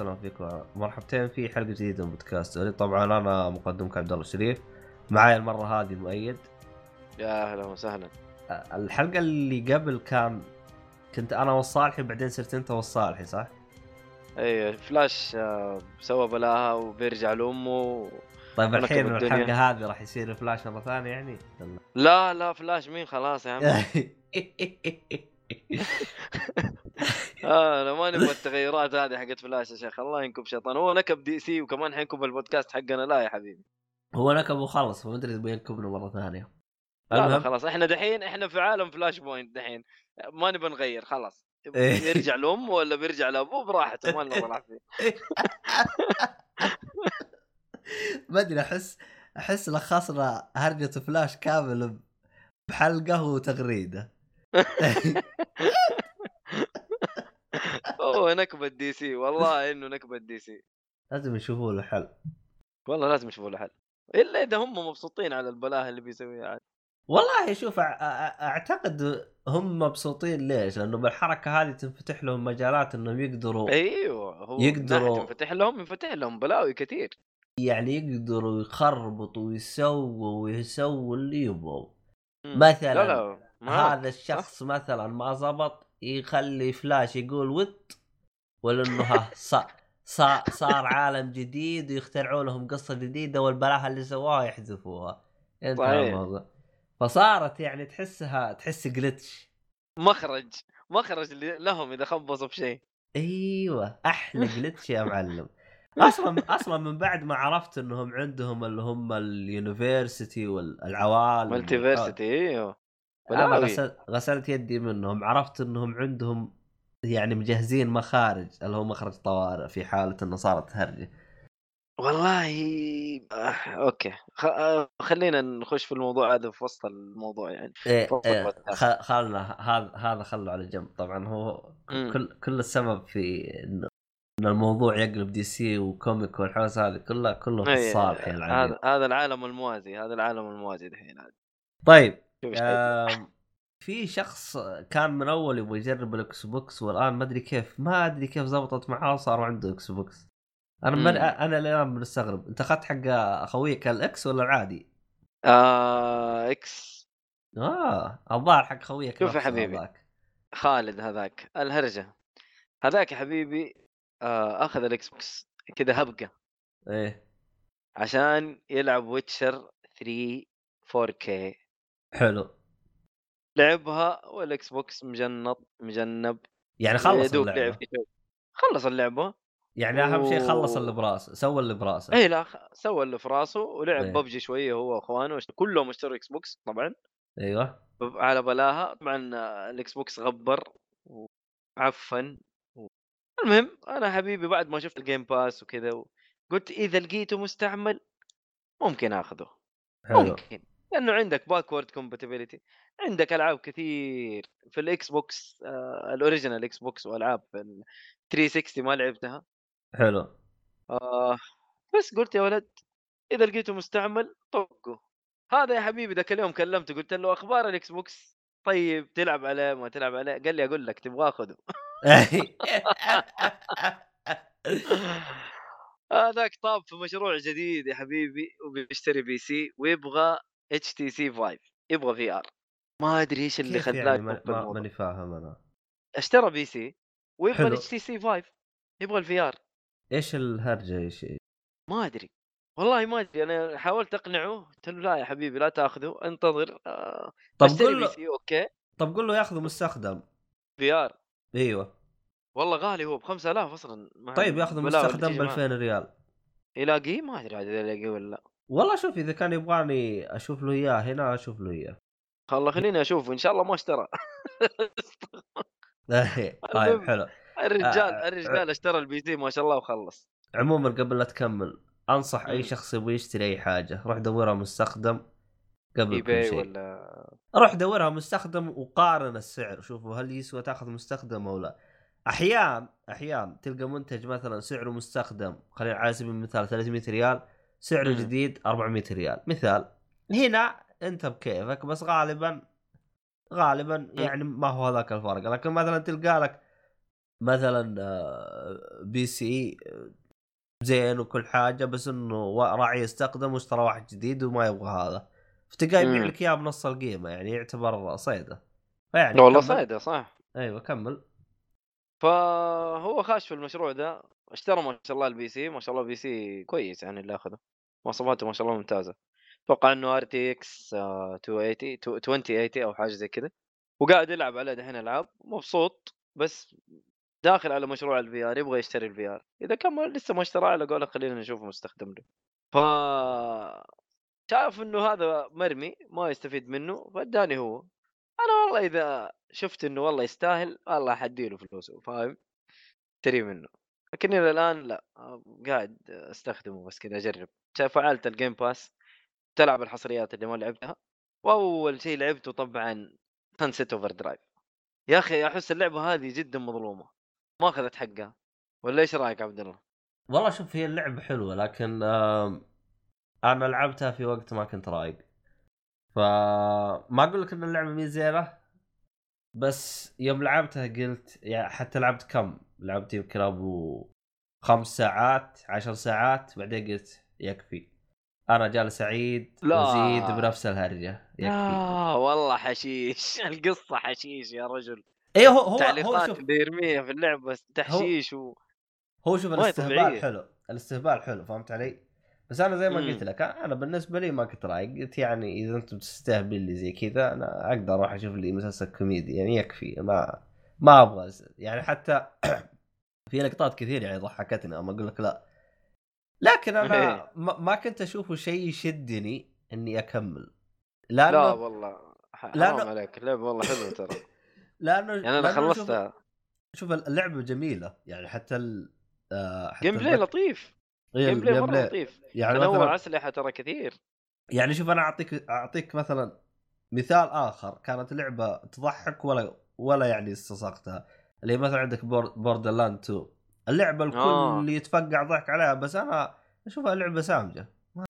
أهلا فيكم مرحبتين في حلقة جديدة من بودكاست طبعا أنا مقدمك عبد الله الشريف. معاي المرة هذه مؤيد. يا أهلا وسهلا. الحلقة اللي قبل كان كنت أنا والصالحي بعدين صرت أنت والصالحي صح؟ اي فلاش آه، سوى بلاها وبيرجع لأمه. طيب الحين. الحلقة هذه راح يصير فلاش مرة ثانية يعني؟ لا لا فلاش مين؟ خلاص يا عم آه أنا ما نبغى التغيرات هذه حقت فلاش يا شيخ. الله ينكب شيطان. هو نكب DC وكمان حينكب البودكاست حقنا. لا يا حبيبي. هو نكب وخلص. فما أدري تبغى ينكبنا لا لا المهم خلاص. إحنا دحين إحنا في عالم Flashpoint دحين. ما نبغى نغير خلاص. إيه. يرجع لامه ولا بيرجع لابوه براحته ما لنا فيه ما أدري احس أحس لخصنا هرجة فلاش كامل بحلقة وتغريدة. هو نكبة DC والله إنه نكبة دي سي لازم يشوفوا له حل والله لازم يشوفوا له حل إلا إذا هم مبسوطين على البلاهه اللي بيسويها عاد والله شوف أعتقد هم مبسوطين ليش؟ لأنه بالحركة هذه تنفتح لهم مجالات إنهم يقدروا أيوه هو يقدروا- ينفتح لهم ينفتح لهم بلاوي كثير. يعني يقدروا يخربطوا ويسووا ويسووا اللي يبغوا. مثلاً لا لا. ما هذا الشخص مثلا ما زبط يخلي فلاش يقول what ولا انه ها صار صار, صار عالم جديد ويخترعوا لهم قصة جديدة والبلاهة اللي سواها يحذفوها. انتهى. الموضوع فصارت يعني تحسها تحس glitch مخرج مخرج اللي- لهم إذا خبصوا في شيء. أيوه أحلى glitch يا معلم. أصلا أصلا من بعد ما عرفت إنهم عندهم اللي هم ال university والعوالم multiversity أيوه. أنا بلاوي. غسلت غسلت يدي منهم عرفت إنهم عندهم يعني مجهزين مخارج اللي هو مخرج طوارئ في حالة إنه صارت هرجة والله آه، okay خ... آه، خلينا نخش في الموضوع هذا في وسط الموضوع يعني إيه إيه البودكاست. خ- خلنا هذا هذا خله على جنب طبعا هو. كل كل السبب في انه إن الموضوع يقلب DC و comic والحوسة هذه كلها كله في إيه، الصالح يا العميل. هذا هذا العالم الموازي هذا العالم الموازي دحين عاد. طيب في شخص كان من أول يبغى يجرب ال Xbox والآن ما أدري كيف ما أدري كيف زبطت معاه وصار عنده Xbox أنا من. أنا الآن مستغرب أنت أخذت حق أخويك ال X ولا العادي؟ آه X آه الظاهر حق خويك شوف يا حبيبي. هذاك. خالد هذاك الهرجة هذاك يا حبيبي آه أخذ ال Xbox كذا هبقة إيه عشان يلعب Witcher 3 4K حلو. لعبها وال Xbox مجنط مجنب. يعني خلص اللعبة. لعب. خلص اللعبة. يعني أهم شيء خلص و- اللي براسه سوى اللي براسه. اي لا سوى اللي في راسه ولعب إيه. ببجي شوية هو وأخوانه كلهم اشتروا Xbox طبعا. أيوه. على بلاها. طبعا ال Xbox غبر وعفن و... المهم أنا حبيبي بعد ما شفت ال Game Pass وكذا و... قلت إذا لقيته مستعمل ممكن آخذه. حلو. ممكن. لأنه عندك backward compatibility عندك ألعاب كثير في ال Xbox آه ال original Xbox وألعاب في ال 360 ما لعبتها. حلو. آه بس قلت يا ولد إذا لقيته مستعمل طقه. هذا يا حبيبي ذاك اليوم كلمته قلت له أخبار ال Xbox طيب تلعب عليه ما تلعب عليه؟ قال لي أقول لك تبغى خذه هذاك طاب في مشروع جديد يا حبيبي وبيشتري PC ويبغى HTC Vive يبغى VR ما أدري إيش اللي خلاه يعني؟ ما-. ماني فاهم أنا. اشترى PC ويبغى. ال HTC Vive يبغى ال VR إيش الهرجة إيش ما أدري. والله ما أدري. أنا حاولت أقنعه. قلت له لا يا حبيبي لا تأخذه. انتظر. آه طب قول له okay. طب قول له ياخذه مستخدم. VR إيوه. والله غالي هو ب 5000 أصلا. طيب ياخذه مستخدم ب معاه. 2000 ريال. يلاقيه؟ ما أدري عاد يلاقيه ولا لا. والله شوف إذا كان يبغاني أشوف له إياه هنا أشوف له إياه. خلا خليني أشوف إن شاء الله ما اشترى. طيب المهم. حلو. الرجال آه، الرجال اشترى ال PC ما شاء الله وخلص. عموما قبل لا تكمل أنصح أي. شخص يبغى يشتري أي حاجة. روح دورها مستخدم قبل كل شيء. ولا روح دورها مستخدم وقارن السعر. شوفوا هل يسوى تأخذ مستخدم أو لا. احيان احيان تلقى منتج مثلا سعره مستخدم خلينا على سبيل المثال 300 ريال. سعره. جديد 400 ريال. مثال هنا انت بكيفك بس غالبا غالبا يعني ما هو هذاك الفرق. لكن مثلا تلقى لك مثلا آه، PC آه، زين وكل حاجة بس إنه راعيه يستخدم واشترى واحد جديد وما يبغى هذا. فتلقاه يبيع. لك إياه بنص القيمة يعني يعتبر صيدة. فيعني والله كمل. صايده صح. أيوه كمل. فهو خاش في المشروع ده. اشترى ما شاء الله ال PC. ما شاء الله ال PC كويس يعني اللي أخذه. مواصفاته ما شاء الله ممتازة. أتوقع إنه RTX 280 2080 أو حاجة زي كذا. وقاعد يلعب عليه دحين ألعاب مبسوط بس داخل على مشروع ال VR يبغى يشتري ال VR إذا كان ما- لسه ما اشتراه على قوله خلينا نشوف مستخدم له. ف شاف إنه هذا مرمي ما يستفيد منه فاداني هو. أنا والله إذا شفت إنه والله يستاهل والله حديله فلوسه فاهم؟ اشتري منه. لكن إلى الآن لا قاعد أستخدمه بس كذا أجرب فعلت ال Game Pass تلعب الحصريات اللي ما لعبتها وأول شيء لعبته طبعا Sunset Overdrive يا أخي أحس اللعبة هذه جدا مظلومة ما أخذت حقها ولا إيش رأيك عبد الله؟ والله شوف هي اللعبة حلوة لكن أنا لعبتها في وقت ما كنت رايق فما أقول لك إن اللعبة مي زينة بس يوم لعبتها قلت يعني حتى لعبت كم؟ لعبت يمكن ابو خمس ساعات عشر ساعات بعدين قلت يكفي. أنا جالس أعيد لا. وأزيد بنفس الهرجة. يكفي. آه والله حشيش. القصة حشيش يا رجل. إيه هو هو هو التعليقات شوف يرميها في اللعبه تحشيش و... هو شوف الاستهبال. حلو. الاستهبال حلو فهمت علي؟ بس أنا زي ما. قلت لك أنا بالنسبة لي ما كنت رايق. قلت يعني إذا أنتم تستهبل لي زي كذا أنا أقدر أروح أشوف لي مسلسل كوميدي. يعني يكفي. ما ما أبغى يعني حتى في لقطات كثير يعني ضحكتني أما أقول لك لا. لكن أنا إيه. ما كنت أشوفه شيء يشدني إني أكمل. لا لأنه والله لا، حرام لا. عليك. اللعبه والله حلوة ترى. لأنه يعني أنا شوف- خلصتها شوف اللعبة جميلة يعني حتى ال آه، حتى gameplay لطيف. إيه، gameplay مرة. لطيف. يعني تنوع مثلا أسلحة ترى كثير. يعني شوف أنا أعطيك أعطيك مثلا مثال آخر. كانت لعبة تضحك ولا ولا يعني استساقتها اللي مثلا عندك Borderlands 2 اللعبة الكل آه. اللي يتفقع ضحك عليها بس أنا أشوفها لعبة سامجة ما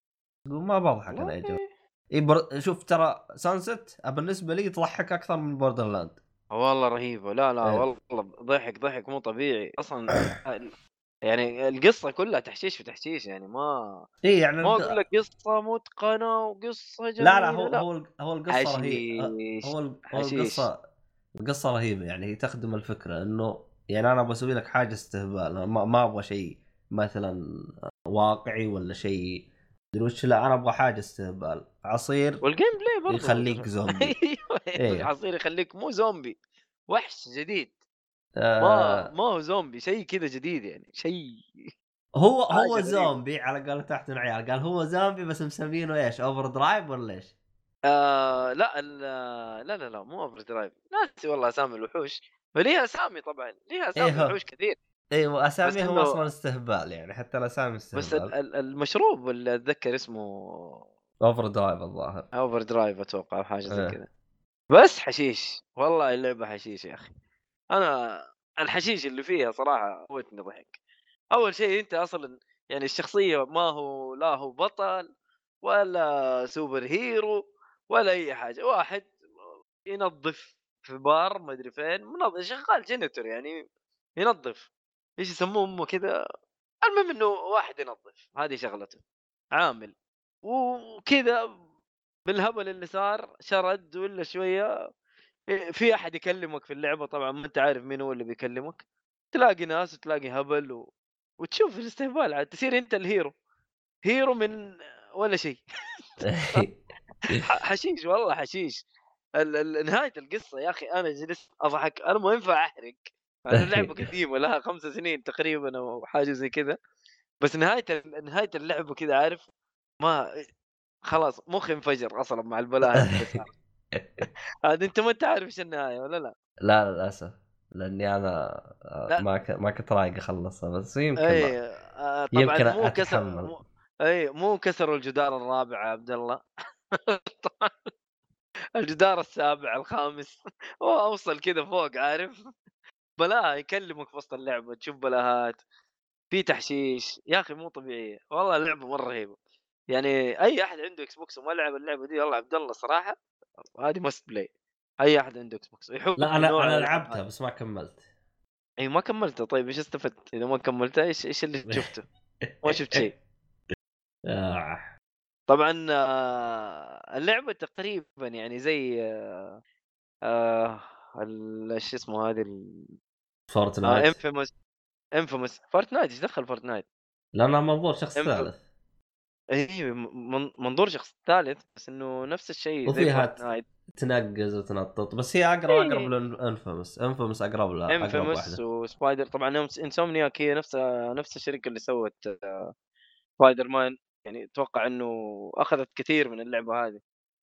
ما بضحك أنا يا جماعة إيه. شوف ترى Sunset بالنسبة لي تضحك أكثر من Borderlands والله رهيبة لا لا إيه. والله ضحك ضحك مو طبيعي أصلا يعني القصة كلها تحشيش في تحشيش يعني ما إي يعني ما أقول لك قصة متقنة وقصة جميله لا لا هو هو ال- هو القصة رهيبة هو. القصة القصة رهيبة يعني هي تخدم الفكرة إنه يعني أنا بسوي لك حاجة استهبال ما, ما أبغى شيء مثلا واقعي ولا شيء مدري وش لا أنا أبغى حاجة استهبال عصير وال gameplay برضه يخليك زومبي. أيوه إيه. العصير يخليك مو زومبي وحش جديد ما آه ما هو زومبي شيء كذا جديد يعني شيء هو هو. زومبي على قولة تحت عيال قال هو زومبي بس مسمينه إيش Overdrive ولا إيش؟ آه لا ال- لا لا لا مو Overdrive. ناسي والله أسامي الوحوش. فليها أسامي طبعا ليها أسامي إيه هو. وحوش كثير. إيوه اساميهم إنه- أصلا استهبال يعني حتى الأسامي بس ال- استهبال. ال- المشروب اللي أتذكر اسمه Overdrive الظاهر. Overdrive أتوقع أو حاجة زي إيه. كذا. بس حشيش. والله اللعبة حشيش يا أخي. أنا الحشيش اللي فيها صراحة موتني ضحك. أول شيء أنت أصلا يعني الشخصية ما هو لا هو بطل ولا superhero ولا أي حاجة واحد ينظف في بار ما أدري فين منظف شغال janitor يعني ينظف إيش يسموه أمه كذا المهم إنه واحد ينظف هذه شغلته عامل وكذا بالهبل اللي صار شرد ولا شوية إيه، في أحد يكلمك في اللعبة طبعا ما أنت عارف مين هو اللي بيكلمك تلاقي ناس وتلاقي هبل و... وتشوف الاستهبال عاد تصير أنت ال hero hero من ولا شيء. حشيش والله حشيش ال- ال- نهاية القصة يا أخي أنا جلست أضحك أنا ما ينفع أحرق اللعبة قديمة لها خمس سنين تقريبا أو حاجة زي كذا بس نهاية نهاية اللعبة كذا عارف ما خلاص مخي انفجر أصلا مع البلاء. هذا أنت ما أنت عارف إيش النهاية ولا لا؟ لا للأسف لأني أنا آه، لا. ما ك... ما كنت رايق أخلصها بس يمكن اي. آه، طبعا يمكن مو كسر. مو... اي مو كسروا الجدار الرابع يا عبد الله الجدار السابع الخامس. أوصل كذا فوق عارف؟ بلاها يكلمك في وسط اللعبة تشوف بلاهات. في تحشيش. يا أخي مو طبيعية. والله اللعبة مرة رهيبة. يعني أي أحد عنده Xbox وما لعب اللعبة دي والله عبد الله صراحة هذه must play أي أحد عنده إكس بوكس. يحب لا أنا أنا لعبتها. بس ما كملت. اي ما كملته طيب إيش استفدت؟ إذا ما كملته إيش إيش اللي شفته؟ ما شفت شيء. آه. طبعا آه، اللعبة تقريبا يعني زي آه، آه، ال- شو اسمه هذه فورتنايت Infamous Infamous فورتنايت إيش دخل فورتنايت؟ لانها منظور شخص Infamous. ثالث اي من- منظور شخص ثالث بس إنه نفس الشيء زي وفيها تنقز وتنطط بس هي أقرب إيه. اقرب ل Infamous Infamous أقرب لها Infamous وسبايدر طبعا Insomniac هي نفس نفس الشركة اللي سوت سبايدر مان يعني أتوقع إنه أخذت كثير من اللعبة هذه.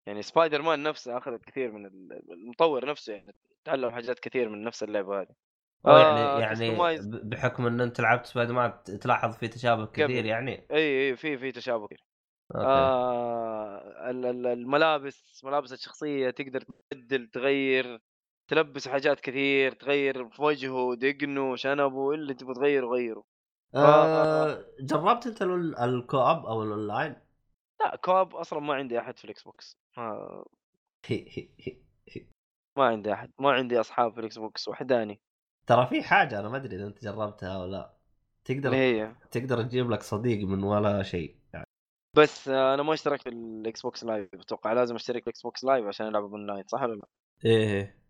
يعني سبايدر مان نفسه أخذت كثير من ال- المطور نفسه يعني تعلم حاجات كثير من نفس اللعبة هذه. آه، يعني يعني بحكم إن أنت لعبت سبايدر مان تلاحظ في تشابه كثير. يعني. إي إي في في تشابه كثير. أوكي. آه ال- ال- الملابس ملابس الشخصية تقدر تبدل تغير تلبس حاجات كثير تغير في وجهه دقنه شنبه اللي تبغى تغيره غيره. آه جربت انت ال- ال co-op أو الاونلاين؟ لا co-op أصلا ما عندي أحد في الإكس بوكس. ما, ما عندي أحد ما عندي أصحاب في الإكس بوكس وحداني. ترى في حاجة أنا ما أدري إذا أنت جربتها أو لا. تقدر هي تقدر تجيب لك صديق من ولا شيء. يعني بس أنا ما اشتركت في الإكس بوكس Live أتوقع لازم أشترك في الإكس بوكس Live عشان ألعب اونلاين صح ولا لا؟ إيه.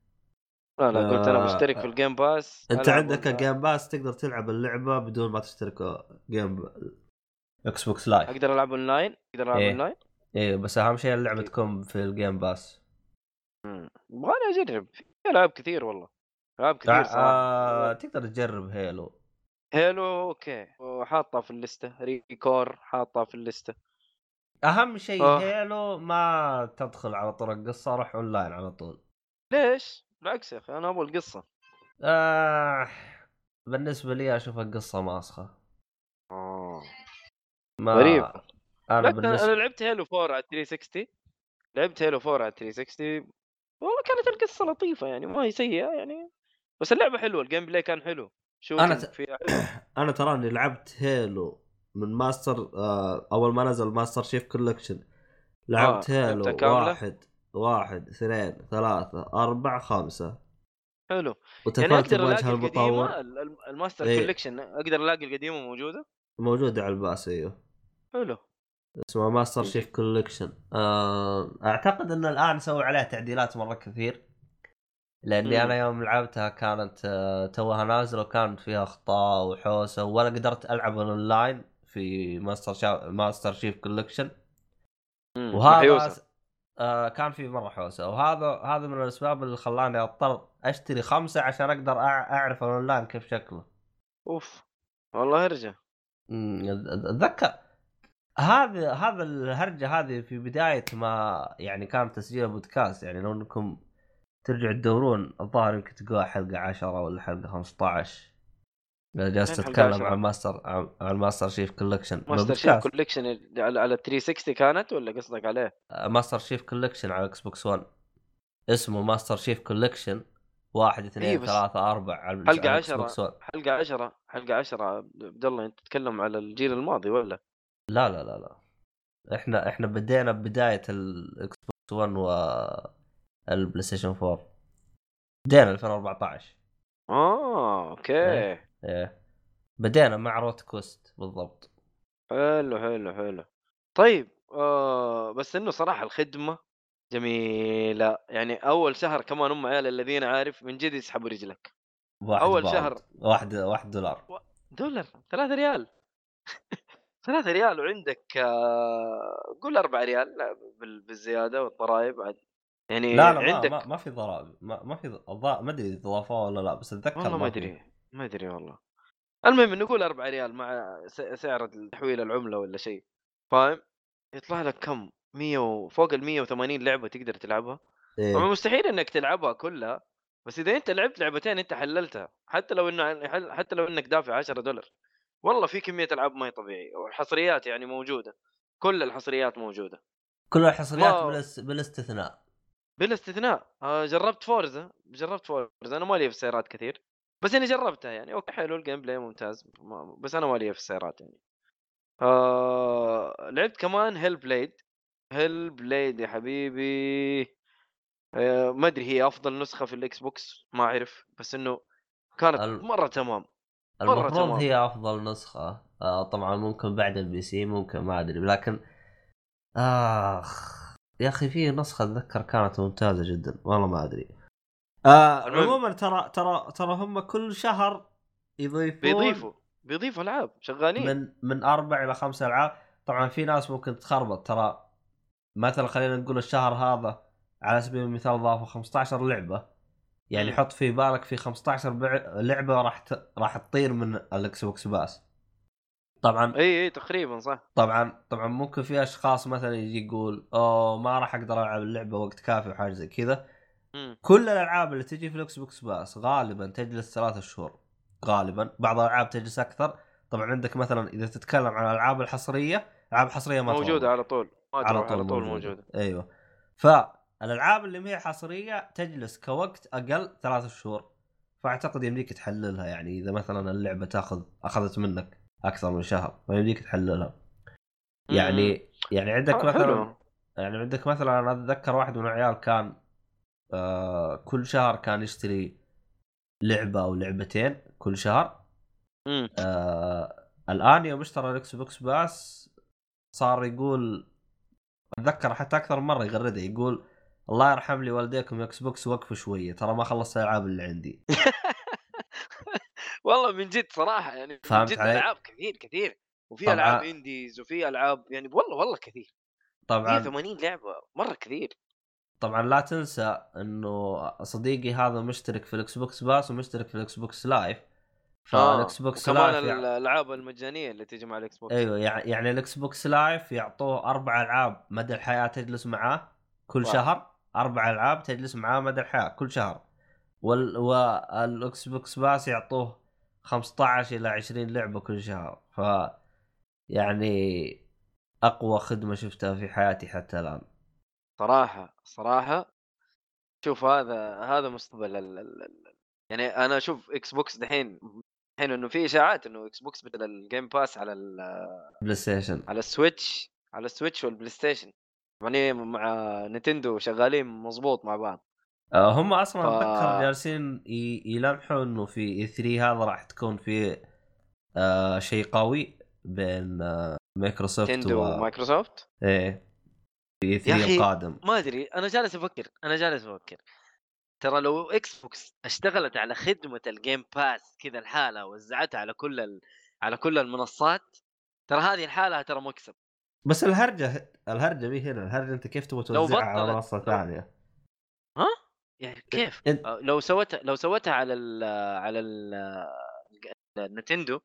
لا لا قلت أنا آه، بشترك في ال Game Pass أنت عندك online. Game Pass تقدر تلعب اللعبة بدون ما تشترك game إكس بوكس Live أقدر ألعب أونلاين؟ أقدر ألعب إيه. أونلاين؟ إيه بس أهم شيء اللعبة أكيد. تكون في ال Game Pass مم. يبغالي أجرب. في ألعاب كثير والله. ألعاب كثير آه صراحة. تقدر تجرب Halo Halo أوكي. وحاطها في الليستة. ريكور حاطها في الليستة. أهم شيء آه. Halo ما تدخل على طرق قصه روح أونلاين على طول. ليش؟ بالعكس يا أخي أنا أبغى القصة. آه بالنسبة لي أشوف القصة ماسخة. آه. ما غريب. أنا لكن أنا بالنسبة لعبت Halo 4 على 360 لعبت Halo 4 على 360 والله كانت القصة لطيفة يعني ما هي سيئة يعني. بس اللعبة حلوة ال gameplay كان حلو. شو أنا ت- أنا تراني لعبت Halo من ماستر آه أول ما نزل Master Chief Collection لعبت آه، Halo؟ واحد. واحد اثنين ثلاثة أربعة خمسة حلو. يعني بوجه ألاقي المطور. القديمة ال- ال- الماستر إيه. Collection أقدر ألاقي القديمة موجودة؟ موجودة على ال Pass إيوه. حلو. اسمه Master. Chief Collection آه أعتقد إن الآن سووا عليها تعديلات مرة كثير. لأني مم. أنا يوم لعبتها كانت آه، توها نازلة وكانت فيها أخطاء وحوسة ولا قدرت ألعب أونلاين في ماستر شا... Master Chief Collection. وهذا آه كان في مرة حوسة. وهذا هذا من الأسباب اللي خلاني أضطر أشتري خمسة عشان أقدر أعرف الأونلاين كيف شكله. أوف والله أت- أتذكر. هذا هذا الهرجة هذه في بداية ما يعني كان تسجيل بودكاست يعني لو إنكم ترجعوا تدورون الظاهر يمكن تلقوها حلقة 10 ولا حلقة 15 إذا جالس تتكلم 10? عن ماستر عن Master Chief Collection Master Chief Collection على على 360 كانت ولا قصدك عليه؟ Master Chief Collection على إكس بوكس 1 اسمه Master Chief Collection واحد اثنين إيه ثلاثة أربعة على حلقة على الإكس 10 بوكس 1 حلقة 10 حلقة 10 عبد الله أنت تتكلم على الجيل الماضي ولا؟ لا لا لا لا. إحنا إحنا بدينا بداية الاكس بوكس 1 والبلاي ستيشن 4 بدينا 2014 آه أوكي. إيه. بدينا مع روت كوست بالضبط. حلو حلو حلو. طيب آه بس إنه صراحة الخدمة جميلة. يعني أول شهر كمان أم عيال الذين عارف من جد يسحبوا رجلك. واحد أول باوند. شهر. واحد واحد دولار. دولار 3 ريال. 3 ريال وعندك آه قول 4 ريال بال- بالزيادة والضرائب عاد. يعني لا لا عندك ما, ما في ضرائب ما, ما في ض- ما أدري إذا ضافوها ولا لا بس أتذكر والله ما. أدري. ما أدري والله. المهم نقول 4 ريال مع سعر تحويل العملة ولا شيء. فاهم؟ يطلع لك كم؟ 100 و- فوق ال 180 لعبة تقدر تلعبها. طبعا إيه. مستحيل إنك تلعبها كلها بس إذا أنت لعبت لعبتين أنت حللتها حتى لو انه حتى لو إنك دافع 10 دولار. والله في كمية ألعاب ما هي طبيعية والحصريات يعني موجودة. كل الحصريات موجودة. كل الحصريات ما- بالاس... بالاستثناء بلا استثناء. آه، جربت Forza جربت Forza. أنا مالي في السيارات كثير. بس إني جربتها يعني. أوكي حلو ال gameplay ممتاز بس أنا مالي في السيارات يعني. آه لعبت كمان Hellblade Hellblade يا حبيبي. آه ما أدري هي أفضل نسخة في الإكس بوكس؟ ما أعرف. بس إنه كانت ال- مرة تمام. مرة المفروض تمام. هي أفضل نسخة. آه طبعا ممكن بعد ال PC ممكن ما أدري. لكن آخ يا أخي في نسخة أتذكر كانت ممتازة جدا. والله ما أدري. آه. عموما ترى ترى ترى هم كل شهر يضيفون بيضيفوا بيضيفوا ألعاب شغالين. من من أربع إلى خمس ألعاب. طبعا في ناس ممكن تخربط. ترى مثلا خلينا نقول الشهر هذا على سبيل المثال ضافوا 15 لعبة. يعني. حط في بالك في 15 بع- لعبة راح ت... راح تطير من الاكس بوكس Pass. طبعا إي إي تقريبا صح. طبعا طبعا ممكن في أشخاص مثلا يجي يقول أوه ما راح أقدر ألعب اللعبة وقت كافي وحاجة زي كذا. مم. كل الألعاب اللي تجي في الإكس بوكس Pass غالبا تجلس ثلاثة شهور. غالبا. بعض الألعاب تجلس أكثر. طبعا عندك مثلا إذا تتكلم عن الألعاب الحصرية العاب حصريه ما موجودة. على طول. ما على طول, على طول موجودة. موجودة. أيوه. فالالعاب اللي ما هي حصرية تجلس كوقت أقل ثلاثة شهور. فأعتقد يمديك تحللها يعني. إذا مثلا اللعبة تأخذ أخذت منك أكثر من شهر فيمديك تحللها. يعني يعني عندك مثلا. يعني عندك مثلا أنا أتذكر واحد من العيال كان آه كل شهر كان يشتري لعبة أو لعبتين كل شهر مم. آه الآن يوم اشترى ال Xbox Pass صار يقول أتذكر حتى أكثر من مرة يغرده يقول الله يرحم لي والديكم Xbox وقفوا شوية ترى ما خلصت الألعاب اللي عندي والله من جد صراحة يعني من فهمت جد علي؟ ألعاب كثير كثير وفي. ألعاب indies وفي ألعاب يعني والله والله كثير طبعا 80 لعبة مرة كثير طبعا لا تنسى إنه صديقي هذا مشترك في ال Xbox Pass ومشترك في ال Xbox Live فال Xbox Live يعني الألعاب المجانية اللي تجي مع ال Xbox أيوه يعني يعني ال Xbox Live يعطوه أربع ألعاب مدى الحياة تجلس معاه كل واو. شهر. أربع ألعاب تجلس معاه مدى الحياة كل شهر. وال وال Xbox Pass يعطوه 15 إلى 20 لعبة كل شهر. ف يعني أقوى خدمة شفتها في حياتي حتى الآن. صراحة صراحة شوف هذا هذا مستقبل ال... ال... ال... يعني أنا أشوف Xbox دحين الحين إنه في إشاعات إنه Xbox بدل ال Game Pass على ال... PlayStation على ال Switch على ال Switch وال PlayStation يعني مع Nintendo شغالين مظبوط مع بعض. آه، هم أصلا ف- أتذكر جالسين يلمحوا إنه في E3 هذا راح تكون في آه شيء قوي بين آه مايكروسوفت Nintendo و... ومايكروسوفت؟ إيه. في E3 يا أخي، القادم ما أدري أنا جالس أفكر أنا جالس أفكر. ترى لو Xbox اشتغلت على خدمة ال Game Pass كذا الحالة وزعتها على كل ال... على كل المنصات ترى هذه الحالة ترى مكسب. بس الهرجة الهرجة مي هنا الهرجة أنت كيف تبغى لو توزعها على منصة ثانية؟ يعني كيف؟ انت لو سوتها لو سوتها على ال على ال ال Nintendo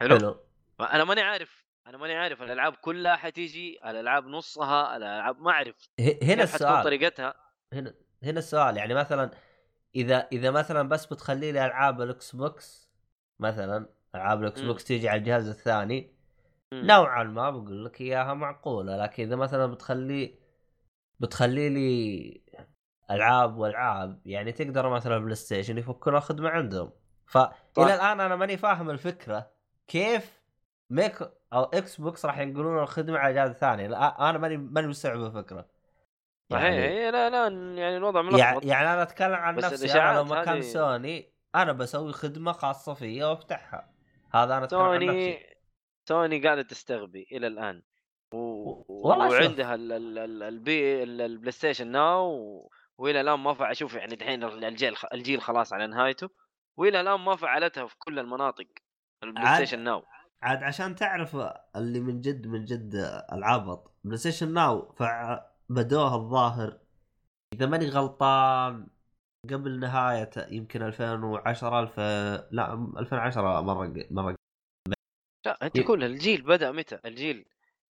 حلو؟ حلو. أنا ماني عارف أنا ماني عارف الألعاب كلها حتيجي الألعاب نصها الألعاب ما أعرف هنا السؤال طريقتها هنا هنا السؤال يعني مثلا إذا إذا مثلا بس بتخلي لي ألعاب ال Xbox مثلا ألعاب ال Xbox تيجي على الجهاز الثاني مم. نوعا ما بقول لك إياها معقولة لكن إذا مثلا بتخلي بتخلي لي ألعاب وألعاب يعني تقدر مثلا PlayStation يفكون الخدمه عندهم فالى. الآن أنا ماني فاهم الفكرة كيف ميك أو Xbox راح ينقلون الخدمة على جهاز ثاني. لا، أنا ماني ماني مستوعب الفكرة. صحيح هي لا لا يعني الوضع يعني, ملخبط. يعني أنا أتكلم عن نفسي أنا لو مكان هذه- سوني أنا بسوي خدمة خاصة فيا وأفتحها. هذا أنا أتكلم عن سوني نفسي. سوني قاعدة تستغبي إلى الآن. و... والله. وعندها ال... ال... ال... البي ال- ال PlayStation Now و... وإلى الآن ما فع أشوف يعني دحين الجيل الجيل خلاص على نهايته. وإلى الآن ما فعلتها في كل المناطق ال PlayStation Now عاد عشان تعرف اللي من جد من جد العبط PlayStation Now فبدوها الظاهر إذا ماني غلطان قبل نهاية يمكن 2010 الف لا 2010 مرة مرة لا أنت كل الجيل بدأ متى؟ الجيل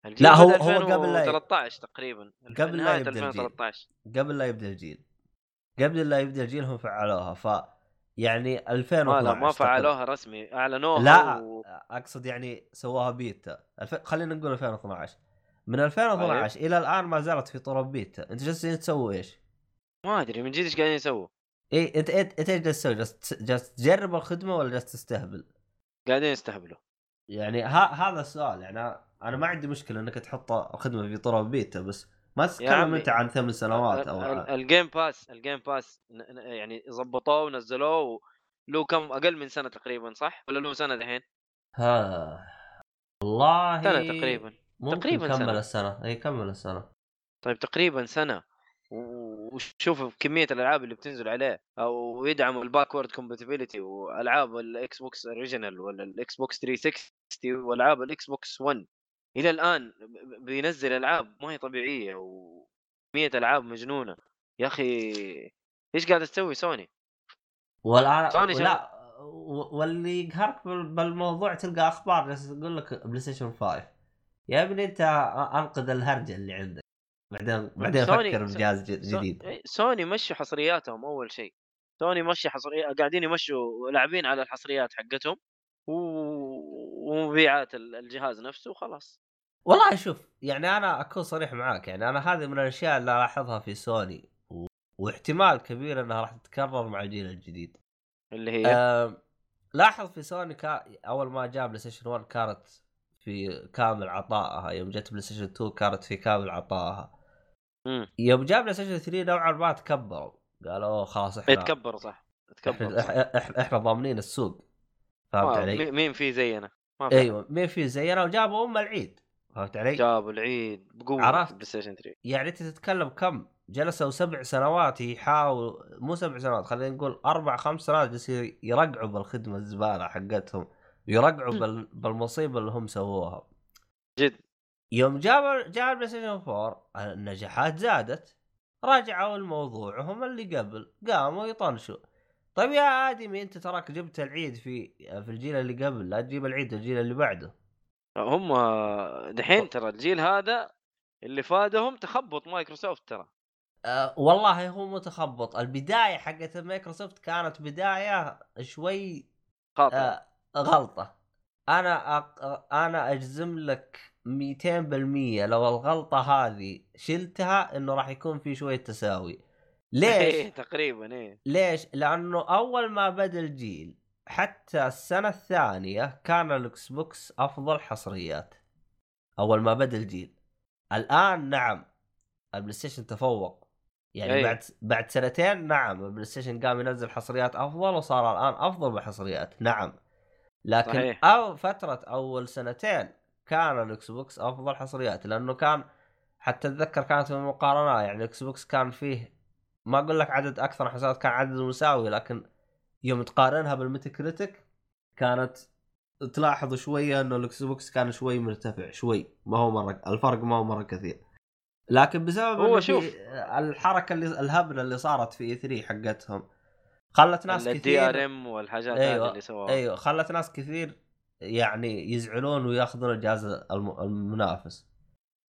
الجيل لا، هو- بدأ هو قبل لا ي- 2013 تقريبا قبل لا الجيل. 2013 قبل لا يبدأ الجيل. قبل لا يبدأ الجيل هم فعلوها ف يعني ما 2012 لا ما. فعلوها رسمي أعلنوها لا و... أقصد يعني سواها بيتا ألف... خلينا نقول 2012 من 2012 إلى الآن ما زالت في طرق بيتا أنت جالسين تسوي إيش؟ ما أدري من جد إيش قاعدين يسووا اي أنت أنت إيش جالس تسوي؟ جالس تجرب الخدمة ولا جالس تستهبل؟ قاعدين يستهبلوا يعني ها... هذا السؤال يعني أنا ما عندي مشكلة إنك تحط الخدمة في طرق بيتا بس ما تتكلم انت عن ثمان سنوات أو ال- ال Game Pass ال Game Pass يعني ظبطوه ونزلوه له كم أقل من سنة تقريبا صح؟ ولا له سنة دحين؟ ها والله سنة تقريبا. ممكن تقريباً كمل سنة. السنة. اي كمل السنة. طيب تقريبا سنة. وشوف كمية الألعاب اللي بتنزل عليه أو يدعم ال backward compatibility وألعاب ال Xbox original ولا ال Xbox 360 وألعاب ال Xbox 1 إلى الآن بينزل ألعاب ما هي طبيعية وكميه ألعاب مجنونة. يا أخي إيش قاعد تسوي سوني؟ والان سوني لا واللي يقهرك بال- بالموضوع تلقى أخبار جالسه تقول لك PlayStation 5 يا ابني أنت أنقذ الهرجه اللي عندك. بعدين بعدين سوني- فكر بجهاز جديد. إيه، سوني مشوا حصرياتهم أول شيء. سوني مشي حصريات قاعدين يمشوا لاعبين على الحصريات حقتهم. و... ومبيعات ال- الجهاز نفسه وخلاص والله شوف يعني أنا أكون صريح معاك يعني أنا هذه من الأشياء اللي ألاحظها في سوني و... واحتمال كبير إنها راح تتكرر مع الجيل الجديد اللي هي أه... لاحظ في سوني كا... أول ما جاء PlayStation 1 كانت في كامل عطائها يوم جت PlayStation 2 كانت في كامل عطائها مم. يوم جاء PlayStation 3 نوعا ما تكبروا قالوا خلاص إحنا يتكبر صح يتكبر إحنا, صح. إحنا, ضامنين السوق فهمت علي؟ مي- مين في زينا ما في أيوه مين في زينا وجابوا أم العيد. فهمت علي؟ جابوا العيد بقوة عرفت؟ في ال PlayStation 3 يعني أنت تتكلم كم؟ جلسوا سبع سنوات يحاولوا مو سبع سنوات خلينا نقول أربع خمس سنوات جالسين يرقعوا بالخدمة الزبالة حقتهم. يرقعوا بال... بالمصيبة اللي هم سووها. جد. يوم جاب جاء ال PlayStation 4 النجاحات زادت. رجعوا لموضوعهم اللي قبل قاموا يطنشوا. طيب يا آدمي أنت تراك جبت العيد في في الجيل اللي قبل لا تجيب العيد الجيل اللي بعده. هم دحين ترى الجيل هذا اللي فادهم تخبط مايكروسوفت ترى. أه والله هو متخبط. البداية حقت مايكروسوفت كانت بداية شوي أه غلطة. أنا أق... أنا أجزم لك 200% لو الغلطة هذه شلتها إنه راح يكون في شوية تساوي. ليش؟ إيه، تقريبا إيه. ليش؟ لأنه أول ما بدأ الجيل حتى السنة الثانية كان ال Xbox أفضل حصريات. أول ما بدأ الجيل. الآن نعم ال PlayStation تفوق. يعني أي. بعد بعد سنتين نعم ال PlayStation قام ينزل حصريات أفضل وصار الآن أفضل بالحصريات نعم. لكن صحيح. أو فترة أول سنتين كان ال Xbox أفضل حصريات لأنه كان حتى أتذكر كانت في المقارنة يعني ال Xbox كان فيه ما أقول لك عدد أكثر حصريات كان عدد مساوي لكن يوم تقارنها ب Metacritic كانت تلاحظ شوية إنه ال Xbox كان شوي مرتفع شوي ما هو مرة الفرق ما هو مرة كثير. لكن بسبب هو شوف. الحركة اللي الهبلة اللي صارت في E3 حقتهم خلت ناس ال DRM كثير والحاجات أيوة، هذه اللي سواها أيوه خلت ناس كثير يعني يزعلون وياخذون الجهاز الم- المنافس.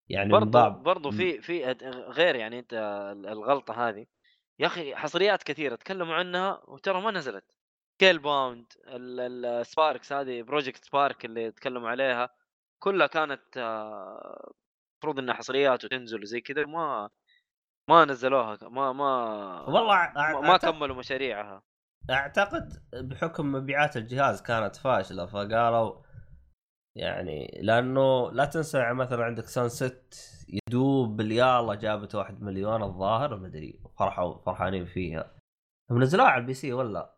يعني برضو برضو في في غير يعني أنت الغلطة هذه يا أخي حصريات كثيرة تكلموا عنها وترى ما نزلت. Scalebound ال Sparks هذه Project Spark اللي تكلموا عليها كلها كانت آه، المفروض إنها حصريات وتنزل وزي كذا ما ما نزلوها ما ما والله ما, ما أعتقد- كملوا مشاريعها. أعتقد بحكم مبيعات الجهاز كانت فاشلة فقالوا يعني لأنه لا تنسى يعني مثلا عندك Sunset يدوب باليالا جابت واحد مليون الظاهر ما أدري فرحوا فرحانين فيها. هم نزلوها على ال PC ولا؟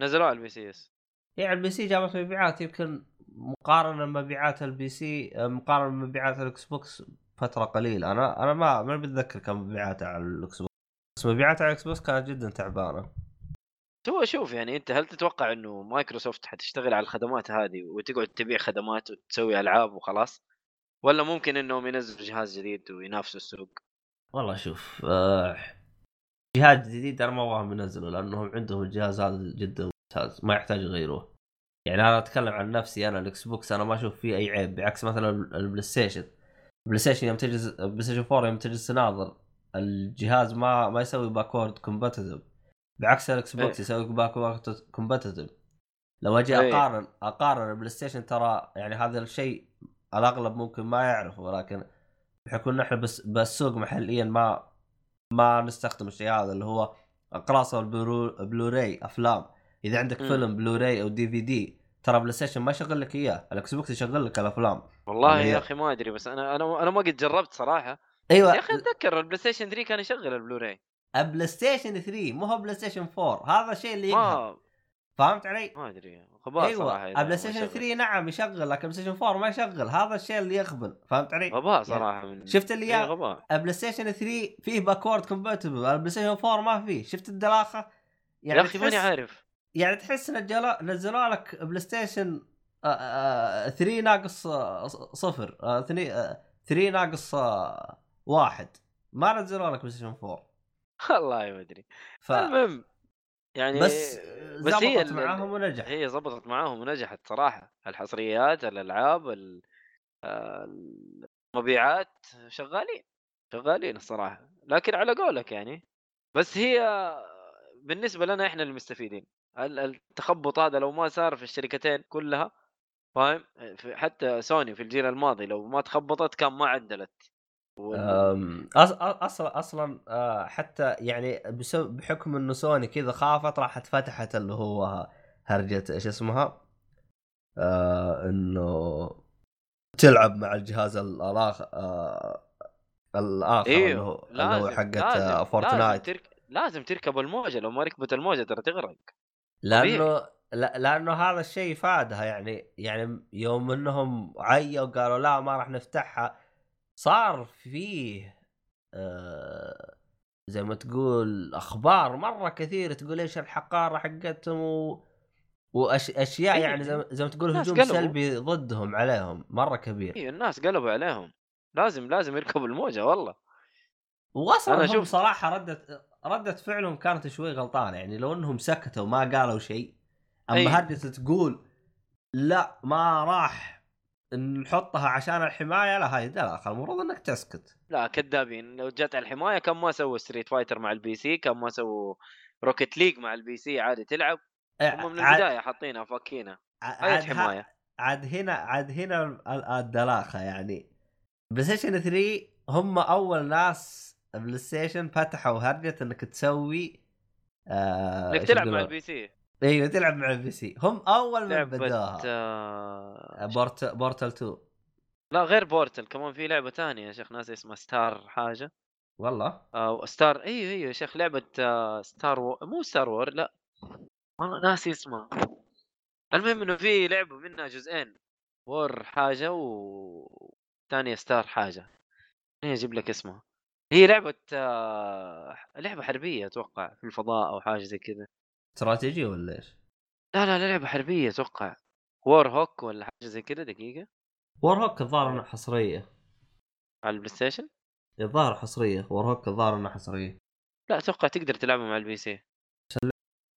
نزلوها على ال PC اس هي على ال PC جابت مبيعات يمكن مقارنة مبيعات ال PC مقارنة بمبيعات ال Xbox فترة قليلة. أنا أنا ما ما بتذكر كم مبيعاتها على ال Xbox بس مبيعاتها على ال Xbox كانت جدا تعبانة. هو شوف يعني أنت هل تتوقع إنه مايكروسوفت حتشتغل على الخدمات هذه وتقعد تبيع خدمات وتسوي ألعاب وخلاص؟ ولا ممكن إنهم ينزلوا جهاز جديد وينافسوا السوق؟ والله شوف آه جهاز جديد أنا ما أبغاهم ينزلوا لأنهم عندهم الجهاز هذا جدا ممتاز ما يحتاج يغيروه. يعني أنا أتكلم عن نفسي أنا ال Xbox أنا ما أشوف فيه أي عيب بعكس مثلا ال PlayStation ال PlayStation يوم تجلس ال PlayStation 4 يوم تجلس تناظر الجهاز ما ما يسوي backward compatibility بعكس ال Xbox إيه. يسوي backward compatibility لو أجي إيه. اقارن أقارن ال PlayStation ترى يعني هذا الشيء الأغلب ممكن ما يعرفه ولكن بحكم إن إحنا بس بالسوق محليا ما ما نستخدم الشيء هذا اللي هو اقراص ال Blu Blu-ray أفلام. إذا عندك مم. فيلم بلوراي أو DVD ترى PlayStation ما يشغل لك إياه. ال Xbox يشغل لك الأفلام. والله يا أخي ما أدري بس أنا أنا أنا ما قد جربت صراحة. أيوه. يا أخي أتذكر ال PlayStation 3 كان يشغل البلوراي. ال PlayStation 3 مو هو PlayStation 4 هذا الشيء اللي يقهر فهمت علي؟ ما أدري غباء صراحة أيوه إذا ال PlayStation ما شغل. 3 نعم يشغل لكن ال PlayStation 4 ما يشغل هذا الشيء اللي يخبل فهمت علي؟ غباء صراحة من شفت اللي يا- غباء ال PlayStation 3 فيه backward compatible ال PlayStation 4 ما فيه شفت الدلاخة؟ يا أخي ماني عارف يعني تحس نزلوا نزلوا لك PlayStation 3 ناقص آه، صفر 3 ناقص آه، واحد ما نزلوا لك PlayStation 4 والله ما أدري. ف المهم يعني بس بس هي ال- معاهم ونجح هي زبطت معاهم ونجحت صراحة. الحصريات الألعاب ال- آه، المبيعات شغالين شغالين الصراحة. لكن على قولك يعني بس هي بالنسبة لنا إحنا المستفيدين. ال- التخبط هذا لو ما صار في الشركتين كلها فاهم؟ حتى سوني في الجيل الماضي لو ما تخبطت كان ما عدلت. أصلا أصلا آه، حتى يعني بحكم إنه سوني كذا خافت راحت فتحت اللي هو هرجة إيش اسمها؟ آه إنه تلعب مع الجهاز الآخر آه الآخر اللي هو اللي هو لازم حقت لازم آه، لازم, Fortnite ترك... لازم تركب الموجة لو ما ركبت الموجة ترى تغرق. لأنه لا- لأنه هذا الشيء فادها يعني يعني يوم إنهم عيوا قالوا لا ما راح نفتحها صار فيه آه زي ما تقول أخبار مرة كثير تقول إيش الحقارة حقتهم و... واشياء إيه، يعني زي, ما- زي ما تقول هجوم قلبوا. سلبي ضدهم عليهم مرة كبير أيوه الناس قلبوا عليهم لازم لازم يركبوا الموجة والله واصلا أنا هم شوف- صراحة ردت ردت فعلهم كانت شوي غلطانة يعني لو إنهم سكتوا ما قالوا شيء أما أي. هرجة تقول لا ما راح نحطها عشان الحماية لا هاي دلاخه المفروض إنك تسكت. لا كذابين. لو جت على الحماية كان ما سووا Street Fighter مع ال PC كان ما سووا Rocket League مع ال PC عادي تلعب. هم من البداية حاطينها فاكينها اي عاد, حمايه عاد هنا عاد هنا ال- الدلاخة يعني. PlayStation 3 هم أول ناس PlayStation فتحوا هرجة إنك تسوي آه إنك تلعب مع؟ ال PC أيوه تلعب مع ال PC. هم أول من لعبة بدوها آه... Port Portal 2 لا غير Portal كمان في لعبة ثانية يا شيخ ناس اسمها Star حاجة. والله؟ آه Star أيوه أيوه يا شيخ لعبة آه Star و... مو Star War لا. والله ناسي اسمها. المهم إنه في لعبة منها جزئين War حاجة و ثانية Star حاجة. خليني أجيب لك اسمها. هي لعبة آه لعبة حربية أتوقع في الفضاء أو حاجة زي كذا. استراتيجي ولا إيش؟ لا لا لعبة حربية أتوقع. Warhawk ولا حاجة زي كذا دقيقة. Warhawk الظاهر إنها حصرية. على ال PlayStation الظاهر حصرية. Warhawk الظاهر إنها حصرية. لا أتوقع تقدر تلعبها مع ال PC.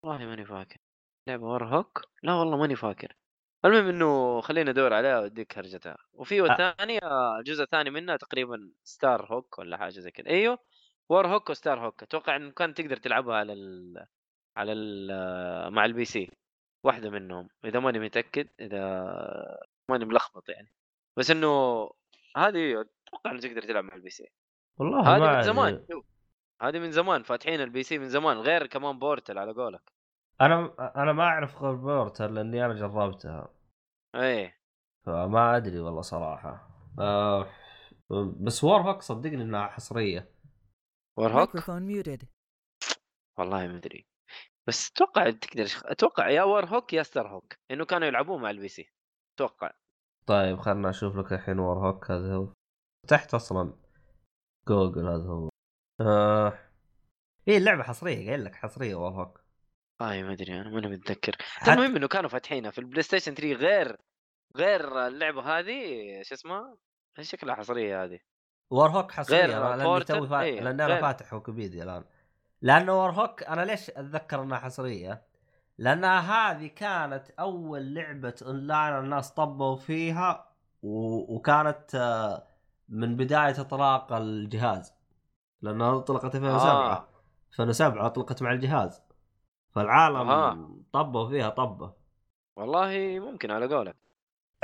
والله ماني فاكر. لعبة Warhawk لا والله ماني فاكر. المهم إنه خلينا ندور عليها وأديك هرجتها. وفي الثانية الجزء الثاني منها تقريبا Starhawk ولا حاجة زي كذا. أيوه Warhawk و Starhawk أتوقع إنه كان تقدر تلعبها على ال على ال مع ال PC واحدة منهم إذا ماني متأكد إذا ماني ملخبط يعني. بس إنه هذه أتوقع إنه تقدر تلعب مع ال PC. والله ما هذه من. زمان هذه من زمان فاتحين ال PC من زمان غير كمان Portal على قولك. أنا أنا ما أعرف غير Portal لأني أنا جربتها. إيه. فما أدري والله صراحة. آه بس Warhawk صدقني إنها حصرية. Warhawk Microphone muted. والله ما أدري. بس أتوقع تقدر أتوقع يا Warhawk يا Starhawk انه كانوا يلعبوه مع ال PC أتوقع. طيب خلنا أشوف لك الحين Warhawk هذا هو. تحت أصلا جوجل هذا هو. آه. هي اللعبة حصرية قايل لك حصرية Warhawk اي ما أدري أنا ماني متذكر. حتى- المهم إنه كانوا فاتحينها في ال PlayStation 3 غير غير اللعبة هذه شو اسمها؟ شكلها حصرية هذه. Warhawk حصرية غير أنا لاني توي فا... إيه، لأن أنا. فاتح ويكيبيديا الآن. لأنه Warhawk أنا ليش أتذكر إنها حصرية؟ لأنها هذه كانت أول لعبة اونلاين الناس طبوا فيها و... وكانت آه، من بداية إطلاق الجهاز لأنها اطلقت 2007 آه. 2007 اطلقت مع الجهاز فالعالم آه. طبوا فيها طبه والله ممكن على قولك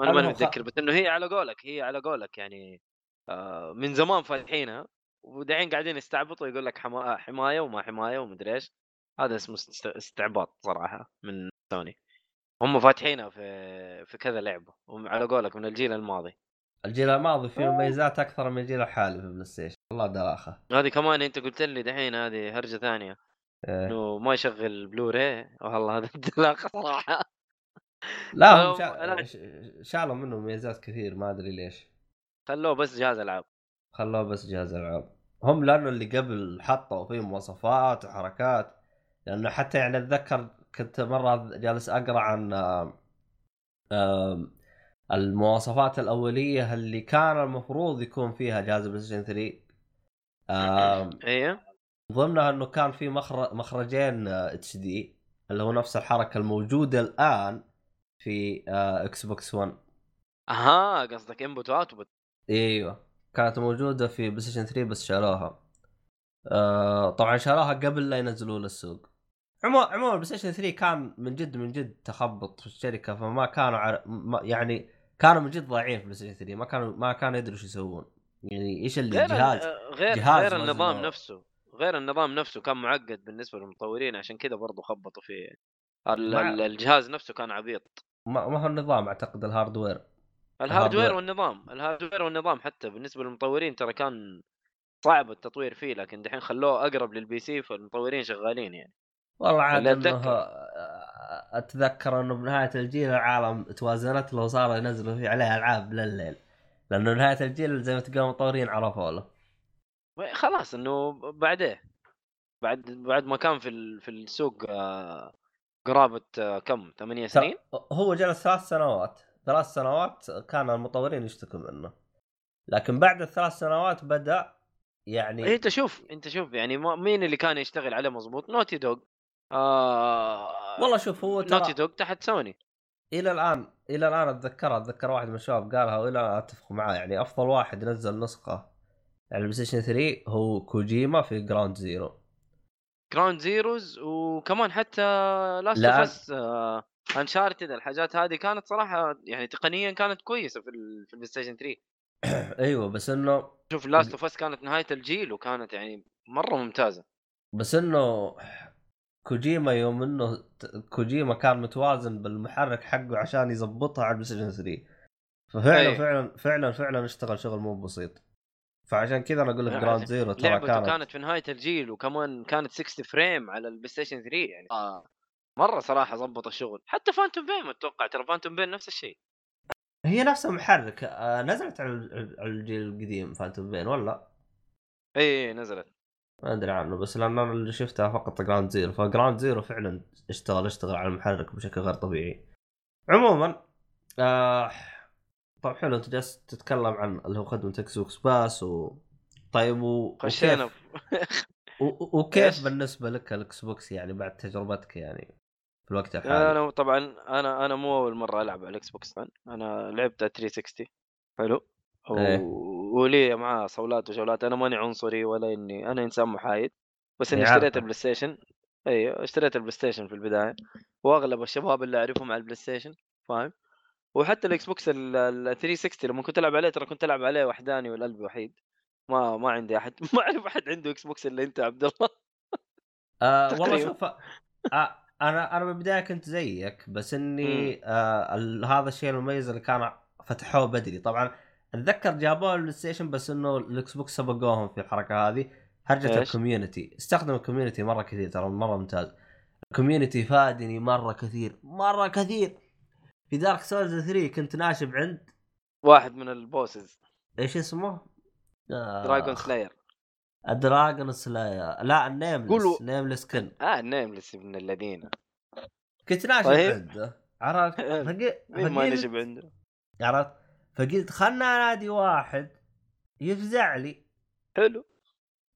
أنا ماني خ- متذكر بس إنه هي على قولك هي على قولك يعني آه من زمان فاتحينها ودحين قاعدين يستعبطوا يقول لك حما... حماية وما حماية ومدري إيش. هذا اسمه است- استعباط صراحة من سوني. هم فاتحينها في في كذا لعبة وعلى قولك من الجيل الماضي. الجيل الماضي فيه مميزات أكثر من الجيل الحالي في ال PlayStation. والله دلاخه هذه كمان أنت قلت لي دحين هذه هرجة ثانية. إيه. إنه ما يشغل بلوراي؟ والله هذا انطلاقه صراحة. لا هم شالوا منه ميزات كثير ما أدري ليش. خلوه بس جهاز ألعاب. خلوه بس جهاز ألعاب. هم لأنه اللي قبل حطوا فيه مواصفات وحركات لأنه حتى يعني أتذكر كنت مرة جالس أقرأ عن المواصفات الأولية اللي كان المفروض يكون فيها جهاز PlayStation 3 آم، أيوه ضمنها إنه كان في مخرج مخرجين HD اللي هو نفس الحركة الموجودة الآن في آه، Xbox 1 أها قصدك input و output إيوه. كانت موجودة في PlayStation 3 بس شالوها آه طبعا شالوها قبل لا ينزلوه للسوق عموما عموما Station 3 كان من جد من جد تخبط في الشركة فما كانوا عر... ما يعني كانوا من جد ضايعين في PlayStation 3 ما كانوا ما كانوا يدروا إيش يسوون. يعني إيش اللي غير جهاز ال- غير جهاز غير النظام وزنه. نفسه. غير النظام نفسه كان معقد بالنسبة للمطورين عشان كذا برضو خبطوا فيه. مع- الجهاز نفسه كان عبيط. ما, ما هو النظام أعتقد ال hardware ال hardware. والنظام ال hardware والنظام حتى بالنسبة للمطورين ترى كان صعب التطوير فيه لكن دحين خلوه أقرب لل PC فالمطورين شغالين يعني. والله عاد إنه أتذكر. أتذكر إنه بنهاية الجيل العالم توازنت له وصاروا ينزلوا فيه عليه ألعاب لليل لأنه نهاية الجيل زي ما تقول المطورين عرفوا له. خلاص إنه بعديه. بعد بعد ما كان في في السوق آه، قرابة آه، كم ثمانية سنين؟ هو جلس ثلاث سنوات. ثلاث سنوات كان المطورين يشتكوا منه. لكن بعد الثلاث سنوات بدأ يعني إيه، انت شوف انت شوف يعني مين اللي كان يشتغل عليه مضبوط؟ Naughty Dog آه والله شوف هو Naughty ترى Dog تحت سوني إلى الآن إلى الآن اتذكرها أتذكر واحد من الشباب قالها وإلى الآن أتفق معاه. يعني أفضل واحد نزل نسخة على ال PlayStation 3 هو كوجيما في Ground Zero Ground Zeroes وكمان حتى Last لا. of Us Uncharted الحاجات هذه كانت صراحة يعني تقنيا كانت كويسة في في ال PlayStation 3 أيوه بس إنه شوف Last of Us كانت نهاية الجيل وكانت يعني مرة ممتازة. بس إنه كوجيما يوم إنه كوجيما كان متوازن بالمحرك حقه عشان يظبطها على ال PlayStation 3 ففعلا أي. فعلا فعلا فعلا اشتغل شغل مو بسيط. فعشان كذا أنا أقول لك لا، Ground Zero ترى كانت كانت في نهاية الجيل وكمان كانت 60 frame على ال PlayStation 3 يعني. آه. مرة صراحة ظبط الشغل. حتى Phantom Pain أتوقع ترى Phantom Pain نفس الشيء. هي نفس المحرك آه، نزلت على ال- على الجيل القديم Phantom Pain ولا؟ إي نزلت. ما أدري عنه بس لأن أنا اللي شفتها فقط Ground Zero ف Ground Zero فعلا اشتغل اشتغل على المحرك بشكل غير طبيعي. عموما آه طب حلو أنت جالس تتكلم عن اللي هو خدمة Xbox Pass و طيب و... خشينا. وكيف؟ بالنسبة لك ال Xbox يعني بعد تجربتك يعني؟ في الوقت الحالي. أنا طبعا أنا أنا مو أول مرة ألعب على ال Xbox 1 أنا لعبت 360 حلو. و... إيه. ولي معاه صولات وجولات أنا ماني عنصري ولا إني أنا إنسان محايد. بس إني إيه، اشتريت. ال PlayStation أيوه اشتريت ال PlayStation في البداية. وأغلب الشباب اللي أعرفهم على ال PlayStation فاهم؟ وحتى ال Xbox ال ال 360 لما كنت ألعب عليه ترى كنت ألعب عليه وحداني والقلب وحيد. ما ما عندي أحد ما أعرف أحد عنده Xbox إلا أنت عبد الله. آه والله. شوف آه أنا أنا بالبداية كنت زيك بس إني آه هذا الشيء المميز اللي كان فتحوه بدري. طبعا أتذكر جابوه ال PlayStation بس إنه ال Xbox سبقوهم في الحركة هذه. هرجة؟ ال community. استخدم ال community مرة كثير ترى مرة ممتاز. ال community فادني مرة كثير مرة كثير. في Dark Souls 3 كنت ناشب عند واحد من ال bosses. إيش اسمه؟ آه. Dragonslayer. Dragonslayer لا ال Nameless قولوا- Nameless King آه النيملس من الذين. كنت ناشب طيب. عنده. عرفت؟ فقلت مين ما نجب عنده. عرفت؟ فقلت خلنا انادي واحد يفزع لي. حلو.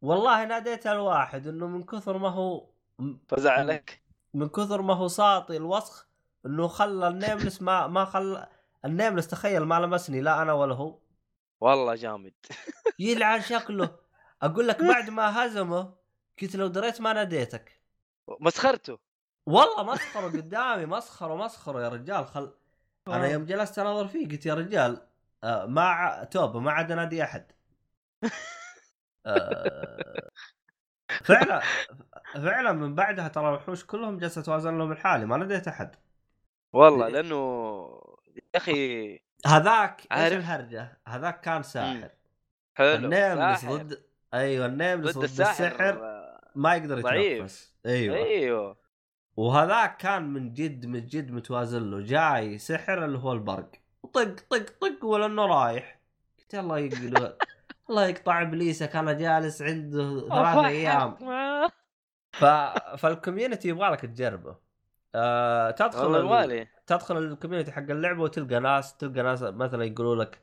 والله ناديت الواحد إنه من كثر ما هو فزعلك من كثر ما هو ساطي الوسخ إنه خلى النيملس ما ما خلى النيملس تخيل ما لمسني لا أنا ولا هو. والله جامد. يلعن شكله. أقول لك بعد ما هزمه قلت لو دريت ما ناديتك. مسخرته. والله مسخرة قدامي مسخرة مسخرة يا رجال. خل أنا يوم جلست أناظر فيه قلت يا رجال آه، ما ع- توبه ما عاد أنادي أحد. آه، فعلا فعلا من بعدها ترى الوحوش كلهم جالس اتوازن لهم الحالي ما ناديت أحد. والله. لأنه يا أخي هذاك إيش عارف. الهرجة؟ هذاك كان ساحر. حلو ساحر. ضد أيوه النيملس ضد السحر آه، ما يقدر. يتنفس. أيوه. أيوه. وهذاك كان من جد من جد متوازن له. جاي سحر اللي هو البرق. طق طق طق ولا إنه رايح. قلت الله يقلب. الله يقطع إبليسك أنا جالس عنده ثلاثة أيام. ف... فال community يبغى لك تجربه. آه تدخل ال- تدخل ال community حق اللعبة وتلقى ناس تلقى ناس مثلا يقولوا لك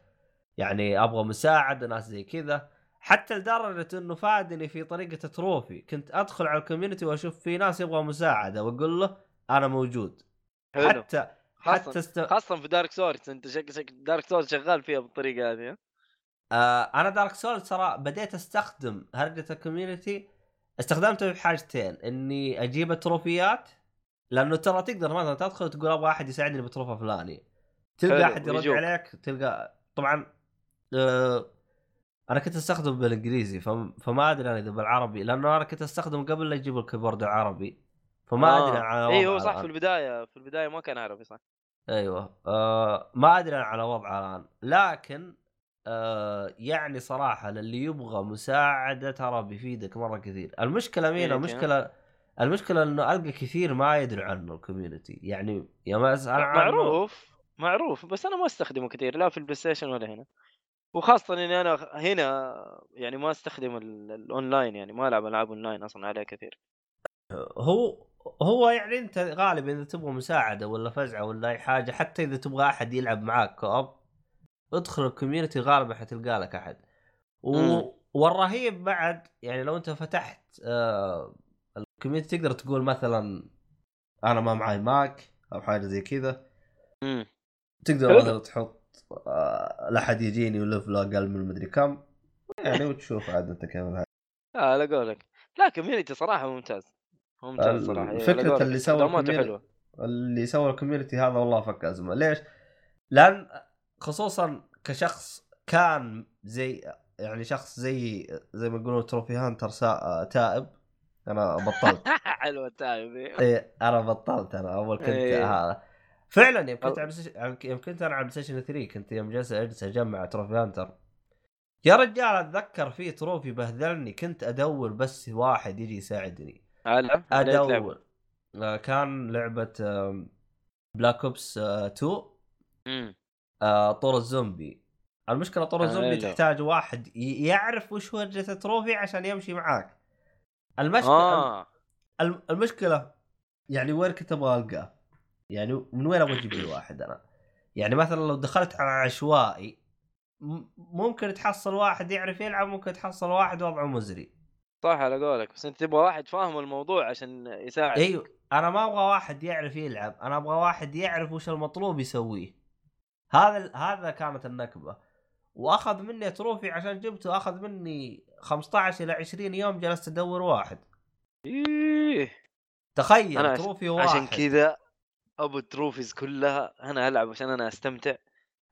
يعني أبغى مساعدة ناس زي كذا. حتى لدرجة إنه فادني في طريقة trophy. كنت أدخل على ال community وأشوف في ناس يبغى مساعدة وأقول له أنا موجود. حلو. حتى حتى خاصة است... خاصة في Dark Souls أنت شك شك Dark Souls شغال فيها بالطريقة هذه؟ آه أنا Dark Souls ترى بديت أستخدم هرجة ال community. استخدمتها في حاجتين إني أجيب التروفيات لأنه ترى تقدر مثلا تدخل تقول أبغى أحد يساعدني ب trophy فلاني. تلقى أحد يرد. عليك تلقى طبعا آه أنا كنت استخدم بالإنجليزي فم... فما أدري أنا إذا بالعربي لأنه أنا كنت استخدم قبل لا يجيب ال keyboard العربي فما آه. أدري على اي هو وضعه صح الآن. في البداية في البداية ما كان عربي صح. أيوه. آه ما أدري أنا على وضعه الآن. لكن آه يعني صراحة للي يبغى مساعدة ترى بيفيدك مرة كثير. المشكلة مين؟ إيه، المشكلة المشكلة إنه ألقى كثير ما يدري عنه ال community. يعني يا ما أسأل عنه معروف معروف بس أنا ما أستخدمه كثير لا في ال PlayStation ولا هنا. وخاصة إني أنا هنا يعني ما أستخدم ال- الأونلاين يعني ما ألعب ألعاب أونلاين أصلا عليه كثير. هو هو يعني أنت غالبا إذا تبغى مساعدة ولا فزعة ولا أي حاجة حتى إذا تبغى أحد يلعب معاك co-op ادخل ال community غالبا حتلقى لك أحد. و... مم. والرهيب بعد يعني لو أنت فتحت آه ال community تقدر تقول مثلا أنا ما معي مايك أو حاجة زي كذا. تقدر تحط. لا أحد يجيني level ه أقل من مدري كم يعني وتشوف عاد أنت كيف الحال. لا على قولك ال community صراحة ممتاز ممتاز إيه، فكرة قولك. اللي سوى اللي سوى ال community هذا والله فك أزمة ليش؟ لأن خصوصا كشخص كان زي يعني شخص زي زي ما يقولون trophy hunter. تائب أنا بطلت التعب إيه. إيه أنا بطلت أنا أول كنت إيه. هذا فعلا يوم كنت على يوم كنت أنا على PlayStation 3 كنت يوم جالس أجلس أجمع trophy hunter يا رجال أتذكر في trophy بهذلني كنت أدور بس واحد يجي يساعدني. لعبة. أدور. آه، كان لعبة Black Ops 2 امم آه، طور الزومبي. المشكلة طور الزومبي حلو. تحتاج واحد يعرف وش وجهه ال trophy عشان يمشي معاك. المشكلة الم- المشكلة يعني وين كنت أبغى ألقاه؟ يعني من وين أبغى أجيب لي واحد أنا؟ يعني مثلا لو دخلت على عشوائي ممكن تحصل واحد يعرف يلعب ممكن تحصل واحد وضعه مزري. صح على قولك. بس أنت تبغى واحد فاهم الموضوع عشان يساعد أيوه. أنا ما أبغى واحد يعرف يلعب أنا أبغى واحد يعرف وش المطلوب يسويه. هذا هذا كانت النكبة. وأخذ مني تروفي عشان جبته أخذ مني 15 إلى 20 يوم جلست أدور واحد. إيه. تخيل trophy واحد. عشان كذا أبو ال trophies كلها أنا العب عشان أنا أستمتع.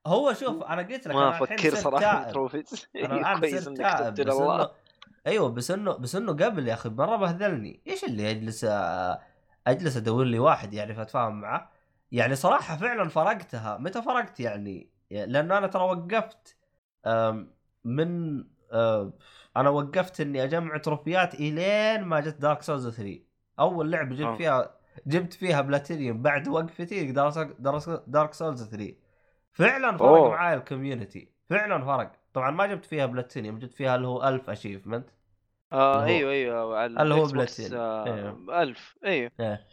هو شوف أنا قلت لك ما أفكر صراحة. بال trophies أنا الآن كويس إنك تبت بس الله أيوه بس إنه بس إنه قبل يا أخي مرة بهذلني. إيش اللي أجلس أجلس أدور لي واحد يعرف أتفاهم معه؟ يعني صراحة فعلا فرقتها. متى فرقت يعني؟ لأنه أنا ترى وقفت من أنا وقفت إني أجمع تروفيات إلين ما جت Dark Souls 3 أول لعبة جبت آه. فيها جبت فيها بلاتينيوم بعد وقفتي Dark Souls 3 فعلا فرق أوه. معاي ال community فعلا فرق طبعا ما جبت فيها بلاتينيوم جبت فيها اللي هو 1000 achievement آه أيوه أيوه على اللي هو ال Xbox، بلاتين. آه إيه. ألف أيوه إيه.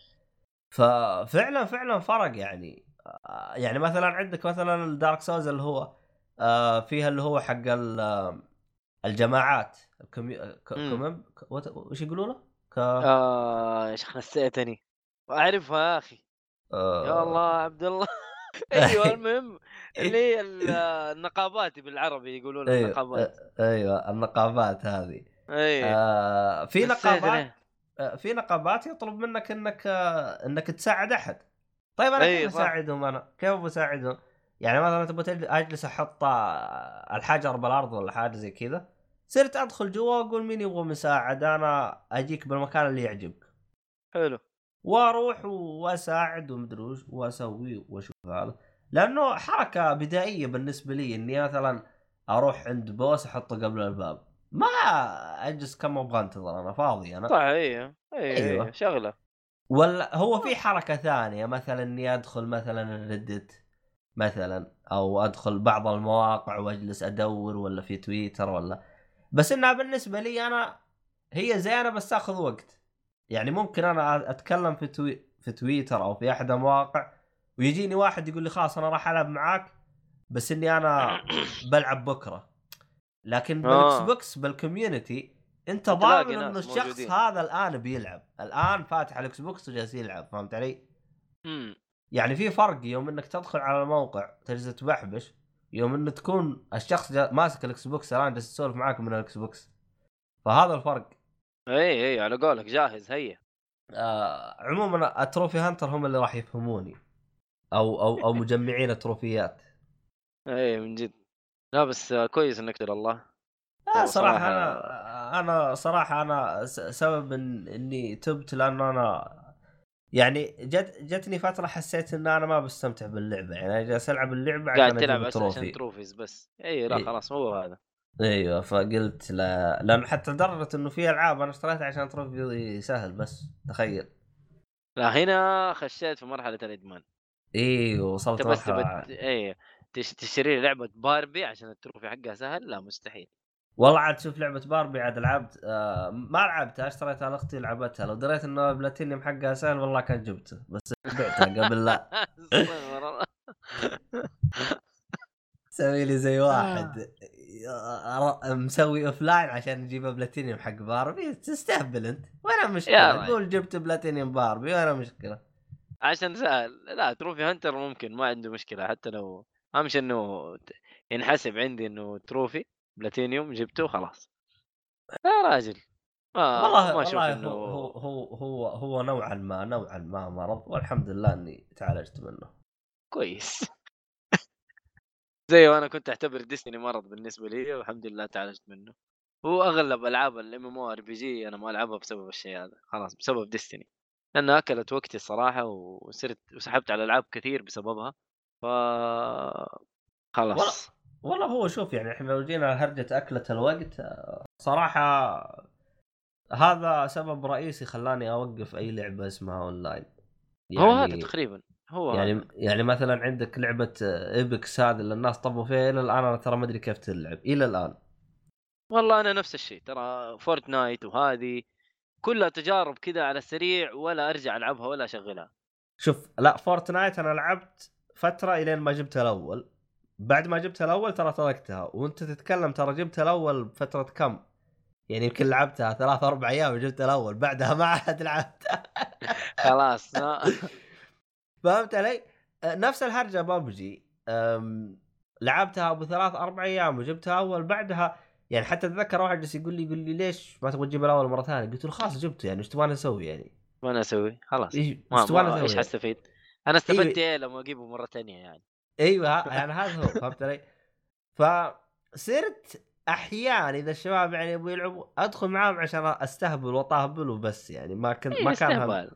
ففعلا فعلا فرق يعني آه، يعني مثلا عندك مثلا ال Dark Souls اللي هو آه، فيها اللي هو حق ال- الجماعات الكمي... ك... مم. كمم... ك... وات- وش يقولوا له؟ ك... آه يا شيخ نسيتني اعرفها يا أخي. آه، يا الله عبد الله. أيوه المهم اللي هي ال- النقابات بالعربي يقولون أيوه النقابات. آه، أيوه النقابات هذه. إي آه في نقابات. آه، في نقابات يطلب منك إنك آه، إنك تساعد أحد. طيب أنا كيف. أساعدهم أنا؟ كيف بساعدهم؟ يعني مثلا تبغى أجلس أحط آه، الحجر بالأرض ولا حاجة زي كذا صرت أدخل جوا وأقول مين يبغى مساعدة أنا أجيك بالمكان اللي يعجبك. حلو. وأروح واساعد ومدري وش واسوي واشوف هذا. لأنه حركة بدائية بالنسبة لي إني مثلا أروح عند بوس أحطه قبل الباب ما أجلس كم أبغى أنتظر أنا فاضي أنا. صح أيوه أيوه أيوة. أيوه. شغلة. ولا هو في حركة ثانية مثلا إني أدخل مثلا ال Reddit مثلا أو أدخل بعض المواقع وأجلس أدور ولا في تويتر ولا. بس إنها بالنسبة لي أنا هي زينة بس تأخذ وقت. يعني ممكن أنا أتكلم في توي... في تويتر أو في أحد المواقع ويجيني واحد يقول لي خلاص أنا راح ألعب معاك بس إني أنا بلعب بكرة لكن بال X آه. box بال community أنت ضامن إنه الشخص موجودين. هذا الآن بيلعب الآن فاتح ال Xbox وجالس يلعب فهمت علي؟ امم يعني في فرق يوم إنك تدخل على الموقع تجلس تبحبش يوم انه تكون الشخص ماسك ال Xbox الآن جالس يسولف معاك من ال Xbox فهذا الفرق إي إي على قولك جاهز هيا. آه عموما ال trophy hunter هم اللي راح يفهموني. أو أو أو مجمعين التروفيات. إي من جد. لا بس كويس إنك الله. آه صراحة صراحة- أنا أنا صراحة أنا س- سبب إن إني تبت لأنه أنا يعني جت جتني فترة حسيت إن أنا ما بستمتع باللعبة. يعني أنا جالس ألعب اللعبة قاعد عشان تلعب أجيب عشان trophies بس. إي لا. خلاص هو هذا. أيوه فقلت لا. لأن حتى لدرجة إنه في ألعاب أنا اشتريتها عشان trophy سهل بس تخيل. لا هنا خشيت في مرحلة الإدمان. إيوه وصلت تبت... اي تش... تشتري لعبة باربي عشان ال trophy حقها سهل؟ لا مستحيل. والله عاد شوف لعبة باربي عاد لعبت آه ما لعبتها اشتريتها لأختي لعبتها. لو دريت إنه البلاتينيوم حقها سهل والله كان جبته بس بعتها قبل لا. سوي لي زي واحد. آه، مسوي offline عشان يجيب بلاتينيوم حق باربي تستهبل أنت. وين يا المشكلة راجل. قول جبت بلاتينيوم باربي وين المشكلة عشان سهل لا trophy hunter ممكن ما عنده مشكلة. حتى لو أهم شيء إنه ينحسب عندي إنه trophy platinum جبته خلاص يا راجل. ما والله ما أشوف إنه هو هو هو هو نوعا ما نوعا ما مرض والحمد لله إني تعالجت منه. كويس. زي وأنا كنت أعتبر Destiny مرض بالنسبة لي والحمد لله تعالجت منه. هو أغلب ألعاب ال MMORPG أنا ما ألعبها بسبب الشيء هذا خلاص بسبب Destiny لانها أكلت وقتي الصراحة وصرت وسحبت على ألعاب كثير بسببها. ف خلاص. والله هو شوف يعني إحنا لو جينا هرجة أكلة الوقت صراحة هذا سبب رئيسي خلاني أوقف أي لعبة اسمها أونلاين هو هذا تقريبا. هو يعني هذا. يعني مثلا عندك لعبة Apex هذه اللي الناس طبوا فيها إلى الآن أنا ترى ما أدري كيف تلعب إلى الآن. والله أنا نفس الشيء ترى Fortnite وهذه كلها تجارب كذا على السريع ولا أرجع ألعبها ولا أشغلها. شوف لا فورتنايت أنا لعبت فترة إلين ما جبت الأول. بعد ما جبت الأول ترى تركتها وأنت تتكلم ترى جبت الأول بفترة كم؟ يعني يمكن لعبتها ثلاث أربع أيام وجبت الأول بعدها ما عاد لعبتها. خلاص فهمت علي؟ آه، نفس الهرجه ببجي لعبتها أبو ثلاث أربع أيام وجبتها أول بعدها يعني حتى أتذكر واحد جالس يقول لي يقول لي ليش ما تبغى تجيب الأول مرة ثانية؟ قلت له خلاص جبته يعني إيش تبغاني أسوي يعني؟ ما أنا أسوي خلاص إيش تبغاني أسوي؟ إيش؟ حستفيد؟ أنا استفدت إيوه. إيه لما أجيبه مرة ثانية يعني إيوه يعني هذا هو فهمت علي؟ فصرت أحيانا إذا الشباب يعني يبغوا يلعبوا أدخل معاهم عشان أستهبل واطهبل وبس يعني ما كنت إيه ما كان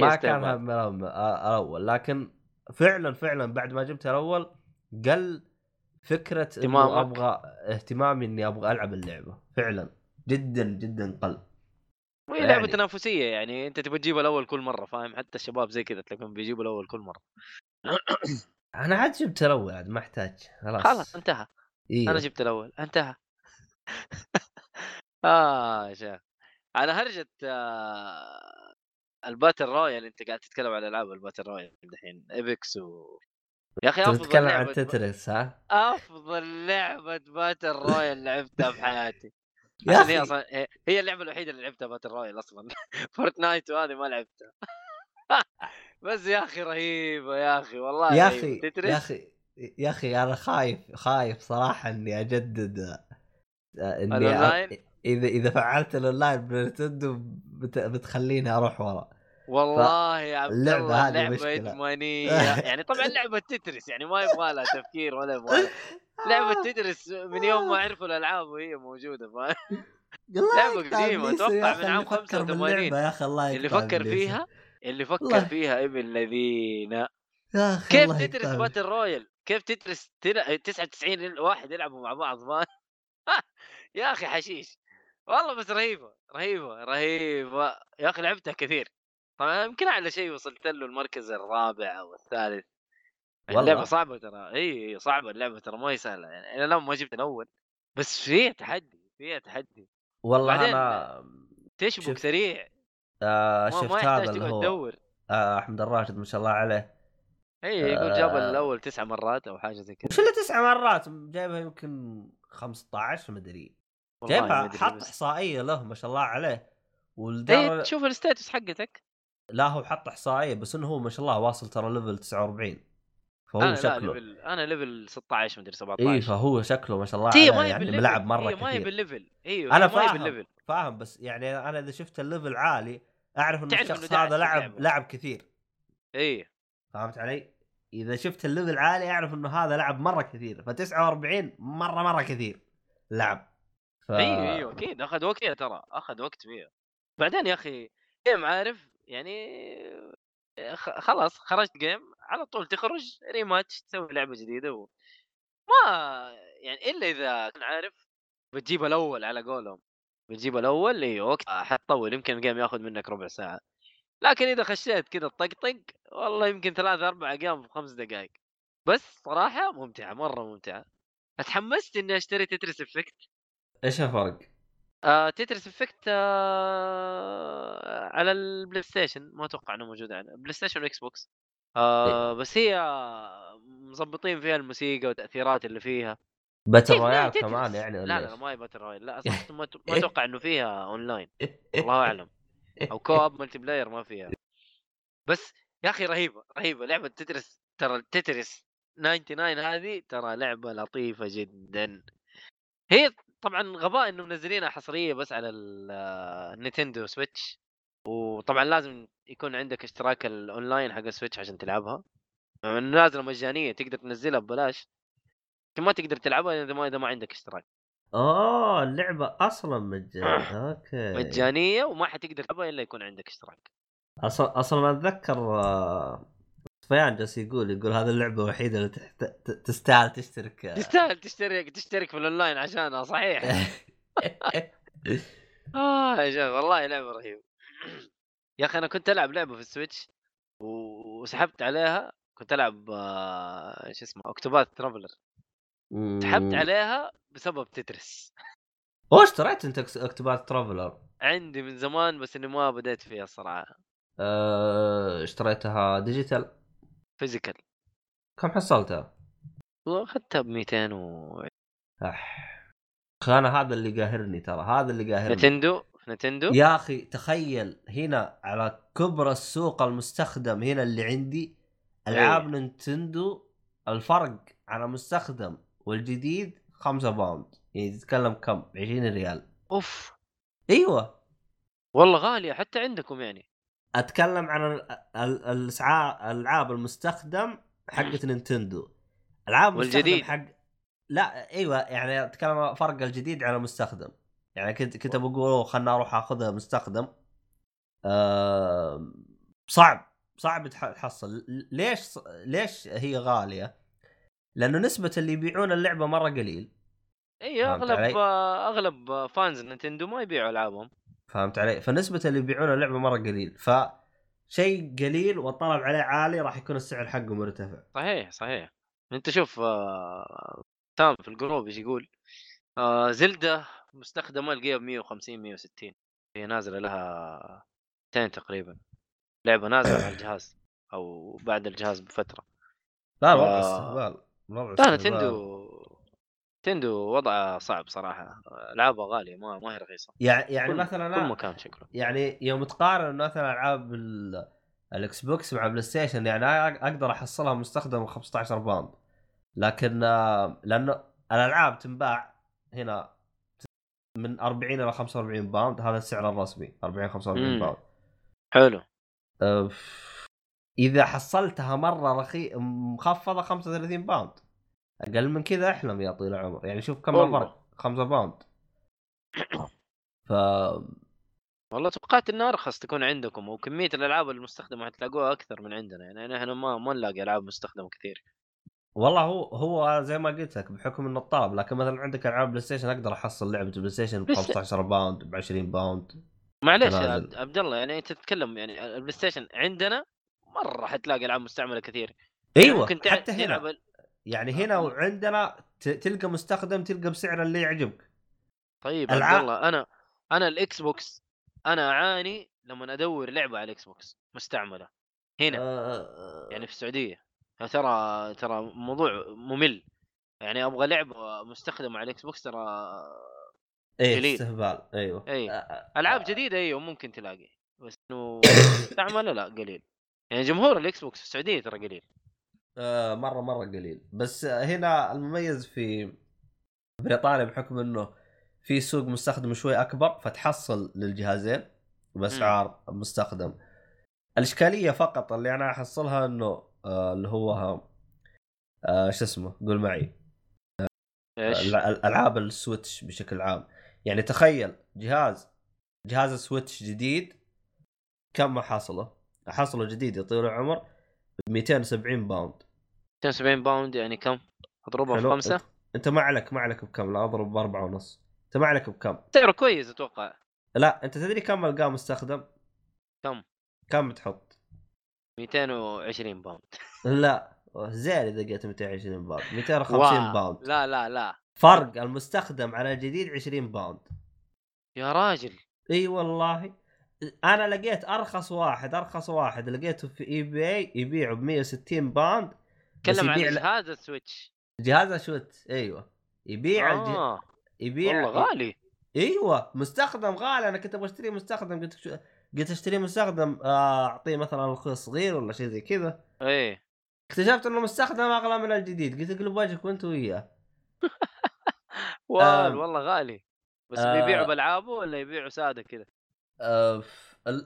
ما كان. هم الأول- الأول لكن فعلا فعلا بعد ما جبت الأول قل فكرة إنه اهتمامك. أبغى اهتمامي إني أبغى ألعب اللعبة. فعلا. جدا جدا قل. وهي لعبة يعني- تنافسية يعني أنت تبغى تجيب الأول كل مرة فاهم؟ حتى الشباب زي كذا تلاقيهم بيجيبوا الأول كل مرة. أنا عاد جبت الأول عاد ما أحتاج. خلاص. خلاص انتهى. إيه. أنا جبت الأول انتهى. آه يا شيخ. على هرجة آه ال battle royale أنت قاعد تتكلم على ألعاب ال battle royale الحين Apex و يا أخي أفضل تتكلم عن Tetris ها؟ أفضل لعبة battle royale لعبتها في حياتي يا عشان هي. أصلا هي- اللعبة الوحيدة اللي لعبتها battle royale أصلا. Fortnite وهذه ما لعبتها. بس يا أخي رهيبة يا أخي والله يا. أخي يا أخي يا أخي أنا خايف خايف صراحة إني أجدد آه، إني اذا إذا فعلت ال online ب Nintendo بت... بتخليني أروح ورا والله يا عبد الله لعبة. إدمانية يعني طبعا لعبة تترس يعني ما يبغى لها تفكير ولا يبغى لعبة تترس من يوم ما عرفوا الألعاب وهي موجودة الله إبليسه أتوقع يا أخي من عام اللي فكر 85. باللعبة يا أخي الله اللي فكر. فيها اللي فكر والله. فيها ابن الذين كيف الله تترس باتل رويال كيف تترس تل- 99 واحد يلعبوا مع بعض ما يا أخي حشيش والله بس رهيبة رهيبة رهيبة. يا أخي لعبتها كثير. طبعا يمكن أعلى شيء وصلت له المركز الرابع أو الثالث. اللعبه والله. صعبة ترى. إي صعبة اللعبة ترى ما هي سهلة. يعني أنا لما ما جبت الأول بس فيها تحدي فيها تحدي. والله أنا تشبك شفت سريع. آه شفت ما هذا اللي هو تدور. آه أحمد الراشد ما شاء الله عليه. إي يقول جاب آه. الأول تسع مرات أو حاجة زي كذا. وش اللي تسع مرات؟ جايبها يمكن 15 مدري والله ما جايبها أدري حط بس. إحصائية له ما شاء الله عليه. اي وتقدر تشوف ال stats حقتك. لا هو حط إحصائية بس إنه هو ما شاء الله واصل ترى level 49 فهو لا شكله. level أنا level 16 مدري 17 اي فهو شكله ما شاء الله عليه ما يعني ما لعب مرة هي ما هي كثير بال level إيوه أنا ما فاهم بال level فاهم بس يعني أنا إذا شفت ال level عالي أعرف ان تعرف إنه الشخص هذا لعب. لعب كثير. اي فهمت علي؟ إذا شفت ال level عالي أعرف إنه هذا لعب مرة كثير. ف 49 مرة مرة كثير. لعب. ف... إيوه إيوه أكيد أخذ وقت فيها ترى أخذ وقت فيها. بعدين يا أخي game عارف يعني خ- خلاص خرجت game على طول تخرج rematch تسوي لعبة جديدة و... ما يعني إلا إذا كنت عارف بتجيب الأول على قولهم. بتجيب الأول أيوه وقت حتطول يمكن ال game ياخذ منك ربع ساعة. لكن إذا خشيت كذا طقطق والله يمكن ثلاث أربع أيام في خمس دقائق بس صراحة ممتعة مرة ممتعة. اتحمست إني أشتري Tetris Effect إيش الفرق؟ آه Tetris Effect آه على ال PlayStation ما أتوقع إنه موجود على PlayStation و Xbox. آه بس هي مظبطين فيها الموسيقى والتأثيرات اللي فيها. باتل رويال. كمان يعني لا ولا لا, لا؟ ما هي battle royale لا أت- ما أتوقع إنه فيها اونلاين الله أعلم. أو co-op multiplayer ما فيها. بس يا أخي رهيبة رهيبة. لعبة Tetris ترى Tetris 99 هذه ترى لعبة لطيفة جدا. هي طبعا غباء إنه منزلينها حصرية بس على ال- ال Nintendo Switch وطبعا لازم يكون عندك اشتراك الأونلاين حق ال Switch عشان تلعبها. نازلة مجانية تقدر تنزلها ببلاش. لكن ما تقدر تلعبها إذا ما إذا ما عندك اشتراك. اوه اللعبة أصلا مجانية. أوكي. مجانية وما حتقدر تلعبها إلا يكون عندك اشتراك. أصلا أصلا أتذكر آه، صفيان جالس يقول يقول هذه اللعبة الوحيدة اللي تحت... تستاهل تشترك. تستاهل تشترك تشترك في الأونلاين عشانها صحيح. آه يا شباب والله لعبة رهيبة. يا أخي أنا كنت ألعب لعبة في ال Switch وسحبت عليها كنت ألعب آه، شو اسمه Octopath Traveler. سحبت عليها بسبب Tetris. أوه اشتريت أنت Octopath Traveler؟ عندي من زمان بس إني ما بديت فيها الصراحه أه... اشتريتها digital. physical. كم حصلتها؟ واخذتها ب 200 و أح. أنا هذا اللي قاهرني ترى هذا اللي قاهرني. نتندو؟ نتندو؟ يا أخي تخيل هنا على كبر السوق المستخدم هنا اللي عندي ألعاب Nintendo الفرق على مستخدم والجديد 5 pound. يعني تتكلم كم؟ 20 ريال. أوف. أيوه. والله غالية حتى عندكم يعني. أتكلم عن ال- ال- الاسعار الألعاب المستخدم حقت Nintendo. ألعاب والجديد. حق لا إيوه يعني أتكلم فرق الجديد على المستخدم يعني كنت كنت بقول خلنا أروح أخذها مستخدم. آه صعب صعب تح- تحصل. ليش ليش هي غالية؟ لأنه نسبة اللي يبيعون اللعبة مرة قليل. اي اغلب أغلب fans Nintendo ما يبيعوا ألعابهم. فهمت علي؟ فنسبة اللي يبيعون اللعبة مرة قليل ف شيء قليل والطلب عليه عالي راح يكون السعر حقه مرتفع صحيح صحيح انت شوف آه، تام في ال group إيش يقول آه Zelda مستخدمة القيها ب 150 160 هي نازلة لها سنتين تقريبا لعبة نازلة على الجهاز أو بعد الجهاز بفترة لا الوضع آه. استهبال لا. نتندو نتندو وضعها صعب صراحة. العابها غالية ما ما هي رخيصة. يعني يعني كل- مثلا كل مكان شكله. يعني يوم تقارن مثلا ألعاب ال- ال Xbox مع PlayStation يعني أقدر أحصلها مستخدم 15 pound. لكن آه، لأنه الألعاب تنباع هنا من 40 إلى 45 pound. هذا السعر الرسمي 40 45 مم. pound. حلو. إذا حصلتها مرة رخي مخفضة 35 pound. أقل من كذا أحلم يا طويل العمر. يعني شوف كم. الفرق 5 pound. ف والله توقعت انها أرخص تكون عندكم وكمية الألعاب المستخدمة حتلاقوها أكثر من عندنا. يعني إحنا ما ما نلاقي ألعاب مستخدمة كثير. والله هو هو زي ما قلت لك بحكم إنه الطلب لكن مثلا عندك ألعاب PlayStation أقدر أحصل لعبة PlayStation ب بس- 15 pound ب 20 pound. معليش يا. عبد- الله يعني أنت تتكلم يعني ال PlayStation عندنا مرة حتلاقي ألعاب مستعملة كثير. يعني أيوه ممكن تع- حتى تلعب هنا ال- يعني هنا وعندنا ت- تلقى مستخدم تلقى بسعر اللي يعجبك. طيب الع- عبد الله أنا أنا ال Xbox أنا أعاني لما أدور لعبة على ال Xbox مستعملة. هنا. آه يعني في السعودية. ترى ترى موضوع ممل. يعني أبغى لعبة مستخدمة على ال Xbox ترى إيه. استهبال. أيوه. اي آه، ألعاب جديدة أيوه ممكن تلاقي. بس إنه مستعملة لا قليل. يعني جمهور ال Xbox في السعودية ترى قليل. آه مرة مرة قليل. بس هنا المميز في بريطانيا بحكم إنه في سوق مستخدم شوي أكبر فتحصل للجهازين بأسعار مستخدم. الإشكالية فقط اللي أنا أحصلها إنه آه اللي هو آه شو اسمه؟ قول معي. إيش؟ الع- الألعاب ال Switch بشكل عام. يعني تخيل جهاز جهاز Switch جديد كم حاصله؟ حاصله جديد يطول العمر 270 pound. 270 pound يعني كم؟ اضربها في حلو. خمسه انت, ما عليك ما عليك بكم لا أضرب بأربعة ونص. أنت ما عليك بكم. سعره كويس أتوقع. لا أنت تدري كم القاه مستخدم؟ كم؟ كم تحط؟ 220 pound. لا. زين إذا لقيت 220 pound. 250 wow. pound. لا لا لا. فرق المستخدم على الجديد 20 pound. يا راجل. إي والله. أنا لقيت أرخص واحد أرخص واحد. لقيته في eBay يبيعه ب 160 pound. تكلم عن جهاز السويتش. جهاز شوت أيوه. يبيع الج... آه. يبيع والله غالي. أيوه. مستخدم غالي. أنا كنت أبغى أشتري مستخدم. قلت شو... قلت أشتري مستخدم آه، أعطيه مثلا أخوي صغير ولا شيء زي كذا. إيه. اكتشفت إنه مستخدم أغلى من الجديد. قلت أقلب وجهك وأنت وياه. آم. والله غالي. بس آه. بيبيعوا بألعابه ولا يبيعوا سادة كذا؟ آه،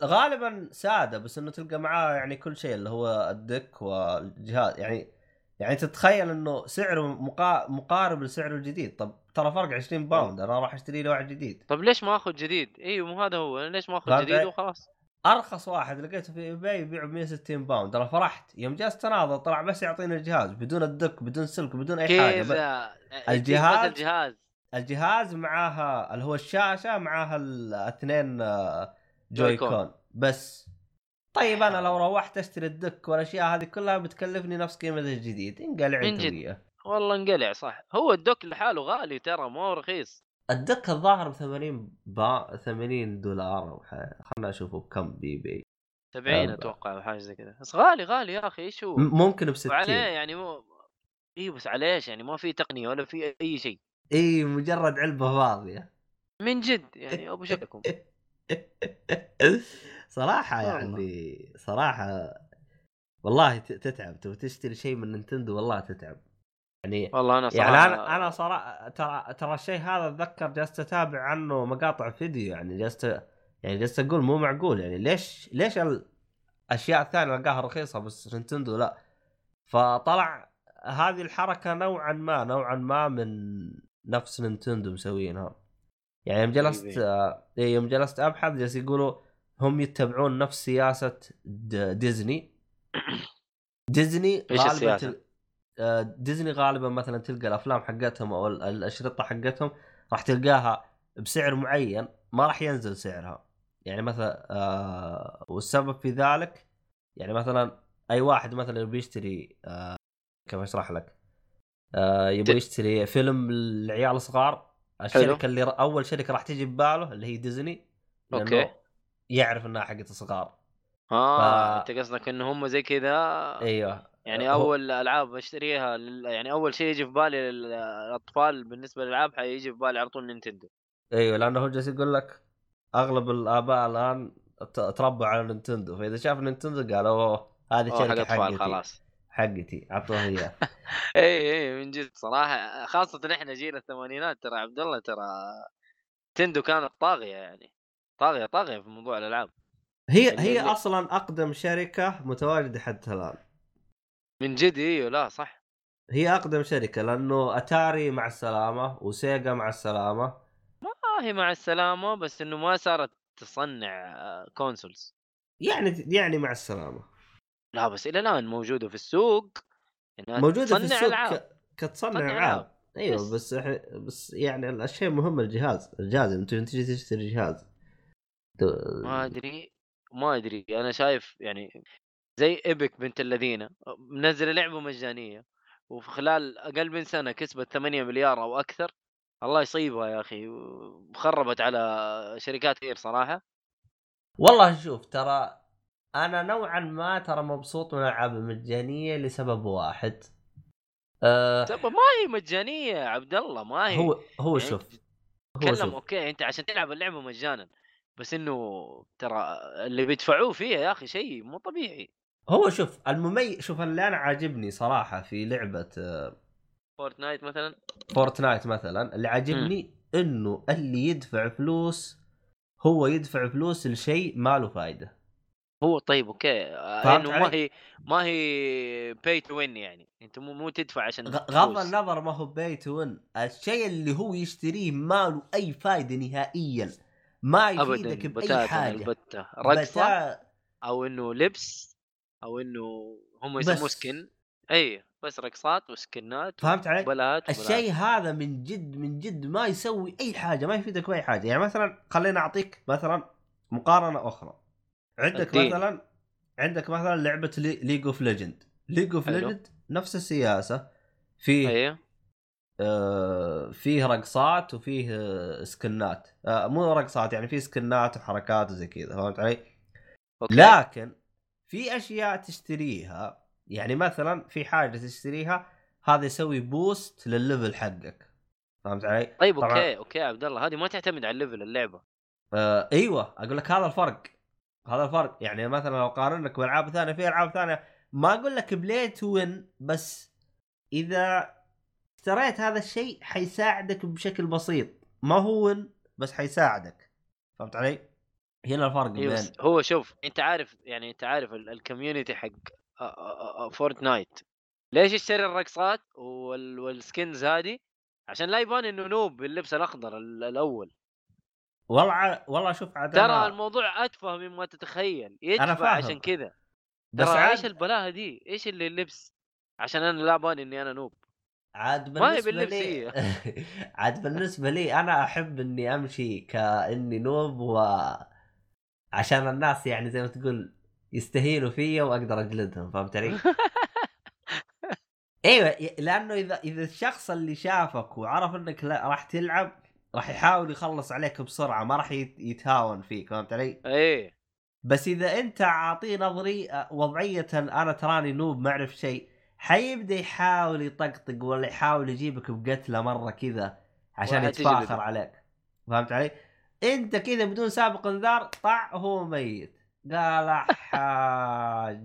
غالبا ساده بس إنه تلقى معاه يعني كل شيء اللي هو الدك والجهاز. يعني يعني تتخيل إنه سعره مقا... مقارب لسعره الجديد. طب ترى فرق 20 pound أنا راح أشتري لي واحد جديد. طب ليش ما آخذ جديد؟ أيوه مو هذا هو. ليش ما آخذ جديد؟ وخلاص؟ أرخص واحد لقيته في eBay يبيعه ب 160 pound. أنا فرحت. يوم جلست اناظر طلع بس يعطيني الجهاز بدون ال dock بدون سلك بدون أي حاجة. يا- الجهاز- الجهاز. الجهاز معاها اللي هو الشاشة معاها الاثنين آه، Joy Joy-Con. Con بس. طيب أنا لو روحت أشتري ال dock والأشياء هذه كلها بتكلفني نفس قيمة الجديد. انقلع من انت جد. والله انقلع صح. هو ال dock لحاله غالي ترى مو رخيص. ال dock الظاهر ب 80 با 80 دولار أو خلنا أشوفه بكم بي بي. 70 آه، أتوقع أو حاجة زي كذا. بس غالي غالي يا أخي إيش هو؟ ممكن ب 60 وعليه يعني مو أيوه بس عليه يعني؟ ما في تقنية ولا في أي شيء. إي مجرد علبة فاضية. من جد يعني ابو شكلكم صراحة. يعني صراحة والله تتعب. تبغى تشتري شيء من Nintendo والله تتعب. يعني والله أنا صراحة يعني أنا أنا صراحة ترى ترى الشيء هذا أتذكر جلست أتابع عنه مقاطع فيديو يعني جلست يعني جلست أقول مو معقول يعني ليش ليش الأشياء الثانية ألقاها رخيصة بس Nintendo لا؟ فطلع هذه الحركة نوعا ما نوعا ما من نفس Nintendo مسوينها يعني يوم جلست طيب. آه، إيه، يوم جلست أبحث جالس يقولوا هم يتبعون نفس سياسة Disney Disney غالبا. آه، ديزني غالبا مثلا تلقى الأفلام حقتهم أو ال- الأشرطة حقتهم راح تلقاها بسعر معين ما راح ينزل سعرها يعني مثلا آه والسبب في ذلك يعني مثلا أي واحد مثلا يبي يشتري آه كيف أشرح لك آه يبغى يشتري فيلم للعيال الصغار. الشركة اللي ر- أول شركة راح تجي بباله اللي هي Disney okay. يعرف إنها حقت الصغار. آه ف- أنت قصدك ان هم زي كذا أيوه. يعني هو- أول ألعاب أشتريها لل... يعني أول شيء يجي في بالي للأطفال بالنسبة للألعاب حيجي في بالي على طول Nintendo. أيوه لأنه هو جالس يقول لك أغلب الآباء الآن تربوا على Nintendo. فإذا شاف Nintendo قالوا أوه هذه شركة حقتي. خلاص. حقتي اعطوها اياه اي اي من جد صراحة خاصة إحنا جيل الثمانينات ترى عبد الله ترى نينتندو كانت طاغيه يعني طاغية طاغية في موضوع الألعاب. هي هي أصلا أقدم شركة متواجدة حتى الآن. من جد أيوه لا صح. هي أقدم شركة لأنه أتاري مع السلامة وسيجا مع السلامة. ما هي مع السلامة بس إنه ما صارت تصنع آه، consoles يعني يعني مع السلامة. لا بس إلى الآن موجودة في السوق موجودة في السوق العاب. كتصنع تصنع العاب. أيوه بس. بس بس يعني الشيء مهم الجهاز الجهاز انت تجي تشتري جهاز ت- ما أدري ما أدري أنا شايف يعني زي إيبك بنت الذين منزلة لعبة مجانية وفي خلال أقل من سنة كسبت 8 مليار أو أكثر الله يصيبها يا أخي وخربت على شركات كثير صراحة والله شوف ترى أنا نوعا ما ترى مبسوط من الالعاب المجانية لسبب واحد. آه سبب ما هي مجانية يا عبد الله ما هي. هو هو يعني شوف تتكلم شوف. okay أنت عشان تلعب اللعبة مجانا بس إنه ترى اللي بيدفعوه فيها يا أخي شيء مو طبيعي. هو شوف المميز شوف اللي أنا عاجبني صراحة في لعبة آه، فورتنايت مثلا؟ فورتنايت مثلا اللي عاجبني إنه اللي يدفع فلوس هو يدفع فلوس لشيء ما له فائده هو طيب okay فهمت انه ما؟ هي ما هي pay to win يعني. أنت مو مو تدفع عشان غض. النظر ما هو pay to win الشيء اللي هو يشتريه ما له أي فائده نهائيا. ما يفيدك بأي حاجة. البتة. رقصة بتا- أو إنه لبس أو إنه هم يسموه. skin إي بس رقصات و skinات فهمت علي؟ وبلات. الشيء هذا من جد من جد ما يسوي أي حاجة ما يفيدك بأي حاجة. يعني مثلا خليني أعطيك مثلا مقارنة أخرى. عندك الحين. مثلا عندك مثلا لعبة ليج اوف ليجند ليج اوف ليجند نفس السياسة فيه آه فيه رقصات وفيه آه skinات آه مو رقصات يعني فيه skinات وحركات وزي كذا فهمت علي؟ okay لكن في أشياء تشتريها يعني مثلا في حاجة تشتريها هذا يسوي boost لل level حقك فهمت علي؟ طيب أوكي أوكي عبد الله هذه ما تعتمد على ال level اللعبة آه إيوه أقول لك هذا الفرق هذا الفرق يعني مثلا لو قارنك بألعاب ثانية في ألعاب ثانية ما أقول لك pay to win بس إذا اشتريت هذا الشيء حيساعدك بشكل بسيط. ما هو win بس حيساعدك. فهمت علي؟ هنا الفرق أيوه بين هو شوف أنت عارف يعني أنت عارف ال- ال community حق آ- آ- آ- فورتنايت ليش يشتري الرقصات وال... والسكنز هذه؟ عشان لا يبان إنه نوب باللبس الأخضر ال- الأول. والله والله شوف عاد ترى أنا الموضوع أتفه مما تتخيل أنا يدفع فاهم. عشان كذا بس ترى إيش البلاهة دي إيش اللي اللبس عشان أنا لا بان إني أنا نوب عاد بالنسبة لي. عاد بالنسبة لي أنا أحب إني أمشي كإني نوب و عشان الناس يعني زي ما تقول يستهينوا فيا وأقدر اجلدهم فهمت علي؟ إيوه لأنه إذا إذا الشخص اللي شافك وعرف إنك راح تلعب راح يحاول يخلص عليك بسرعة ما راح يت- يتهاون فيك فهمت علي؟ إيه بس إذا أنت عاطيه نظري وضعية أنا تراني نوب ما أعرف شيء حيبدأ يحاول يطقطق ولا يحاول يجيبك بقتله مرة كذا عشان. يتفاخر عليك فهمت علي؟ أنت كذا بدون سابق انذار طع هو ميت قال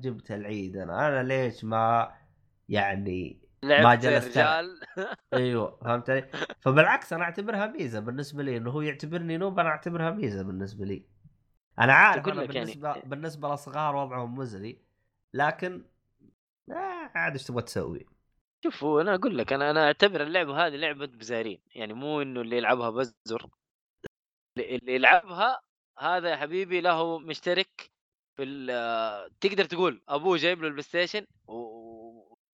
جبت العيد أنا أنا ليش ما يعني لعبت جلست. رجال أيوه فهمت علي؟ فبالعكس أنا أعتبرها ميزة بالنسبة لي إنه هو يعتبرني نوب أنا أعتبرها ميزة بالنسبة لي. أنا عارف لك يعني- بالنسبة يعني... بالنسبة للصغار وضعهم مزري لكن آه عاد إيش تبغى تسوي؟ شوف هو أنا أقول لك أنا أنا أعتبر اللعبه هذه لعبة بزارين يعني مو إنه اللي يلعبها بزر اللي يلعبها هذا يا حبيبي له مشترك في تقدر تقول أبوه جايب له البلاي ستيشن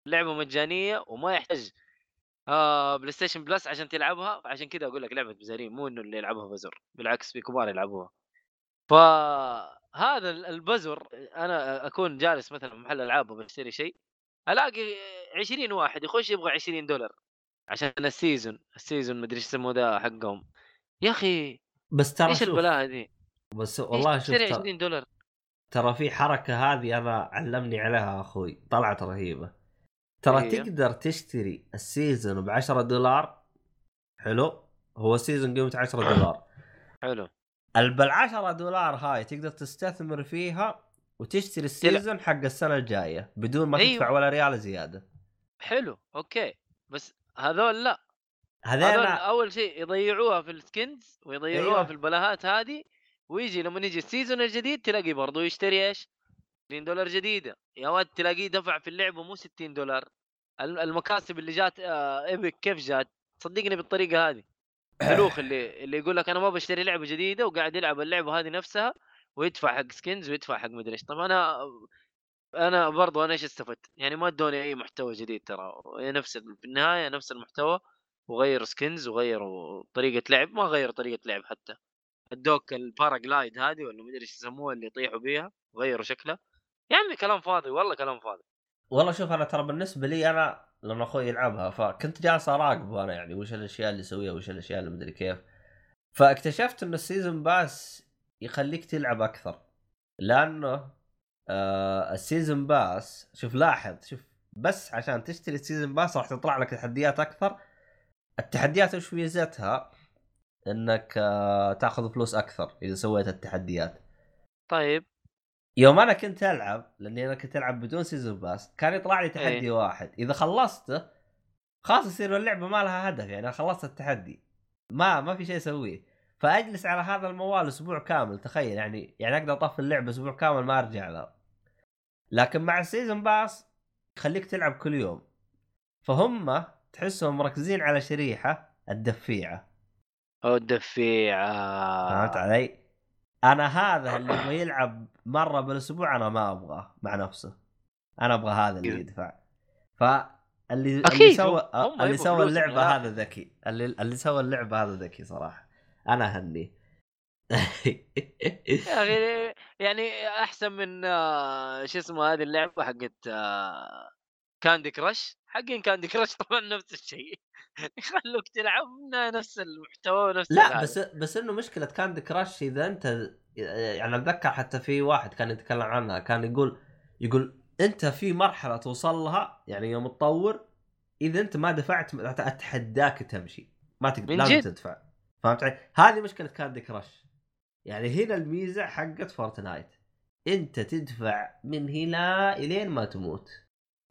ولعبه مجانية وما يحتاج آه بلاي ستيشن بلس عشان تلعبها عشان كذا أقول لك لعبة بزارين مو إنه اللي يلعبها بزر بالعكس في كبار يلعبوها. فهذا ال- البزر أنا أكون جالس مثلا في محل ألعاب وبشتري شيء ألاقي 20 واحد يخش يبغى 20 دولار عشان ال season ال season مدري إيش يسموه ذا حقهم. يا أخي بس ترى إيش البلاهة دي؟ بس والله شوف تشتري ترى, 20 دولار؟ ترى في حركة هذه أنا علمني عليها أخوي طلعت رهيبة. ترى هي؟ تقدر تشتري ال season ب 10 دولار حلو هو ال season قيمته 10 دولار حلو بال 10 دولار هاي تقدر تستثمر فيها وتشتري ال season حق السنة الجاية بدون ما أيوة. تدفع ولا ريال زيادة حلو okay بس هذول لا هذول هذول أول شيء يضيعوها في ال skins ويضيعوها أيوة. في البلاهات هذه ويجي لما يجي ال season الجديد تلاقي برضه يشتري إيش؟ 20 دولار جديدة. يا ولد تلاقيه دفع في اللعبه مو 60 دولار. الم- المكاسب اللي جات آه Epic كيف جات؟ صدقني بالطريقة هذه. فالأخ اللي اللي يقول لك أنا ما بشتري لعبة جديدة وقاعد يلعب اللعبة هذه نفسها ويدفع حق skins ويدفع حق مدري إيش. طب أنا أنا برضو أنا إيش استفدت؟ يعني ما ادوني أي محتوى جديد ترى. هي نفس في النهاية نفس المحتوى وغيروا skins وغيروا طريقة لعب. ما غيروا طريقة لعب حتى. ادوك ال paraglide هذه ولا مدري إيش يسموها اللي يطيحوا بيها غيروا شكلها. يا عمي كلام فاضي والله كلام فاضي. والله شوف أنا ترى بالنسبة لي أنا لما أخوي يلعبها فكنت جالس اراقبه أنا يعني وش الأشياء اللي يسويها وش الأشياء اللي مدري كيف. فاكتشفت انه ال season pass يخليك تلعب أكثر لأنه آه ال season pass شوف لاحظ شوف بس عشان تشتري ال season pass راح تطلع لك تحديات أكثر. التحديات وش ميزتها؟ إنك آه تأخذ فلوس أكثر إذا سويت التحديات. طيب. يوم أنا كنت العب لاني أنا كنت العب بدون season pass كان يطلع لي تحدي إيه. واحد. اذا خلصته خلاص يصير اللعبة ما لها هدف يعني أنا خلصت التحدي. ما ما في شيء اسويه. فأجلس على هذا الموال أسبوع كامل تخيل يعني يعني أقدر أطفي اللعبة أسبوع كامل ما أرجع لها لكن مع ال season pass يخليك تلعب كل يوم. فهم تحسهم مركزين على شريحة الدفيعة. أو الدفيعة. فهمت علي؟ أنا هذا اللي يبغى يلعب مرة بالأسبوع أنا ما أبغاه مع نفسه. أنا أبغى هذا اللي يدفع. فاللي اللي أكيد، سوى اللي سوى اللعبة الآخر. هذا ذكي. اللي اللي سوى اللعبة هذا ذكي صراحة. أنا هني يا أخي يعني أحسن من آه، شو اسمه هذه اللعبة حقت آه، كاندي كراش حقين كاندي كراش طبعا نفس الشيء يخلوك تلعب نفس المحتوى ونفس لا. بس بس إنه مشكلة كاندي كراش إذا أنت يعني أتذكر حتى في واحد كان يتكلم عنها كان يقول يقول أنت في مرحلة توصل لها يعني يوم تطور إذا أنت ما دفعت أتحداك تمشي ما تقدر لازم؟ تدفع فهمت علي؟ هذه مشكلة كاندي كراش يعني هنا الميزة حقت فورتنايت أنت تدفع من هنا إلين ما تموت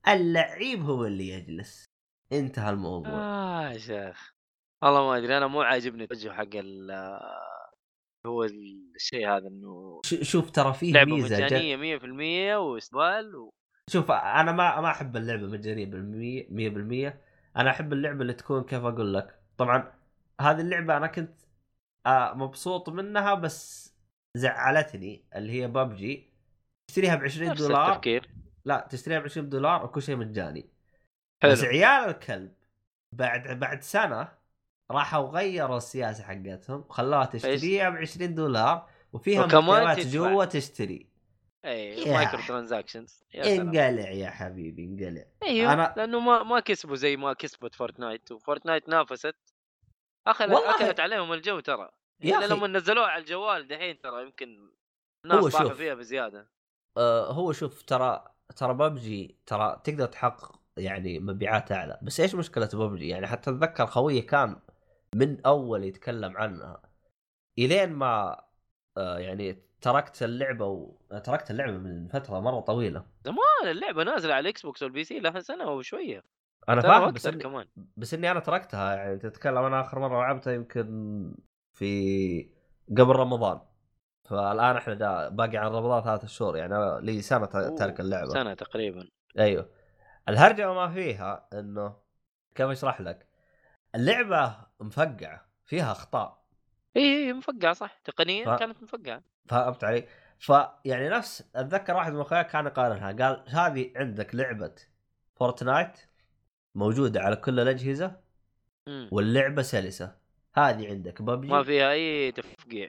اللعيب هو اللي يجلس. انتهى الموضوع. آه يا شيخ. والله ما أدري أنا مو عاجبني التوجه حق ال هو الشيء هذا إنه شوف ترى فيه لعبة ميزة جد. مجانية 100% واستقبال و... شوف أنا ما ما أحب اللعبة مجانية بالمية 100% أنا أحب اللعبة اللي تكون كيف أقول لك. طبعا هذه اللعبة أنا كنت آه، مبسوط منها بس زعلتني اللي هي ببجي تشتريها ب 20 نفس دولار. التفكير. لا تشتريها ب 20 دولار وكل شيء مجاني. حلو. بس عيال الكلب بعد بعد سنة راحوا غيروا السياسة حقتهم خلوها تشتريها ب 20 دولار وفيها تدفع. جوا تشتري. اي. مايكرو ترانزاكشنز انقلع يا حبيبي انقلع. أيوه أنا- لأنه ما ما كسبوا زي ما كسبت فورتنايت وفورتنايت نافست. اخذت والله- اكلت عليهم الجو ترى. يا أخي. لما نزلوها على الجوال دحين ترى يمكن الناس طاحوا. فيها بزيادة. آه، هو شوف ترى ترى ببجي ترى تقدر تحقق يعني مبيعات أعلى. بس إيش مشكلة ببجي؟ يعني حتى أتذكر خويه كان من أول يتكلم عنها. إلين ما آه، يعني تركت اللعبة و... تركت اللعبة من فترة مرة طويلة. آه، اللعبة نازلة على الإكس بوكس وال PC لها سنة وشويه أنا فاهم بس إني... كمان. بس إني أنا تركتها يعني تتكلم أنا آخر مرة لعبتها يمكن في قبل رمضان. فالآن إحنا دا باقي عن رمضان ثلاث شهور يعني لي سنة تارك اللعبة. سنة تقريبا. أيوه. الهرجة وما فيها إنه كيف أشرح لك؟ اللعبة مفقعة فيها أخطاء. إي إي مفقعة صح. تقنيا ف- كانت مفقعة. فهمت علي؟ فيعني نفس أتذكر واحد من اخوياي كان يقارنها قال هذه عندك لعبة فورتنايت موجودة على كل الأجهزة. واللعبة سلسة هذه عندك ببجي ما فيها أي تفقيع.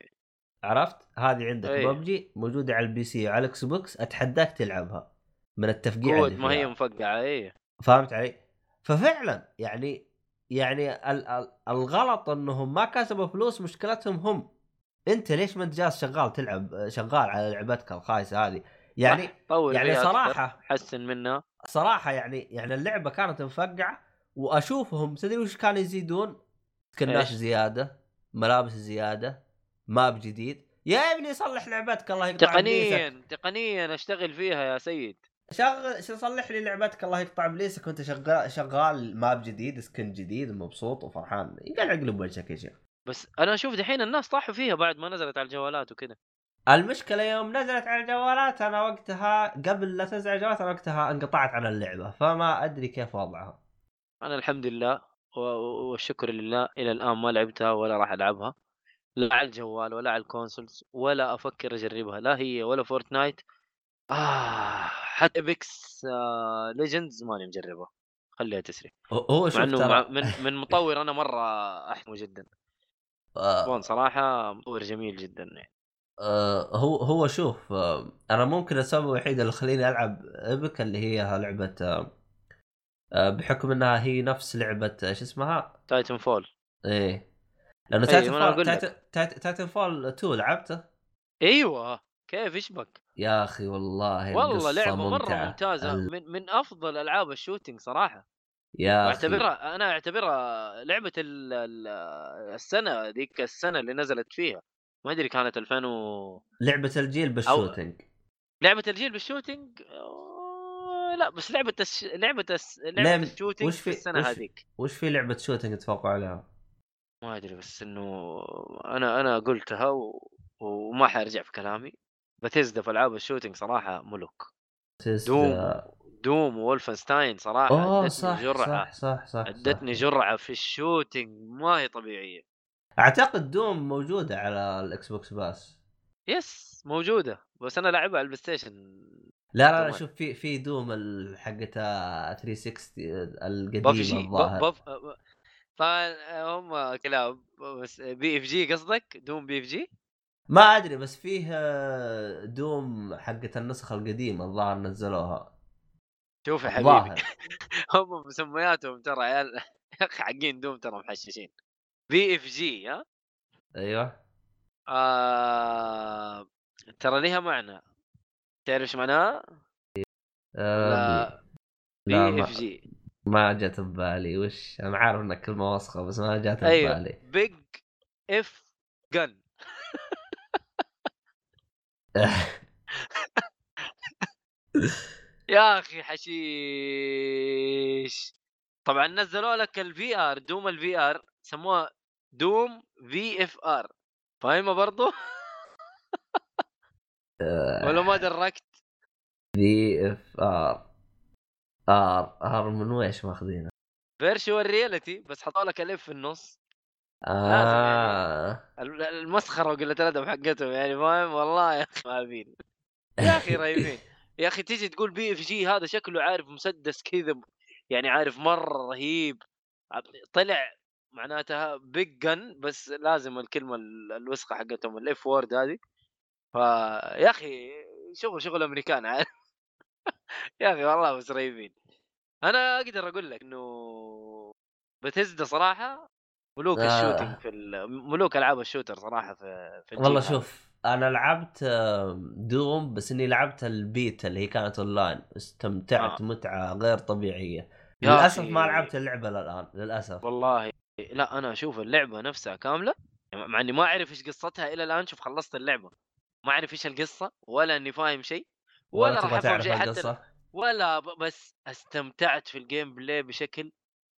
عرفت؟ هذه عندك أي. ببجي موجودة على ال PC وعلى الإكس بوكس أتحداك تلعبها من التفقيع اللي ما هي. مفقعة اي فهمت علي؟ ففعلا يعني يعني ال- ال- الغلط إنهم ما كسبوا فلوس مشكلتهم هم أنت ليش ما أنت جالس شغال تلعب شغال على لعبتك الخايسة هذه يعني طور يعني صراحة حسن منها صراحة يعني يعني اللعبة كانت مفقعة وأشوفهم تدري وش كانوا يزيدون؟ سكنات إيش؟ زيادة ملابس زيادة ماب جديد. يا ابني صلح لعبتك الله يقطع تقنيا تقنيا أشتغل فيها يا سيد. شغل صلح لي لعبتك الله يقطع ابليسك. وأنت شغال شغال ماب جديد سكن جديد مبسوط وفرحان. يقلع قلب وجهك يا شيخ. بس أنا أشوف دحين الناس طاحوا فيها بعد ما نزلت على الجوالات وكذا. المشكلة يوم نزلت على الجوالات أنا وقتها قبل لا تنزل على الجوالات أنا وقتها انقطعت عن اللعبة فما أدري كيف وضعها. أنا الحمد لله والشكر لله إلى الآن ما لعبتها ولا راح ألعبها. لا على الجوال ولا على ال consoles ولا أفكر أجربها لا هي ولا فورتنايت آه حتى ابيكس ليجندز ماني مجربه خليها تسري. هو- شوف مع إنه مع من من مطور أنا مرة أحبه جدا. آه، ريسبون صراحة مطور جميل جدا يعني. آه، هو هو شوف آه، أنا ممكن السبب الوحيد اللي خليني ألعب ابيكس اللي هي لعبة آه، آه، بحكم إنها هي نفس لعبة آه، شو اسمها؟ تايتن فول إيه. لأنه تايتن فول. تايتن- فول 2 لعبته؟ أيوه كيف إيش بك؟ يا أخي والله والله لعبة مرة ممتعة. ممتازة ال- من من أفضل ألعاب ال shooting صراحة يا أخي واعتبرها أنا أعتبرها لعبة ال- ال- السنة ذيك السنة اللي نزلت فيها ما أدري كانت 2000 و... لعبة الجيل بال shooting لعبة الجيل بال shooting لا بس لعبة الش... لعبة الس... لعب- لعبه ال shooting وش في السنة وش- هذيك وش في لعبة shooting تفوقوا عليها؟ ما أدري بس إنه أنا أنا قلتها و... وما حارجع في كلامي بتزدا في ألعاب ال shooting صراحة ملوك دوم دوم وولفنستاين صراحة اوه أدتني صح جرعة صح صح صح أدتني صح. جرعة في ال shooting ما هي طبيعية أعتقد دوم موجودة على الاكس بوكس pass yes موجودة بس أنا لاعبها على البلاي ستيشن لا لا لا. شوف في في دوم حقتها 360 بافجي القديمة الظاهر. فهم كلاب بس بي اف جي قصدك؟ دوم بي اف جي ما أدري بس فيه آه، دوم حقت النسخة القديمة الظاهر نزلوها. شوف يا حبيبي هم مسمياتهم ترى عيال يا أخي حقين دوم ترى محششين. بي اف جي ها؟ أيوه. آه... ترى ليها معنى. تعرف إيش معناها؟ آه، لا BFG ما جت ببالي وش؟ أنا عارف انها كلمة وسخه بس ما جت أيوه. ببالي big F gun يا أخي حشيش. طبعا نزلوا لك ال VR دوم ال VR سموها دوم VFR فاهمة برضو؟ ولا ما دركت؟ VFR R R من ويش ماخذينه؟ virtual reality بس حطوا لك ال F في النص. آه. ال- المسخرة وقلة الأدب حقتهم يعني فاهم؟ والله يا أخي مالين يا أخي رهيبين. يا أخي تيجي تقول BFG هذا شكله عارف مسدس كذا يعني عارف مرة رهيب. طلع معناتها big gun بس لازم الكلمة ال- الوسخة حقتهم ال F word هذه. فيا أخي شغل شغل أمريكان عارف. يا أخي والله بس رهيبين أنا أقدر أقول لك إنه بتزدا صراحة ملوك آه. ال shooting في ملوك ألعاب ال shooter صراحة في في والله. شوف أنا لعبت دوم بس إني لعبت البيتا اللي هي كانت أونلاين استمتعت آه. متعة غير طبيعية للأسف. ما لعبت اللعبة الان للأسف والله لا أنا أشوف اللعبة نفسها كاملة مع إني ما أعرف إيش قصتها إلى الآن شوف خلصت اللعبة ما أعرف إيش القصة ولا إني فاهم شيء ولا راح افهم تعرف شيء حتى ولا بس استمتعت في ال gameplay بشكل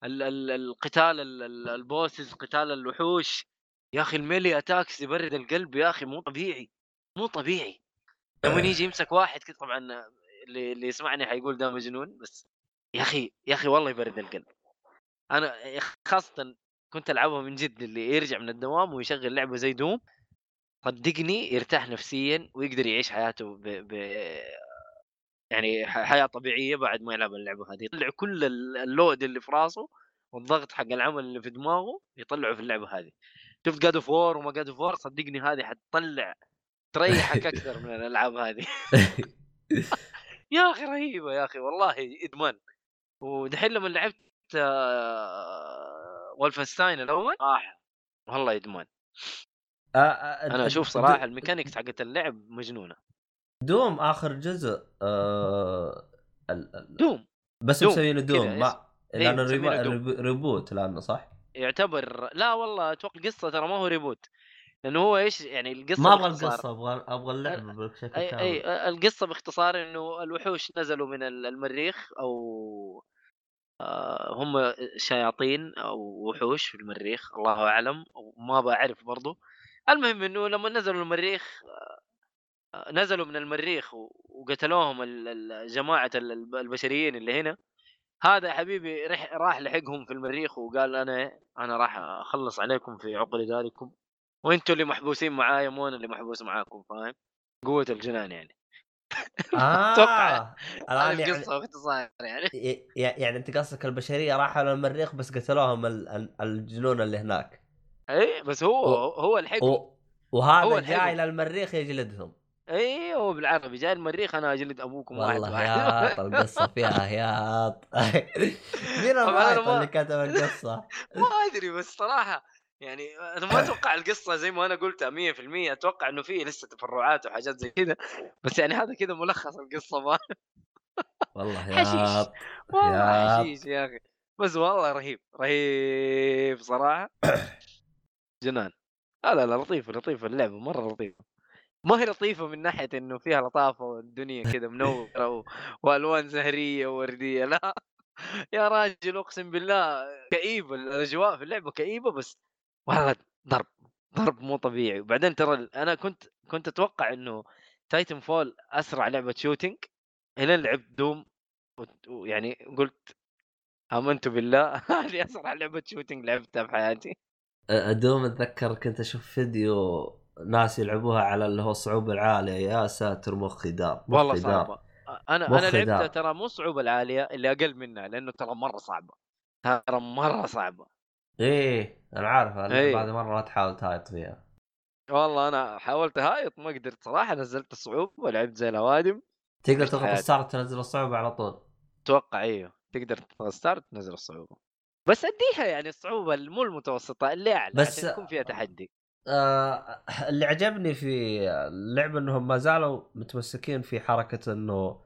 ال- ال- القتال ال- ال- ال bosses قتال الوحوش. يا أخي ال melee attacks يبرد القلب يا أخي مو طبيعي مو طبيعي. لما يجي يمسك واحد كذا طبعا اللي, اللي يسمعني حيقول ده مجنون بس يا أخي يا أخي والله يبرد القلب. أنا خاصة كنت ألعبها من جد اللي يرجع من الدوام ويشغل لعبة زي دوم صدقني يرتاح نفسيا ويقدر يعيش حياته ب... ب... يعني حياة طبيعية بعد ما يلعب اللعبة هذه يطلع كل ال- ال load اللي في راسه والضغط حق العمل اللي في دماغه يطلعه في اللعبة هذه. شفت God of War وما God of War صدقني هذه حتطلع تريحك أكثر من الألعاب هذه. يا أخي رهيبة يا أخي والله إدمان. ودحين لما لعبت آه، Wolfenstein الأول آه والله إدمان. آه، آه، أنا أشوف صراحة ال mechanics حقت اللعب مجنونة. دوم آخر جزء آه ال- ال- دوم. بس مسوينه كذا دوم. ما إيه، لأنه reboot لأنه صح؟ يعتبر لا والله أتوقع القصة ترى ما هو reboot. لأنه هو إيش يعني القصة ما أبغى القصة أبغى أبغى اللعبة بشكل أي كامل. اي القصة باختصار إنه الوحوش نزلوا من ال- المريخ أو آه، هم شياطين أو وحوش في المريخ الله أعلم وما بعرف برضو. المهم إنه لما نزلوا المريخ آه، نزلوا من المريخ وقتلوهم جماعة ال- الب- البشريين اللي هنا. هذا يا حبيبي رح راح لحقهم في المريخ وقال أنا أنا راح أخلص عليكم في عقر داركم. وأنتم اللي محبوسين معايا مو أنا اللي محبوس معاكم فاهم؟ قوة الجنان يعني. الان هذه يعني القصة باختصار يعني. يعني أنت قصدك البشرية راحوا للمريخ بس قتلوهم ال- ال- الجنون اللي هناك. اي بس هو و- هو الحكم و... وهذا جاي. للمريخ يجلدهم. اي هو بالعربي جاي المريخ أنا أجلد أبوكم واحد والله واحد. يا القصة فيها ياط مين ما- اللي كتب القصة؟ ما أدري بس صراحة يعني أنا ما أتوقع القصة زي ما أنا قلتها 100% أتوقع إنه في لسه تفرعات وحاجات زي كذا بس يعني هذا كذا ملخص القصة ما والله حشيش. ياط والله يا- حشيش يا أخي. بس والله رهيب رهيب صراحة. جنان. لا لا لا لطيفة لطيفة اللعبة مرة لطيفة. ما هي لطيفة من ناحية إنه فيها لطافة والدنيا كذا منورة. وألوان زهرية ووردية لا يا راجل أقسم بالله كئيبة الأجواء في اللعبة كئيبة بس والله ضرب ضرب مو طبيعي وبعدين ترى أنا كنت كنت أتوقع إنه Titanfall أسرع لعبة shooting الين لعبت Doom ويعني قلت آمنت بالله هذه أسرع لعبة shooting لعبتها في حياتي Doom أتذكر كنت أشوف فيديو ناس يلعبوها على اللي هو الصعوبه العالية. يا ساتر مخي دار والله دار. صعبة. أنا أنا لعبتها. ترى مو الصعوبه العالية اللي أقل منها لأنه ترى مرة صعبة. ترى مرة صعبة. إيه أنا عارف إيه. بعد مره تحاول تهايط فيها. والله أنا حاولت اهايط ما قدرت صراحة نزلت الصعوبه ولعبت زي الاوادم تقدر تضغط. start تنزل الصعوبه على طول. أتوقع أيوه تقدر تضغط start تنزل الصعوبه بس أديها يعني الصعوبة مو المتوسطة اللي أعلى بس- بس يكون فيها تحدي. آه اللي عجبني في اللعبة إنهم ما زالوا متمسكين في حركة إنه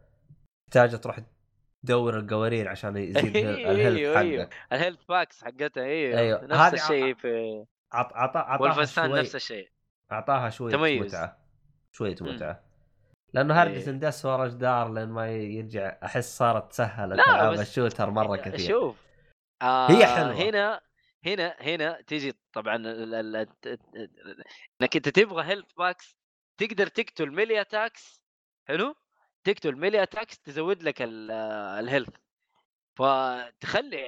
تحتاج تروح تدور القوارير عشان يزيد أيوه، ال health أيوه، أيوه. حقك ال health packs حقتها أيوه أيوه. نفس الشيء في عط عط عطاها شوي نفس الشيء اعطاها شوية تميز. متعة شوية. متعة لأنه هرجة إيه. اندس ورا جدار لين ما يرجع أحس صارت سهلت لا، العاب بس- ال shooter مرة كثير شوف آه هي حلوة. هنا هنا هنا تيجي طبعا إنك أنت تبغى health packs تقدر تقتل melee attacks حلو؟ تقتل melee attacks تزود لك ال- ال health فتخلي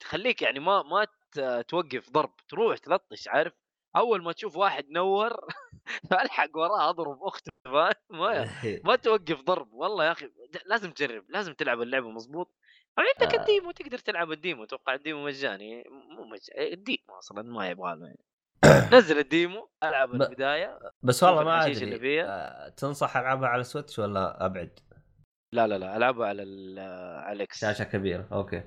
تخليك يعني ما ما توقف ضرب تروح تلطش عارف؟ أول ما تشوف واحد نور ألحق وراه أضرب أخته ما ما توقف ضرب. والله يا أخي لازم تجرب لازم تلعب اللعبة مظبوط عندك آه. ال demo تقدر تلعب ال demo أتوقع ال demo مجاني مو مجاني ال demo أصلا ما يبغى له يعني. نزل ال demo ألعب ب- البداية بس والله ما أدري. آه، تنصح ألعبها على Switch ولا أبعد؟ لا لا لا ألعبها على ال- على الاكس شاشة كبيرة أوكي.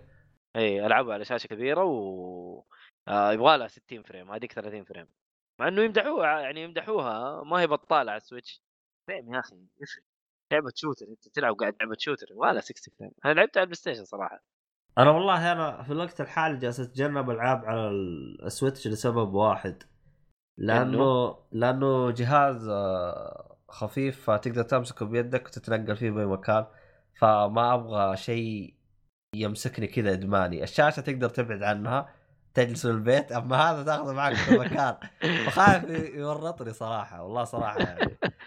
إي ألعبها على شاشة كبيرة و آه يبغى لها 60 frame هذيك 30 frame. مع إنه يمدحوها يعني يمدحوها ما هي بطالة على ال Switch. frame يا أخي يفرق لعبة shooter أنت تلعب قاعد لعبة shooter 60 frame أنا لعبتها على ال PlayStation صراحة. أنا والله أنا في الوقت الحالي جالس أتجنب ألعاب على ال Switch لسبب واحد. لأنه لأنه جهاز آه، خفيف فتقدر تمسكه بيدك وتتنقل فيه بأي مكان فما أبغى شيء يمسكني كذا إدماني. الشاشة تقدر تبعد عنها تجلس في البيت أما هذا تاخذه معك في مكان. وخايف يورطني صراحة والله صراحة يعني.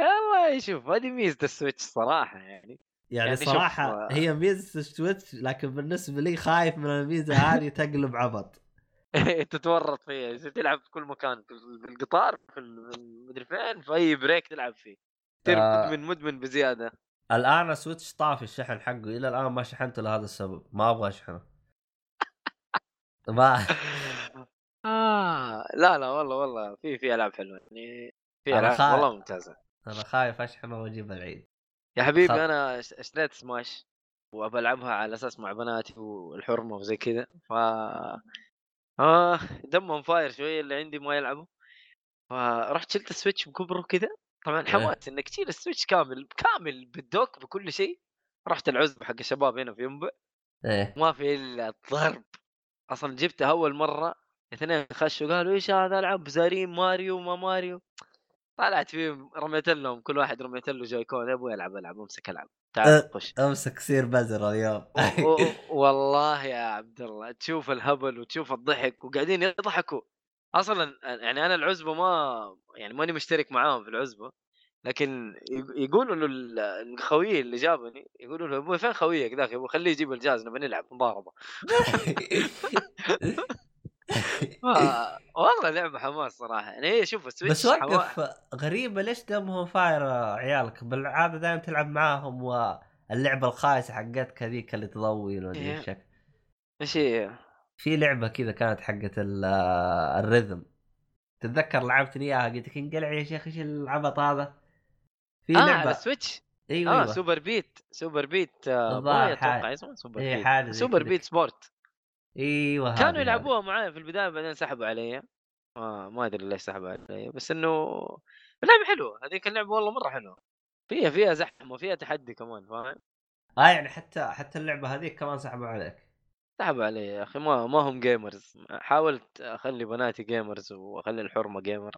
والله شوف هذه ميزة ال Switch صراحة يعني. يعني, يعني شوف، صراحة آه. هي ميزة ال Switch لكن بالنسبة لي خايف من الميزة هذه تقلب عبط. تتورط فيها تلعب في كل مكان في ال- في القطار في ال- في المدري فين في أي break تلعب فيه. تصير آه. مدمن مدمن بزيادة. الآن ال Switch طافي الشحن حقه إلى الآن ما شحنته لهذا السبب. ما أبغى أشحنه. ما آه لا لا والله والله في في ألعاب حلوة يعني في ألعاب والله ممتازة. أنا خايف أشحنه وأجيب العيد. يا حبيبي أنا اش- اشتريت سماش؟ وأبى ألعبها على أساس مع بناتي والحرمة وزي كذا. ف آه دمهم فاير شوية اللي عندي ما يلعبوا. فرحت شلت ال Switch بكبره كذا طبعا إيه. حماس إنك تشيل ال Switch كامل كامل بال dock بكل شيء. رحت العزبة حق الشباب هنا في ينبع. إيه. ما في إلا الضرب. أصلا جبتها أول مرة. اثنين خشوا قالوا إيش هذا العب زارين؟ ماريو ما ماريو. طلعت فيهم رميت لهم كل واحد رميت له جويكون أبغى العب العب امسك العب تعال أه. خش. امسك سير بزر اليوم. والله يا عبد الله تشوف الهبل وتشوف الضحك وقاعدين يضحكوا. أصلا يعني أنا العزبة ما يعني ماني مشترك معاهم في العزبة لكن يق- يقولوا له ال- الخوي اللي جابني يقولوا له أبوي فين خويك ذاك؟ يا أبوي خليه يجيب الجهاز نبي نلعب مضاربة. والله لعبة حماس صراحة. يعني هي شوف ال Switch بس وقف غريبة ليش دمهم فاير عيالك؟ بالعادة دائما تلعب معاهم واللعبة الخايسة حقتك هذيك اللي تضوي ولا إيه. إيش إيش هي؟ في لعبة كذا كانت حقت ال- ال rhythm تتذكر لعبتني إياها؟ قلت لك انقلع يا شيخ إيش العبط هذا؟ في آه على لعبه ال Switch إيوه آه Super Beat Super Beat آه أتوقع اسمه سوبر إيه، Beat Super. Beat Sports إيوه كانوا. يلعبوها معايا في البداية بعدين سحبوا علي. ما ما أدري ليش سحبوا علي بس إنه اللعبة حلوة. هذيك اللعبة والله مرة حلوة. فيها فيها زحمة فيها تحدي كمان فاهم؟ آه يعني حتى حتى اللعبة هذيك كمان سحبوا عليك. سحبوا علي يا أخي. ما ما هم gamers حاولت أخلي بناتي gamers وأخلي الحرمة gamer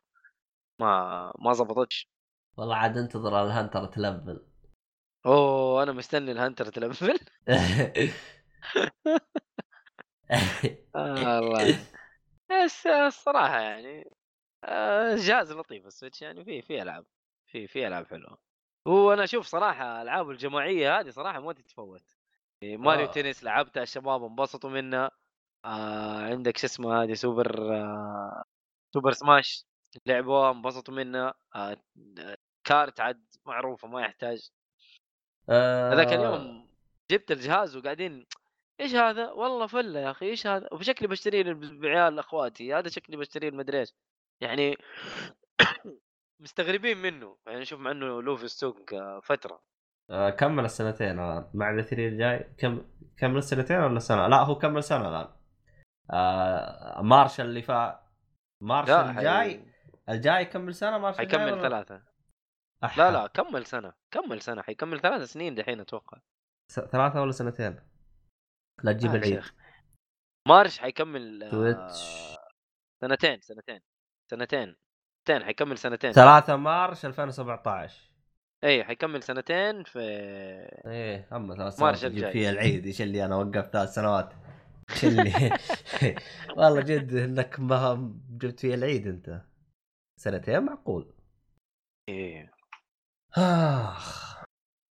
ما ما زبطتش. والله عاد انتظر ال hunter تلفل. أوه أنا مستني ال hunter تلفل. آه الله بس الصراحة يعني آه، جهاز لطيف ال Switch يعني في في ألعاب في في ألعاب حلوة. وأنا أشوف صراحة ألعاب الجماعية هذه صراحة ما تتفوت. إيه، ماريو آه. تنس لعبتها الشباب انبسطوا منها آه عندك شو اسمه هذه سوبر آه سوبر سماش لعبوها انبسطوا منها آه كارت عاد معروفة ما يحتاج. آه، هذاك اليوم جبت الجهاز وقاعدين إيش هذا؟ والله فلة يا أخي إيش هذا؟ وشكلي بشتريه بعيال أخواتي هذا شكلي بشتريه المدري إيش يعني مستغربين منه يعني شوف مع إنه له في السوق آه، فترة آه، كمل السنتين الآن مع الاثري الجاي كم كمل السنتين ولا سنة؟ لا هو كمل سنة الآن آه مارشال اللي فا مارشال لا الجاي حي... الجاي يكمل سنة مارشال الجاي حيكمل؟ ثلاثة أح- لا لا كمل سنة كمل سنة حيكمل ثلاث سنين دحين أتوقع ثلاثة ولا سنتين؟ لا تجيب آه العيد. مارش حيكمل آه، تويتش سنتين سنتين سنتين سنتين حيكمل سنتين. 3 مارش 2017 اي حيكمل سنتين في إيه أما ثلاث مارش سنوات تجيب الجاي. فيها العيد إيش اللي أنا وقفت ثلاث سنوات؟ إيش اللي والله جد إنك ما جبت فيها العيد أنت. سنتين معقول. إيه. آخ.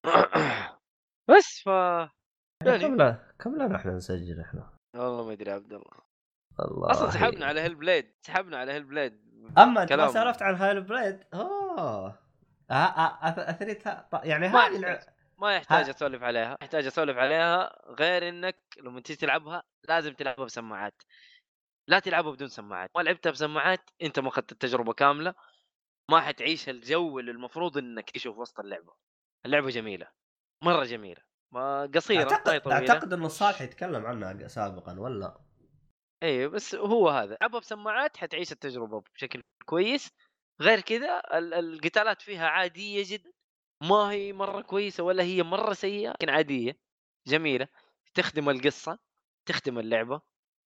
بس ف يعني كم لنا إحنا نسجل إحنا؟ والله ما أدري عبد الله. والله أصلا سحبنا على Hell Blade سحبنا على Hellblade أما أنت ما. سالفت عن Hellblade أوه. آه آه أث- أثريتها. ط- يعني هذه ما يحتاج أسولف عليها يحتاج أسولف عليها غير إنك لما تيجي تلعبها لازم تلعبها بسماعات. لا تلعبها بدون سماعات. ما لعبتها بسماعات أنت ما أخذت التجربة كاملة ما حتعيش الجو اللي المفروض إنك في وسط اللعبة. اللعبة جميلة مرة جميلة. ما قصيرة هي أعتقد انه صالح يتكلم عنها سابقا ولا؟ أيوه بس هو هذا. العبها بسماعات حتعيش التجربة بشكل كويس. غير كذا ال- القتالات فيها عادية جدا. ما هي مرة كويسة ولا هي مرة سيئة لكن عادية. جميلة. تخدم القصة تخدم اللعبة.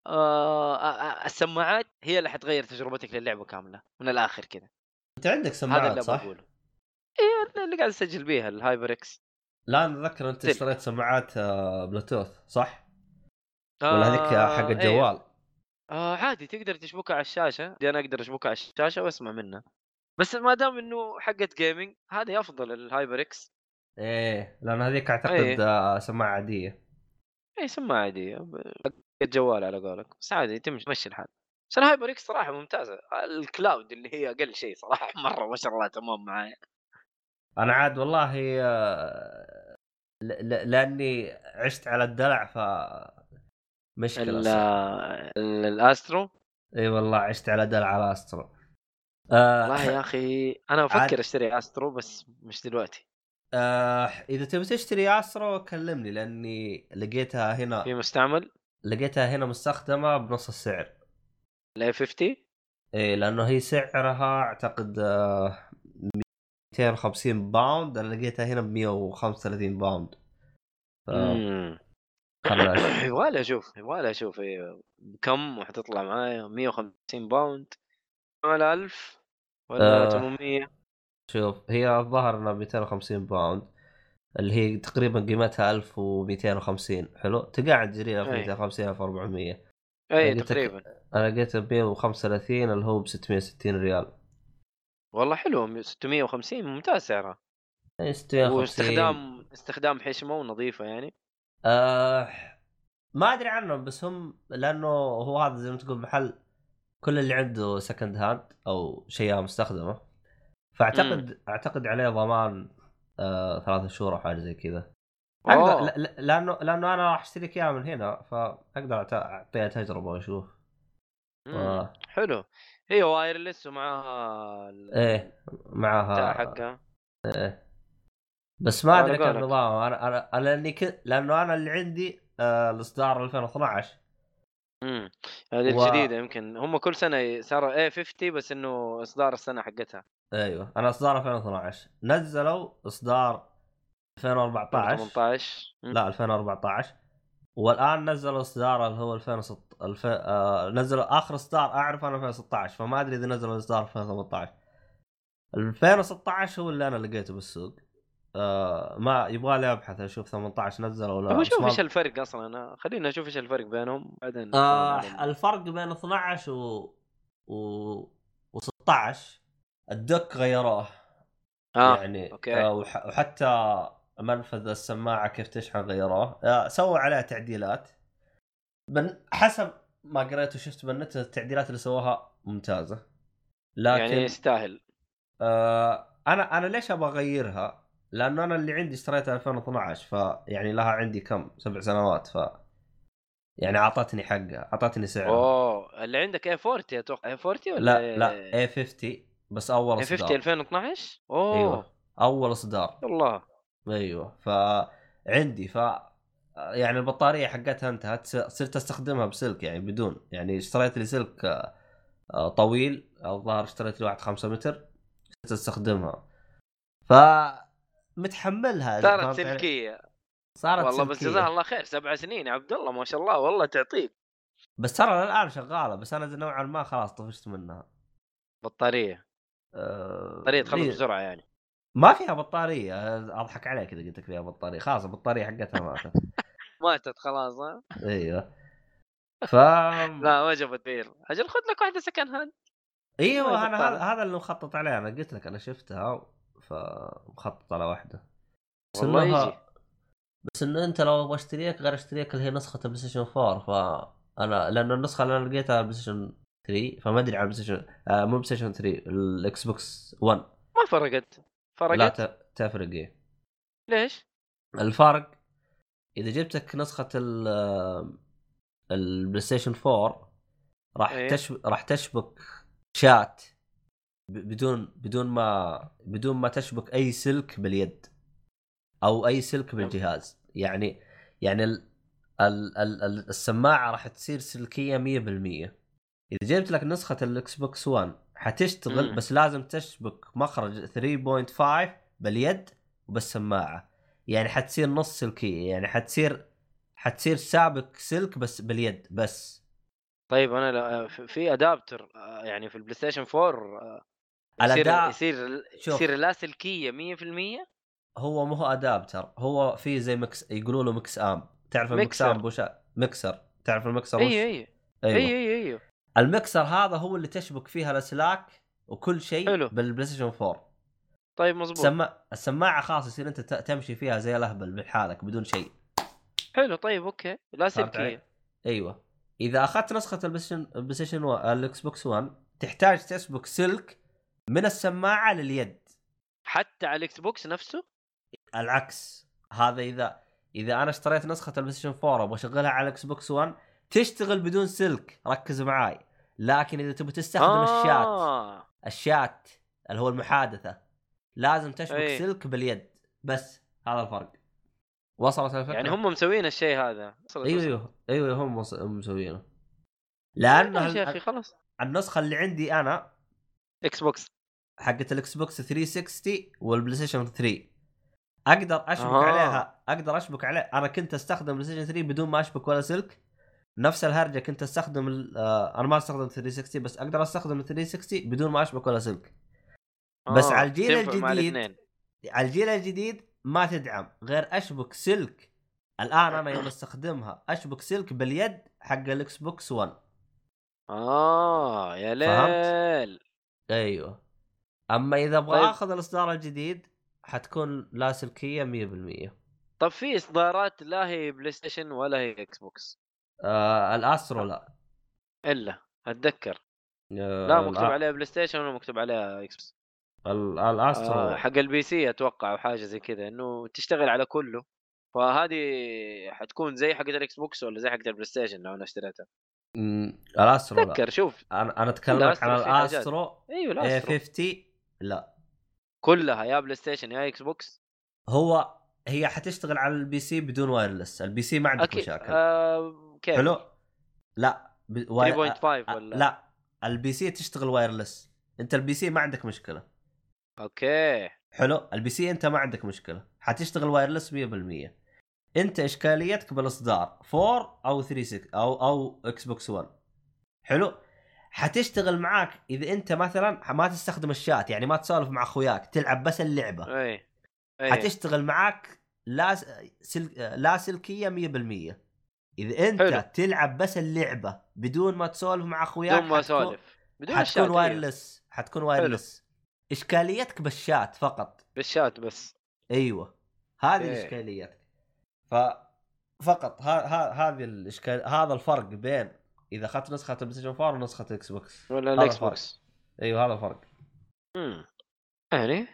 آه السماعات هي اللي حتغير تجربتك للعبة كاملة من الآخر كذا. أنت عندك هذا سماعات اللي صح؟ بقوله إيه اللي قاعد اسجل بيها ال HyperX. لا أنا أتذكر أنت. اشتريت سماعات آه، بلوتوث صح؟ ولا هذيك حق إيه. الجوال؟ آه عادي تقدر تشبكها على الشاشة دي أنا أقدر اشبكها على الشاشة وأسمع منها بس ما دام إنه حقت gaming هذه أفضل ال HyperX إيه لأن هذيك أعتقد إيه. آه، سماعة عادية اي سماعة عادية حقت جوال على قولك بس عادي تمشي تمشي الحال بس ال HyperX صراحة ممتازة ال Cloud اللي هي أقل شيء صراحة مرة ما شاء الله تمام معايا أنا عاد والله آه، ل- ل- لأني عشت على الدلع ف مشكلة ال-. ال- ال Astro؟ إي والله عشت على دلع على Astro. آه والله يا أخي أنا عاد- أفكر أشتري Astro بس مش دلوقتي. آه إذا تبي تشتري Astro كلمني لأني لقيتها هنا في مستعمل؟ لقيتها هنا مستخدمة بنص السعر. ال A50 إيه لأنه هي سعرها أعتقد آه، 250 pound أنا لقيتها هنا ب 135 pound. ف أشوف. يبغالي أشوف يبغالي أشوف إيه، بكم وحتطلع معايا؟ 150 pound. على 1000 ولا آه. 800 شوف هي الظاهر إنها 250 pound. اللي هي تقريبا قيمتها 1250 حلو؟ تقاعد تجريها في أي. 250 1400 اي تقريبا. أنا لقيتها ب 135 اللي هو ب 660 ريال. والله حلو 650 ممتاز سعرها. يعني 650 واستخدام استخدام حشمة ونظيفة يعني. آه ما أدري عنهم بس هم لأنه هو هذا زي ما تقول محل كل اللي عنده second hand أو شيء مستخدمة. فأعتقد أعتقد عليه ضمان آه ثلاثة شهور أو حاجة زي كذا. أقدر أوه. ل- ل- لأنه لأنه أنا راح أشتري اياه من هنا فأقدر أعت- أعطيها تجربة وأشوف. مم. آه. حلو. هي wireless ومعها ال- إيه معها حقها إيه. بس ما أدري كيف قولك. نظامه. أنا أنا أنا لأني ك... لأنه أنا اللي عندي آه الإصدار 2012 امم هذه و- الجديدة يمكن. هم كل سنة صاروا اي 50 بس إنه إصدار السنة حقتها. أيوه. أنا إصدار 2012 نزلوا إصدار 2014 18 مم. لا 2014 والآن نزلوا إصدار اللي هو 2006 الف... آه... نزلوا آخر إصدار أعرف أنا 2016 فما أدري إذا نزلوا إصدار 2018 2016 هو اللي أنا لقيته بالسوق آه ما يبغى لي أبحث أشوف 18 نزل ولا أبغى بس أشوف ما- إيش الفرق أصلا أنا خلينا نشوف إيش الفرق بينهم بعدين آه. الفرق بين 12 و و و16 الدك غيروه آه يعني أوكي. آه وح... وحتى منفذ السماعة كيف تشحن غيروه آه سووا عليها تعديلات. من حسب ما قريت وشفت بالنت التعديلات اللي سووها ممتازة. لكن يعني يستاهل. آه أنا أنا ليش أبغى أغيرها؟ لأنه أنا اللي عندي اشتريتها 2012 فيعني لها عندي كم؟ سبع سنوات ف يعني أعطتني حقها أعطتني سعرها. أوه اللي عندك اي 40 أتوقع اي 40 ولا لا لا اي 50 بس أول اي 50 إصدار. 2012 اوه أيوه أول إصدار. والله أيوه. فعندي ف يعني البطارية حقتها انتهت صرت أستخدمها بسلك يعني بدون. يعني اشتريت لي سلك آه، آه، طويل الظاهر اشتريت لي واحد 5 متر صرت أستخدمها. ف متحملها صارت؟ سلكية. صارت والله بس سلكية. جزاه الله خير سبع سنين يا عبد الله ما شاء الله والله تعطيك. بس ترى الآن شغالة بس أنا نوعا ما خلاص طفشت منها. بطارية. أه... بطارية تخلص لي- بسرعة يعني. ما فيها بطارية أضحك عليك إذا قلت لك فيها بطارية. خلاص البطارية حقتها ماتت. ماتت خلاص ها؟ إيوه. ف لا ما جابت بير. أجل خذ لك واحدة second hand أيوه أنا. هذا هذا اللي مخطط عليه. أنا قلت لك أنا شفتها فمخطط على واحدة. بس والله إنها- يجي. بس انه أنت لو أبغى أشتريك غير أشتريك اللي هي نسخة ال PlayStation 4 فانا لأنه النسخة اللي أنا لقيتها ال PlayStation 3 فما أدري عن ال PlayStation آه مو PlayStation 3 ال Xbox 1 ما فرقت. فرقت لا ت- تفرق إيه. ليش؟ الفرق إذا جبتك نسخة ال ال PlayStation 4 راح إيه. تشب... راح تشبك شات بدون بدون ما بدون ما تشبك أي سلك باليد أو أي سلك بالجهاز. يعني يعني ال... ال... ال... ال- السماعة راح تصير سلكية 100% إذا جبت لك نسخة ال Xbox 1 حتشتغل مم. بس لازم تشبك مخرج 3.5 باليد وبالسماعه يعني حتصير نص سلكية يعني حتصير حتصير شابك سلك بس باليد بس. طيب أنا لا- في- adapter آه، يعني في ال PlayStation 4 آه، يصير يصير شوف. يصير لاسلكيه 100% هو مو هو adapter هو في زي mix يقولوا له MixAmp. تعرف ال Mix. Amp وش مكسر تعرف المكسر وش؟ أيوه أيوه. أيوه أيوه أيوه المكسر هذا هو اللي تشبك فيها الاسلاك وكل شيء حلو. بال PlayStation 4 طيب مزبوط سما... السماعة خلاص يصير أنت تمشي فيها زي الأهبل بحالك بدون شيء. حلو طيب okay؟ لاسلكيه أيوه. إذا أخذت نسخة ال PlayStation ال PlayStation و- ال Xbox 1 تحتاج تشبك سلك من السماعة لليد. حتى على ال Xbox نفسه؟ العكس. هذا اذا إذا أنا اشتريت نسخة ال PlayStation 4 وأبغى أشغلها على ال Xbox 1 تشتغل بدون سلك ركز معاي لكن إذا تبي تستخدم آه. ال chat. ال chat اللي هو المحادثة لازم تشبك أي. سلك باليد بس هذا الفرق وصلت الفكرة يعني هم مسوين الشيء هذا وصلت- أيوه. أيوه أيوه هم مسوينه لأن لأن يا أخي خلاص النسخة اللي عندي أنا Xbox حقت ال Xbox 360 وال PlayStation 3 أقدر أشبك آه. عليها أقدر أشبك عليه أنا كنت أستخدم PlayStation 3 بدون ما أشبك ولا سلك نفس الهرجة كنت أستخدم آه أنا ما أستخدم 360 بس أقدر أستخدم ال 360 بدون ما أشبك ولا سلك بس على الجيل الجديد-. على الجيل الجديد ما تدعم غير أشبك سلك الآن أنا يوم أستخدمها أشبك سلك باليد حق ال Xbox 1 آه يا فهمت؟ ليل أيوه أما إذا أبغى. طيب. آخذ الإصدار الجديد حتكون لاسلكيه 100% طب في إصدارات لا هي PlayStation ولا هي Xbox آه ال Astro لا. إلا أتذكر. آه لا مكتوب الأ- عليها PlayStation ولا مكتوب عليها Xbox. ال- ال Astro آه حق ال PC أتوقع أو حاجة زي كذا إنه تشتغل على كله. فهذه حتكون زي حقت ال Xbox ولا زي حقت ال PlayStation لو أنا اشتريتها. مم، ال Astro لا. تذكر شوف. أنا أنا أتكلم عن. الأسترو إيوه اي لا 50 لا. كلها يا PlayStation يا Xbox. هو هي حتشتغل على ال PC بدون wireless. ال PC ما عندك أكيد. مشاكل. آه كيف؟ حلو لا ب... واي- 3.5 أ- ولا؟ لا ال PC تشتغل wireless أنت ال PC ما عندك مشكلة. أوكي. حلو؟ ال PC أنت ما عندك مشكلة. حتشتغل wireless 100% أنت إشكاليتك بالإصدار 4 أو 3 أو أو Xbox 1 حلو؟ حتشتغل معاك إذا أنت مثلا ما تستخدم الشات يعني ما تسولف مع أخوياك تلعب بس اللعبة. اي اي حتشتغل معاك لا س- سل... لا سلكية 100% إذا أنت حلو. تلعب بس اللعبة بدون ما تسولف مع أخوياك بدون ما اسولف بدون حتكون. وايرلس حتكون wireless إشكاليتك بالشات فقط. بالشات بس. أيوه. هذه أوكي. الاشكاليات ف فقط. ها ها هذه الاشكال هذا الفرق بين إذا أخذت نسخة ال PlayStation 4 ونسخة Xbox ولا هذا ال Xbox. أيوه هذا الفرق. امم يعني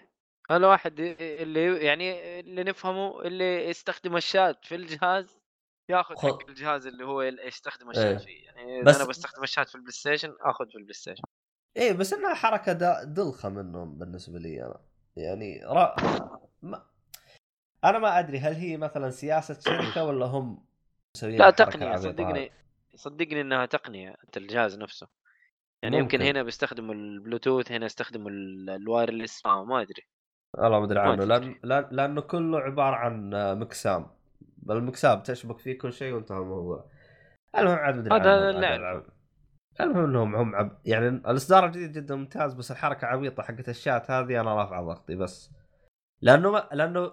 الواحد اللي يعني اللي نفهمه اللي يستخدم الشات في الجهاز ياخذ خذ. حق الجهاز اللي هو يستخدم إيه. الشات فيه يعني إذا بس- أنا بستخدم الشات في ال PlayStation آخذ في ال PlayStation إيه بس إنها حركة دا- دلخة منهم بالنسبة لي أنا يعني را... ما... أنا ما أدري هل هي مثلا سياسة شركة ولا هم لا تقنية صدقني؟ صدقني إنها تقنية أنت الجهاز نفسه يعني يمكن ممكن. هنا بيستخدموا البلوتوث هنا يستخدموا ال- ال wireless ما أدري والله ما أدري عنه لأن لأنه كله عبارة عن MixAmp بال MixAmp تشبك فيه كل شيء وانتهى الموضوع. المهم عاد ما ادري هذا. العب. المهم انهم هم عب... يعني الإصدار الجديد جدا ممتاز بس الحركة عبيطة حقت الشات هذه أنا رافعه ضغطي بس. لأنه ما... لأنه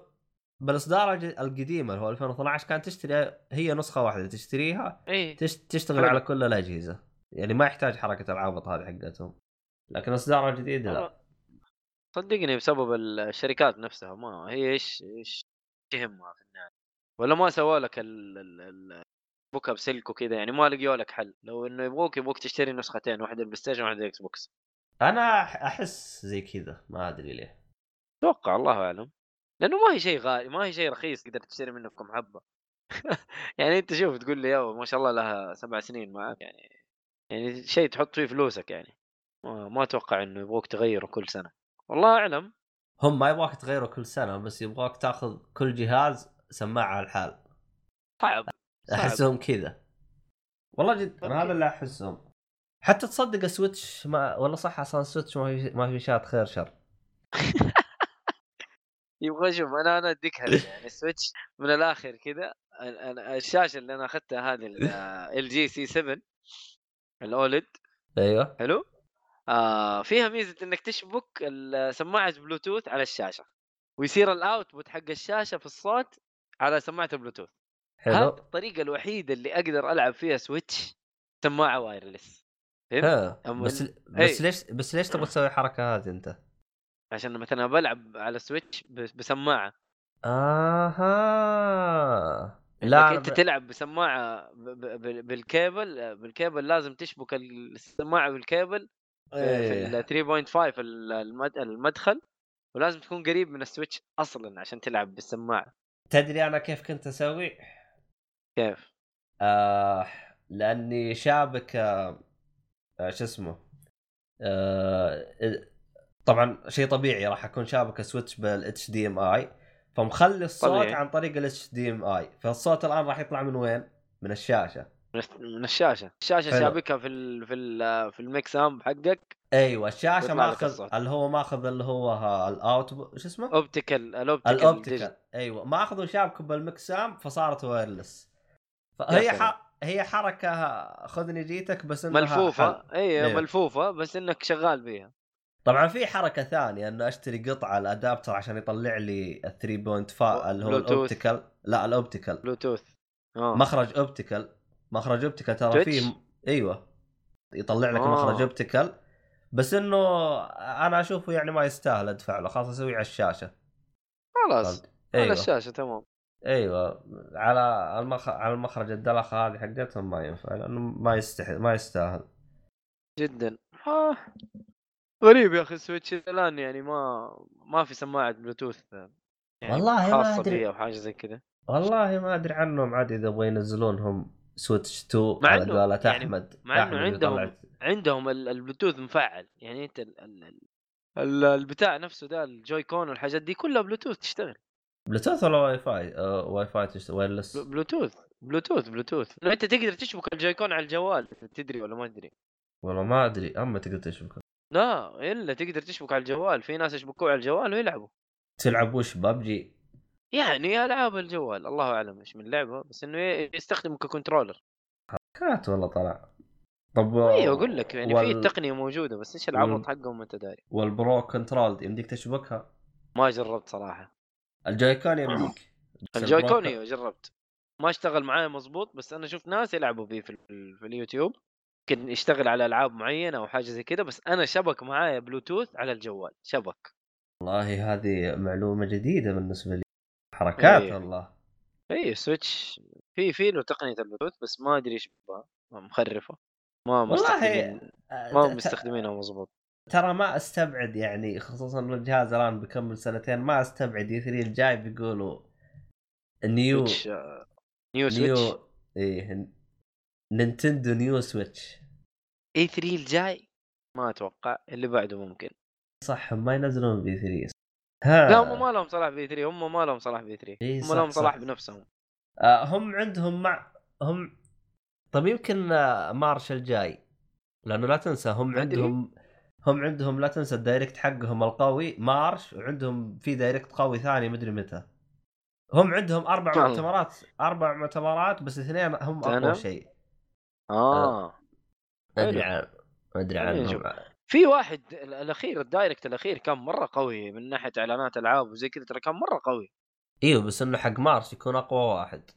بالإصدار القديم اللي هو 2012 كانت تشتري هي نسخة واحدة تشتريها اي تش... تشتغل حلو. على كل الأجهزة. يعني ما يحتاج حركة العابط هذه حقتهم. لكن الاصدار الجديد لا. صدقني بسبب الشركات نفسها ما هي إيش إيش تهمها ولا ما سووا لك ال- ال- ال- بوكها بسلك وكذا يعني ما لقيوا لك حل. لو إنه يبغوك يبغوك تشتري نسختين واحدة ال PlayStation وواحده Xbox. أنا أحس زي كذا ما أدري ليه. أتوقع الله أعلم. لأنه ما هي شيء غالي ما هي شيء رخيص تقدر تشتري منه كم حبة. يعني أنت شوف تقول لي يا ما شاء الله لها سبع سنين معك يعني يعني شيء تحط فيه فلوسك يعني. ما, ما أتوقع إنه يبغوك تغيره كل سنة. والله أعلم. هم ما يبغاك تغيره كل سنة بس يبغاك تأخذ كل جهاز سماعة على الحال. صعب. أحسهم كذا. والله جد أنا هذا اللي أحسهم. حتى تصدق ال Switch ما والله صح أصلا ال Switch ما في ما في شات خير شر. يبغى شوف أنا أنا أديك يعني ال Switch من الآخر كذا ال- ال- الشاشة اللي أنا أخذتها هذه ال G7 ال OLED. أيوه. حلو؟ آه فيها ميزة إنك تشبك ال- سماعه بلوتوث على الشاشة ويصير ال output حق الشاشة في الصوت على سماعه البلوتوث هذه الطريقة الوحيدة اللي أقدر ألعب فيها Switch سماعة wireless فهمت؟ بس ال- بس أي. ليش بس ليش تبغى تسوي الحركة هذه أنت؟ عشان مثلا بلعب على Switch بسماعة آها لا أنت تلعب بسماعة ب- ب- ب- بال cable بال cable لازم تشبك السماعة بالكيبل في إيه. ال 3.5 ال- المد- المدخل ولازم تكون قريب من ال Switch أصلا عشان تلعب بالسماعة تدري أنا كيف كنت أسوي؟ كيف؟ آه لأني شابك آه شو اسمه آه طبعا شيء طبيعي راح أكون شابك Switch بال HDMI فمخلي الصوت طبيعي. عن طريق ال HDMI فالصوت الآن راح يطلع من وين؟ من الشاشة من الشاشة الشاشة حلو. شابكها في ال في ال في ال MixAmp حقك أيوه الشاشه ماخذ. اللي هو ماخذ اللي هو ال out شو اسمه؟ optical ال optical ال optical أيوه ماخذه شابكه بال MixAmp فصارت wireless فهي. ح... هي حركة خذني جيتك بس إنها ملفوفة حل. اي إيه. ملفوفة بس إنك شغال بيها طبعا في حركة ثانية إنه أشتري قطعة ال adapter عشان يطلع لي ال 3.5 اللي هو بلوتوث. ال optical لا ال optical بلوتوث آه مخرج optical مخرج optical ترى؟ فيه أيوه يطلع لك آه. مخرج optical بس إنه أنا أشوفه يعني ما يستاهل أدفع له خلاص أسويه على الشاشة. خلاص فهمت؟ على الشاشة تمام. أيوه. على المخ... على المخرج الدلخه هذه حقتهم ما ينفع لأنه ما يستح... ما يستاهل. جدا. آه. غريب يا أخي ال Switch الآن يعني ما ما في سماعة بلوتوث يعني والله ما. فيها أو حاجة زي كذا. والله ما أدري عنهم عاد إذا يبغوا ينزلونهم Switch 2 مع على قولة يعني أحمد مع اللي عندهم- طلعت. عندهم ال- البلوتوث مفعل. يعني أنت ال- ال- ال- ال- البتاع نفسه ده ال Joy-Con والحاجات دي كلها بلوتوث تشتغل. بلوتوث ولا واي فاي؟ آه واي فاي تشت... wireless بلو- بلوتوث بلوتوث بلوتوث. أنت تقدر تشبك ال Joy-Con على الجوال تدري ولا ما تدري؟ والله ما أدري اما تقدر تشبك. لا إلا تقدر تشبك على الجوال. في ناس يشبكوه على الجوال ويلعبوا. تلعب وش ببجي؟ يعني ألعاب الجوال الله أعلم إيش من لعبة بس إنه ي- يستخدمه ك controller. كات والله طلع. طب أيوه أقول لك يعني في وال- التقنيه موجودة بس إيش العبط حقهم ما انت داري وال Pro control يمديك تشبكها؟ ما جربت صراحة. ال Joy-Con يمديك. بس الجوي ال Pro Con ك- إيوه جربت. ما اشتغل معايا مظبوط بس أنا شفت ناس يلعبوا فيه في, ال- في اليوتيوب. يمكن يشتغل على ألعاب معينة أو حاجة زي كذا بس أنا شبك معايا بلوتوث على الجوال شبك. والله هذه معلومة جديدة بالنسبة لي. حركات إيه. والله. اي Switch في في له تقنية البلوتوث بس ما أدري إيش مخرفة. ما مستخدمين آه، ما مستخدمينها مظبوط ترى ما أستبعد يعني خصوصا انه الجهاز الآن بيكمل سنتين ما أستبعد E3 الجاي بيقولوا new Switch new Switch new إيه Nintendo new Switch E3 الجاي؟ ما أتوقع. اللي بعده ممكن. صح ما ينزلون ب E3 ها لا هم ما لهم صلاح ب E3 هم ما لهم صلاح ب E3 إيه هم لهم صلاح. بنفسهم آه هم عندهم مع هم طيب يمكن آه، March الجاي لأنه لا تنسى هم. عندهم هم عندهم لا تنسى ال Direct حقهم القوي March وعندهم في Direct قوي ثاني مدري متى هم عندهم أربع. مؤتمرات أربع مؤتمرات بس اثنين هم أقوى؟ شيء آه ما أدري. عن ما ادري عنهم. في واحد ال- الأخير ال Direct الأخير كان مرة قوي من ناحية إعلانات ألعاب وزي كذا ترى كان مرة قوي. إيوه بس إنه حق March يكون أقوى واحد.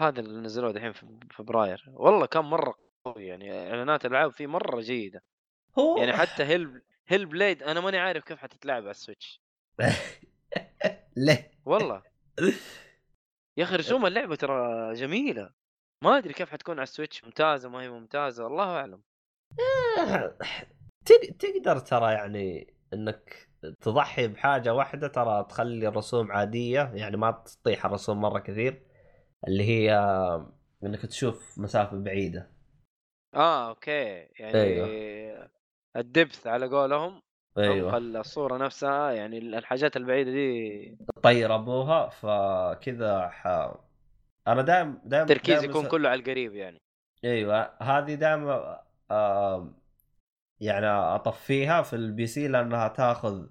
هذا اللي نزلوه دحين في فبراير. والله كان مرة قوي يعني إعلانات ألعاب فيه مرة جيدة. هو يعني حتى Hell Hellblade أنا ماني عارف كيف حتتلعب على ال Switch. ليه؟ والله. يا أخي رسوم اللعبة ترى جميلة. ما أدري كيف حتكون على ال Switch ممتازة ما هي ممتازة الله أعلم. تق- تقدر ترى يعني إنك تضحي بحاجة واحدة ترى تخلي الرسوم عادية يعني ما تطيح الرسوم مرة كثير اللي هي إنك تشوف مسافة بعيدة. آه أوكي. يعني أيوه. ال depth على قولهم أيوه. الصورة نفسها يعني الحاجات البعيدة دي طير أبوها فكذا ح... أنا دائم دائم التركيز يكون كله على القريب يعني. أيوه هذه دائما آه يعني أطفيها في ال PC لأنها تاخذ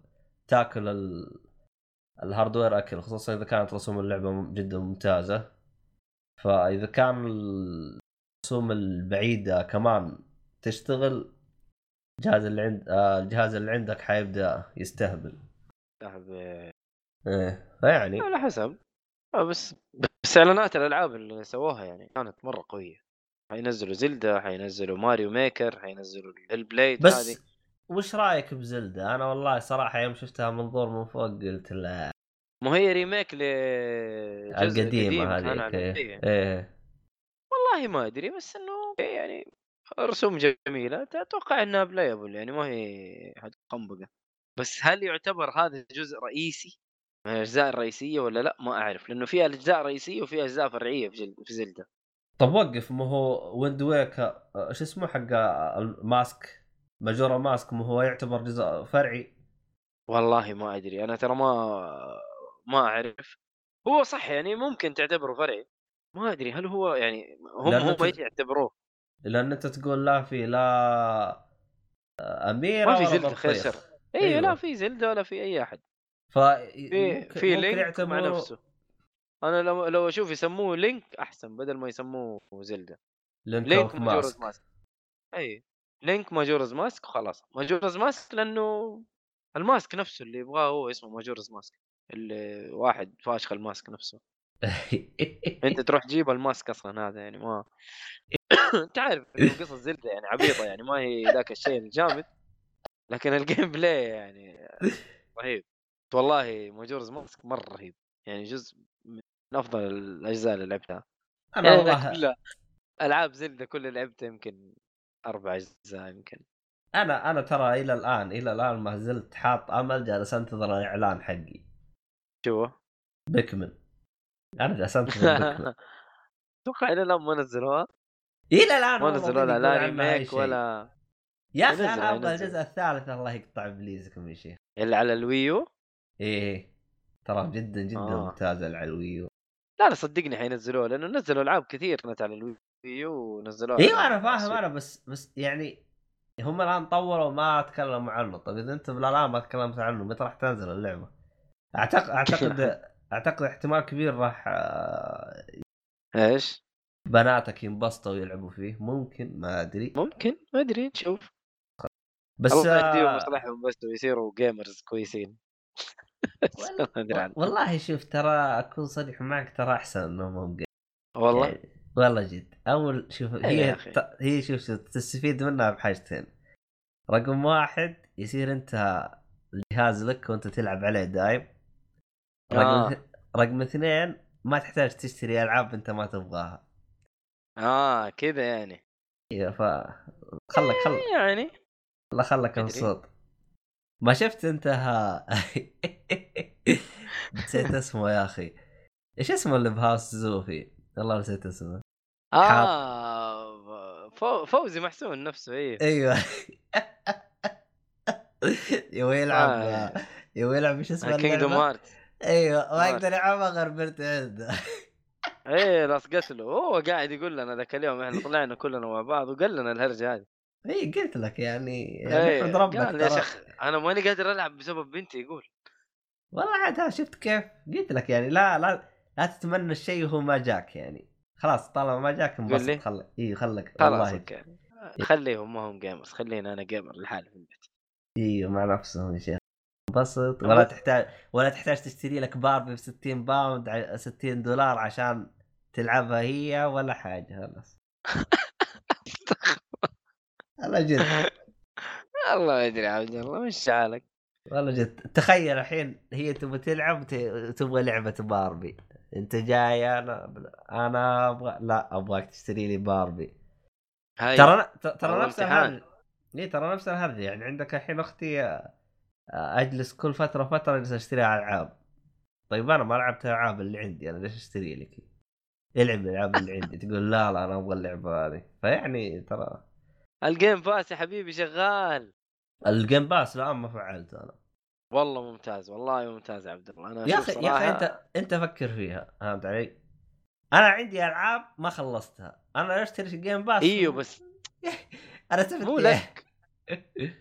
تاكل ال... ال hardware أكل خصوصا إذا كانت رسوم اللعبة جدا ممتازة. فإذا كان الرسوم البعيدة كمان تشتغل الجهاز اللي عند آه الجهاز اللي عندك حيبدأ يستهبل. صاحب إيه فيعني. على حسب. آه بس بس إعلانات الألعاب اللي سووها يعني كانت مرة قوية. حينزلوا Zelda حينزلوا Mario Maker حينزلوا ال Hellblade بس هذه وش رأيك ب Zelda؟ أنا والله صراحة يوم شفتها منظور من فوق قلت لا. ما هي remake القديمة كان هذيك إيه. إيه. والله ما أدري بس إنه يعني رسوم جميلة. أتوقع إنها playable يعني ما هي قنبقه بس هل يعتبر هذا جزء رئيسي؟ من الأجزاء الرئيسية ولا لا؟ ما أعرف. لأنه في أجزاء رئيسية وفي أجزاء فرعية في. في Zelda. طب وقف ما هو Wind Wake إيش اسمه حق ال Mask؟ Majora Mask ما هو يعتبر جزء فرعي. والله ما أدري أنا ترى ما ما أعرف. هو صح يعني ممكن تعتبره فرعي. ما أدري هل هو يعني هم أنت- إيش يعتبروه؟ لأن أنت تقول لا في لا أميرة ما في Zelda. شر أيوه أيوة. لا في Zelda ولا في أي أحد. ف في في Link مع نفسه. أنا لو لو أشوف يسموه Link أحسن بدل ما يسموه Zelda Link, Link Majora's Mask أي Link Majora's Mask وخلاص Majora's Mask لأنه ال mask نفسه اللي يبغاه هو اسمه Majora's Mask اللي واحد فاشخ ال mask نفسه. أنت تروح تجيب ال mask أصلا هذا يعني ما انت عارف قصص Zelda يعني عبيطة يعني ما هي ذاك الشيء الجامد. لكن ال gameplay يعني رهيب. والله Majora's Mask مرة رهيب. يعني جزء من افضل الأجزاء اللي لعبتها. أنا يعني والله كلها ألعاب Zelda كل اللي لعبتها يمكن أربع أجزاء يمكن. أنا أنا ترى إلى الآن إلى الآن ما زلت حاط أمل جالس أنتظر الإعلان حقي. شو؟ Pikmin. أنا جالس أنتظر Pikmin. أتوقع إلى الآن ما نزلوها إلى الآن ما يقول لا أي remake. ولا يا أخي أنا أبغى. الجزء الثالث الله يقطع إبليسكم يا شيخ. اللي على ال Wii U؟ إيه ترى جدا جدا آه. ممتازه على ال Wii U. لا لا صدقني حينزلوها لأنه نزلوا ألعاب كثير كانت على ال Wii U ونزلوها أيوه أنا فاهم. أنا بس بس يعني هم الآن طوروا ما تكلموا عنه طيب إذا أنت الان ما تكلمت عنه متى راح تنزل اللعبة؟ اعتقد أعتقد أعتقد احتمال كبير راح آه، إيش؟ بناتك ينبسطوا ويلعبوا فيه ممكن ما أدري ممكن ما أدري نشوف بس الله يهديهم آه، مصلحهم بس ويصيروا gamers كويسين والله شوف ترى اكون صريح معك ترى احسن انهم هم game. والله؟ يعني والله جد. أول شوف إيه هي. ت- هي شوف تستفيد منها بحاجتين. رقم واحد يصير أنت الجهاز لك وأنت تلعب عليه دايم. رقم آه. رقم اثنين ما تحتاج تشتري ألعاب أنت ما تبغاها. آه كذا يعني. أيوه ف خلك خلك يعني. لا خلك. مبسوط. ما شفت انت ها؟ نسيت اسمه يا أخي. إيش اسمه اللي بهاوس زوفي؟ والله نسيت اسمه. آه فو- فوزي محسون نفسه إيه. أيوه. يبغى يلعب آه. يبغى يلعب إيش اسمه Kingdom اللعبة؟ Hearts أيوه. ما آه. يقدر يلعبها غير بنت عنده إيه راس قتله هو قاعد يقول لنا ذاك اليوم إحنا طلعنا كلنا مع بعض وقال لنا الهرجة هذه. اي قلت لك يعني يعني إيه، ربك قال يا شيخ أنا ماني قادر ألعب بسبب بنتي يقول. والله عاد شفت كيف؟ قلت لك يعني لا لا لا تتمنى الشيء وهو ما جاك يعني. خلاص طالما ما جاك انبسط. خلك إي خلك خلاص okay. خليهم ما هم gamers خليني أنا gamer لحالي في البيت. إيوه مع نفسهم يا شيخ. انبسط ولا تحتاج ولا تحتاج تشتري لك باربي ب 60 pound ع- 60 دولار عشان تلعبها هي ولا حاجة خلاص. والله جد. الله ما أدري عبد الله مش حالك والله جد. تخيل الحين هي تبغى تلعب تبغى لعبة باربي. أنت جاي أنا أنا أبغى لا أبغاك تشتري لي باربي. هاي. ترى ترى نفس. الهرجه اي ترى نفس الهرجه يعني عندك الحين أختي آه، أجلس كل فترة فترة أجلس اشتري العاب طيب أنا ما لعبت الألعاب اللي عندي أنا ليش أشتري لك؟ العب الألعاب اللي عندي. تقول لا لا أنا أبغى اللعبة هذه. فيعني ترى ال Game Pass يا حبيبي شغال. ال Game Pass لا ما فعلته أنا. والله ممتاز والله ممتاز يا عبد الله. أنا يا أخي يا أخي أنت أنت فكر فيها فهمت علي؟ أنا عندي ألعاب ما خلصتها. أنا أشتري ال Game Pass إيوه بس أنا استفدت مو إيه؟ لك.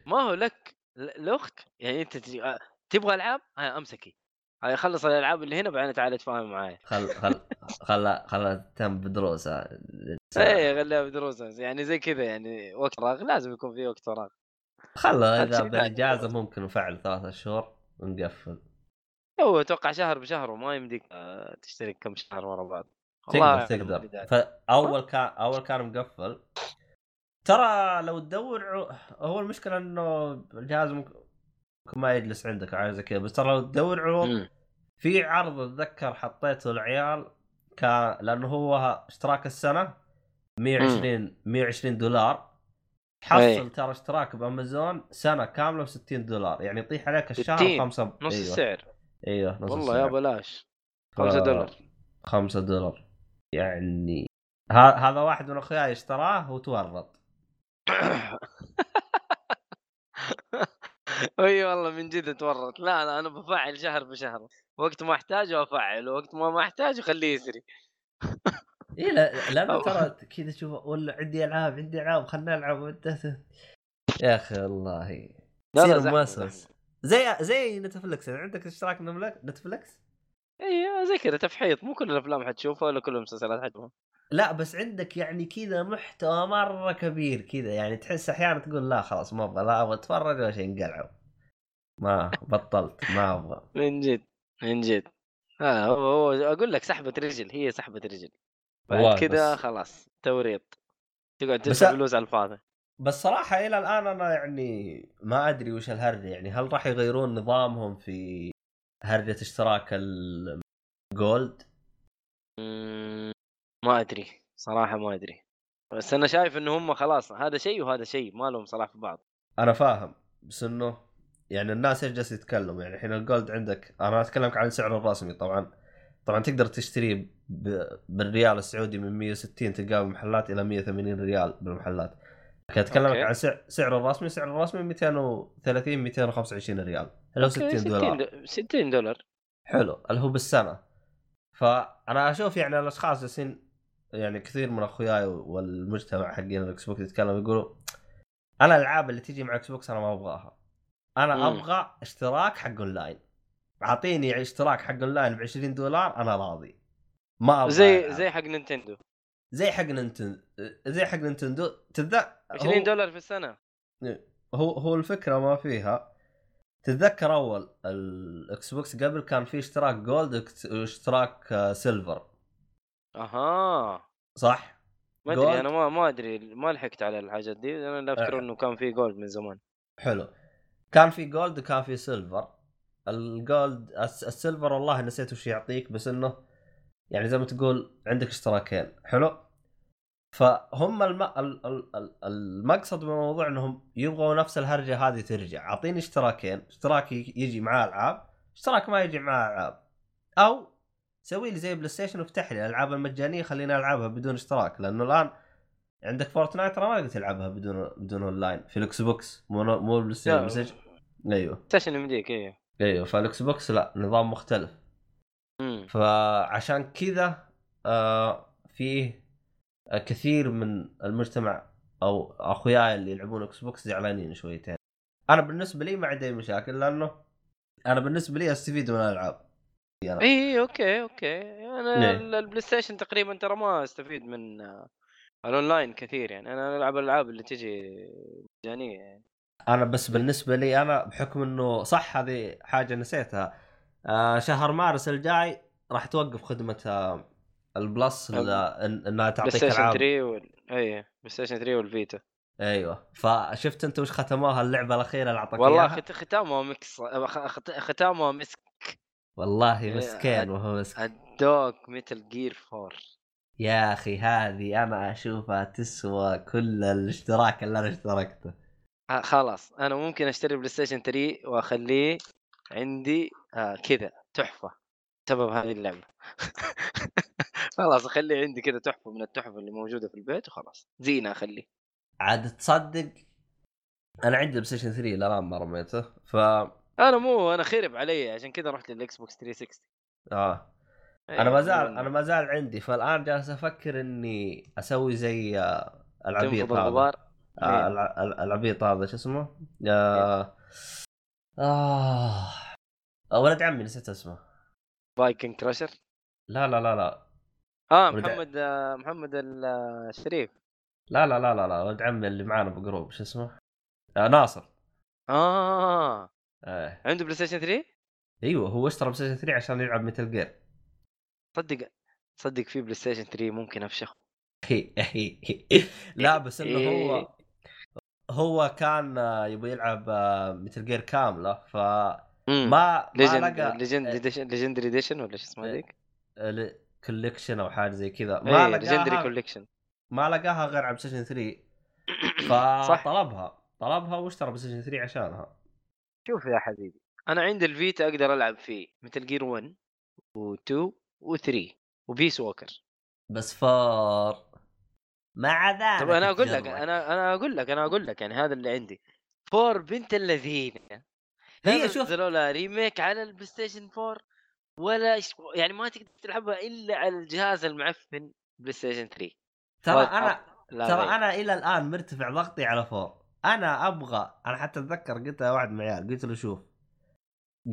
ما هو لك لأختك. يعني أنت آه، تبغى ألعاب؟ هاي امسكي هاي خلص الألعاب اللي هنا بعدين تعال تفاهم معايا خل خل خل خل تم بدروسها إيه خليها بدروس يعني زي كذا يعني وقت فراغ لازم يكون في وقت فراغ. خلى هذا إذا بالاجازه. ممكن نفعل ثلاثة شهور ونقفل. هو أتوقع شهر بشهر وما يمديك آه، تشترك كم شهر ورا بعض. تقدر تقدر. فاول كان أول كان مقفل. ترى لو تدور هو المشكلة إنه الجهاز ممكن ما يجلس عندك أو زي كذا بس ترى لو تدور عروض. في عرض أتذكر حطيته العيال كان لأنه هو اشتراك السنة 120 120 دولار. حصل أي. ترى اشتراك بأمازون سنة كاملة ب 60 دولار. يعني يطيح عليك الشهر 60 خمسة نص أيوه. السعر. أيوه نص والله يا السعر. بلاش. ف- 5 دولار. 5 دولار. يعني ه- هذا واحد من أخوياي اشتراه وتورط. أي والله من جد تورط. لا لا أنا بفعل شهر بشهر. وقت ما أحتاجه أفعل وقت ما ما أحتاجه خليه يسري. إي لا أو- ترى كذا تشوف ولا عندي ألعاب عندي ألعاب خلنا نلعب. يا أخي والله. لا لا تصير موسوس. زي زي نتفلكس عندك اشتراك نتفلكس إي زي كذا تفحيط. مو كل الأفلام حتشوفها ولا كل المسلسلات حتشوفها. لا بس عندك يعني كذا محتوى مرة كبير كذا. يعني تحس أحيانا تقول لا خلاص ما أبغى لا أبغى أتفرج ولا شيء انقلعوا. ما بطلت ما أبغى. من جد. من جد. آه هو, هو أقول لك سحبة رجل هي سحبة رجل. بعد كذا خلاص توريط. تقعد تدفع فلوس على الفاضي. بس صراحة إلى الآن أنا يعني ما أدري وش الهرجة يعني هل راح يغيرون نظامهم في هرجة اشتراك الجولد ما أدري. صراحة ما أدري. بس أنا شايف إنه هم خلاص هذا شيء وهذا شيء ما لهم صلاح في بعض. أنا فاهم بس إنه يعني الناس إيش جالس يتكلموا يعني الحين ال Gold عندك أنا أتكلمك عن السعر الرسمي طبعا. طبعا تقدر تشتريه. بالريال السعودي من 160 تلقاه بالمحلات إلى 180 ريال بالمحلات. لكن أتكلمك okay. عن سعر الرسمي سعر الرسمي 230 225 ريال. اللي هو 60 دولار. 60 60 دولار. حلو اللي هو بالسنة. فأنا أشوف يعني الأشخاص جالسين يعني كثير من أخوياي والمجتمع حقين الإكس بوكس يتكلموا يقولوا أنا الألعاب اللي تجي مع إكس بوكس أنا ما أبغاها. أنا مم. أبغى اشتراك حق أونلاين. أعطيني اشتراك حق أونلاين ب 20 دولار أنا راضي. ما أبغى زي ألعب. زي حق نينتندو. زي حق نينتندو زي حق نينتندو. تتذكر 20 دولار في السنة. هو هو الفكرة ما فيها. تتذكر أول الإكس بوكس قبل كان في اشتراك Gold واشتراك آه، Silver. أها. صح؟ ما. أدري أنا ما ما أدري ما لحقت على الحاجات دي. أنا افتكر. إنه كان في Gold من زمان. حلو. كان في Gold وكان في Silver ال Gold الس- ال Silver والله نسيت وش يعطيك بس إنه يعني زي ما تقول عندك اشتراكين. حلو؟ فهم الم... ال- ال- ال- المقصد من الموضوع إنهم يبغوا نفس الهرجة هذه ترجع. أعطيني اشتراكين. اشتراك يجي معاه العاب اشتراك ما يجي معاه العاب أو سوي لي زي بلاي ستيشن وافتح لي الألعاب المجانية خليني ألعبها بدون اشتراك. لأنه الآن عندك فورتنايت ترى ما تقدر تلعبها بدون بدون اونلاين في الإكس بوكس مو مو بلاي ستيشن أيوه. ستيشن يمديك إيه أيوه فالاكس بوكس لا نظام مختلف. مم. فعشان كذا آه فيه آه كثير من المجتمع أو أخوياي اللي يلعبون إكس بوكس زعلانين شويتين. أنا بالنسبة لي ما عندي أي مشاكل لأنه أنا بالنسبة لي استفيد من الالعاب يعني اي okay okay. أنا إيه. ال- البلاي ستيشن تقريبا ترى ما أستفيد من آه، الأونلاين كثير يعني. أنا ألعب الالعاب اللي تجي مجانية يعني. أنا بس بالنسبة لي أنا بحكم إنه صح هذه حاجة نسيتها آه شهر مارس الجاي راح توقف خدمة آه ال Plus إنها تعطيك ستيشن العاب. 3 وال... اي بلاي ستيشن 3 والفيتا. أيوه. فشفت انت وش ختموها؟ اللعبة الأخيرة اللي اعطاك والله؟ خت... ختامها مكس ختامها مسك والله إيه، مسكين وهو مسكين الدوك Metal Gear 4 يا أخي هذه أنا أشوفها تسوى كل الاشتراك اللي أنا اشتركته. آه خلاص. أنا ممكن أشتري بلاي ستيشن 3 وأخليه عندي آه كذا تحفة بسبب هذه اللعبة. خلاص أخليه عندي كذا تحفة من التحف اللي موجودة في البيت وخلاص. زينه أخليه. عاد تصدق أنا عندي بلاي ستيشن 3 الان ما رميته ف أنا مو أنا خرب علي عشان كذا رحت للإكس بوكس 360 آه. إيه، أنا ما زال أنا ما زال عندي فالآن جالس أفكر إني أسوي زي آه، العبيط هذا. آه إيه. الع- الع- العبيط هذا شو اسمه؟ آه آه ولد عمي نسيت اسمه Viking Crusher لا لا لا لا آه محمد آه محمد آه، الشريف لا لا لا لا لا ولد عمي اللي معانا بجروب شو اسمه؟ آه ناصر آه آه. عنده بلاي ستيشن 3 أيوه هو اشترى بلاي ستيشن 3 عشان يلعب Metal Gear صدق صدق في بلاي ستيشن 3 ممكن افشخ لا بس إنه إيه. هو هو كان آه، يبغى يلعب Metal Gear كامله فما ما Legend لقى Legendary Edition ولا شو اسمها إيه. ذيك؟ collection أو حاجة زي كذا. ما ما Legendary لقاها collection ما لقاها غير على بلاي ستيشن 3 صح. فطلبها طلبها واشترى بلاي ستيشن 3 عشانها. شوف يا حبيبي أنا عندي الفيتا أقدر ألعب فيه Metal Gear 1 و2 و3 و Peace Walker بس four. مع ذلك طب أنا أقول لك. أنا أنا أقول لك أنا أقول لك يعني هذا اللي عندي four بنت الذين هي شوف- نزلوا لها remake على البلاي ستيشن 4 ولا. يعني ما تقدر تلعبها إلا على الجهاز المعفن بلاي ستيشن 3 ترى أنا ترى. أنا إلى الآن مرتفع ضغطي على four أنا أبغى أنا حتى أتذكر قلت لواحد من العيال قلت له شوف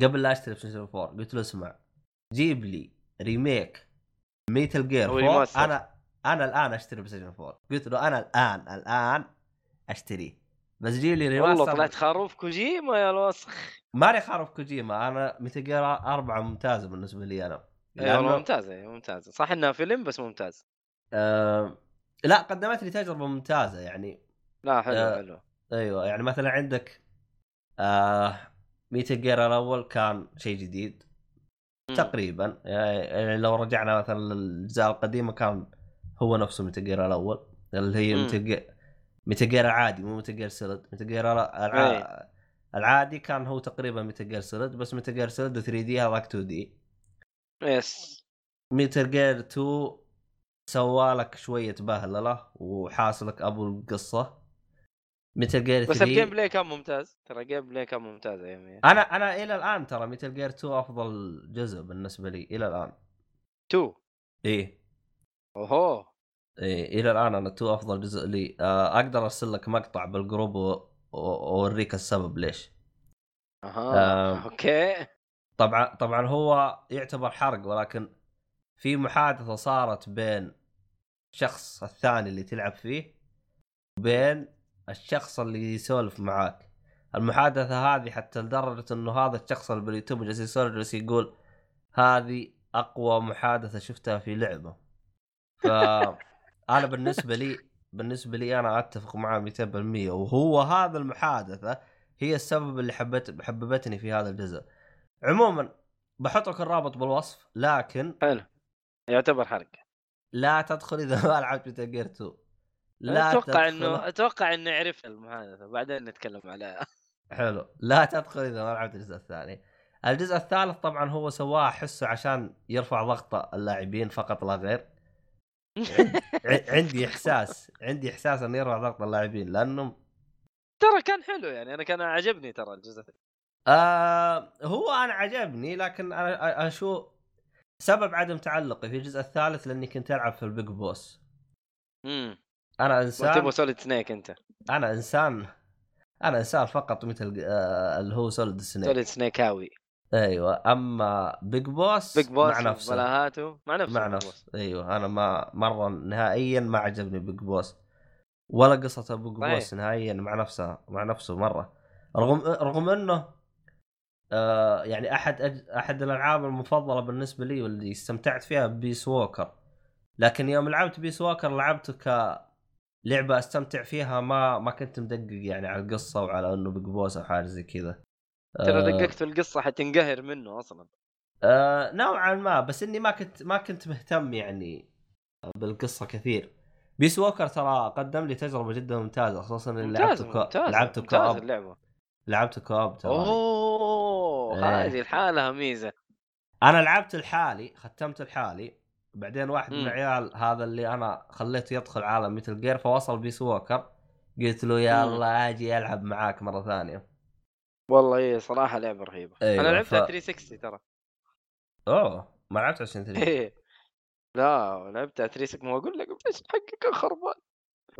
قبل لا أشتري بلاي ستيشن 4 قلت له اسمع جيب لي remake Metal Gear أو 4 remaster. أنا أنا الآن أشتري بلاي ستيشن 4 قلت له أنا الآن الآن اشتريه بس جيب لي والله remaster طلعت خرفت كوجيما يا الوسخ. ماني خارف كوجيما أنا Metal Gear 4 ممتازة بالنسبة لي أنا. اي والله لأنه- ممتازة أي ممتازة. صح إنها فيلم بس ممتاز. آه لا قدمت لي تجربة ممتازة يعني. لا حلو آه، حلو. أيوه يعني مثلا عندك آه Metal Gear الأول كان شيء جديد. مم. تقريبا يعني لو رجعنا مثلا للأجزاء القديمة كان هو نفسه Metal Gear الأول اللي هي مم. Metal Gear Metal Gear العادي مو Metal Gear Solid Metal Gear الع... إيه. العادي كان هو تقريبا Metal Gear Solid بس Metal Gear Solid 3D هذاك 2D. yes. Metal Gear 2 سوالك شوية بهللة وحاصلك أبو القصة. Metal Gear 3 بس ال game play كان ممتاز. ترى ال gameplay كان ممتاز ايامي أنا أنا إلى الآن ترى Metal Gear 2 أفضل جزء بالنسبة لي إلى الآن. 2 إيه. أوهو. إيه إلى الآن أنا 2 أفضل جزء لي. آه، أقدر أرسل لك مقطع بالجروب وأوريك السبب ليش. أها آم. أوكي. طبعا طبعا هو يعتبر حرق ولكن في محادثة صارت بين الشخص الثاني اللي تلعب فيه وبين الشخص اللي يسولف معاك. المحادثة هذه حتى لدرجة إنه هذا الشخص اللي باليوتيوب جالس يسولف جالس يقول هذه أقوى محادثة شفتها في لعبة. ف أنا بالنسبة لي بالنسبة لي أنا أتفق معاه 200% وهو هذا المحادثة هي السبب اللي حبت حببتني في هذا الجزء. عموما بحط لك الرابط بالوصف لكن حلو. يعتبر حرق. لا تدخل إذا ما لعبت ميتال جير 2 لا أتوقع تدخل- إنه أتوقع إنه عرفت المحادثة. بعدين نتكلم عليها. حلو. لا تدخل إذا ما لعبت الجزء الثاني. الجزء الثالث طبعا هو سواه احسه عشان يرفع ضغط اللاعبين فقط لا غير. عندي إحساس عندي إحساس انه يرفع ضغط اللاعبين لأنه ترى كان حلو يعني أنا كان عجبني ترى الجزء آه هو أنا عجبني لكن أنا أ- أشوف سبب عدم تعلقي في الجزء الثالث لأني كنت ألعب في البيج بوس. امم أنا تبغى إنسان Solid Snake أنت. أنا إنسان أنا إنسان فقط مثل آه اللي هو Solid Snake. Solid Snake هاوي أيوه أما Big Boss Big Boss مع نفسه. بلاهاته مع نفسه مع نفسه. أيوه أنا ما مرة نهائيا ما عجبني Big Boss ولا قصه Big. Boss نهائيا مع نفسها مع نفسه مرة. رغم رغم إنه آه يعني أحد أج... أحد الألعاب المفضلة بالنسبة لي واللي استمتعت فيها Peace Walker لكن يوم لعبت Peace Walker لعبته كلعبه أستمتع فيها ما ما كنت مدقق يعني على القصة وعلى إنه Big Boss أو حاجة زي كذا. ترى آه، دققت في القصة حتنقهر منه أصلا. آه نوعا ما بس إني ما كنت ما كنت مهتم يعني بالقصة كثير. Peace Walker ترى قدم لي تجربة جدا ممتازة خصوصا إني ممتاز لعبته co... ممتاز لعبته ممتاز co-op اللعبة. لعبته co-op ترى. أوه إيه. هذه لحالها ميزة. أنا لعبت الحالي ختمت الحالي بعدين واحد من. العيال هذا اللي أنا خليته يدخل عالم Metal Gear فوصل Peace Walker قلت له يلا أجي ألعب معاك مرة ثانية. والله إيه صراحة لعبة رهيبة. أيوة، أنا لعبتها ف- 360 ترى. اوه ما لعبت إيه. لا لعبتها 360 ما أقول لك إيش حقك خربان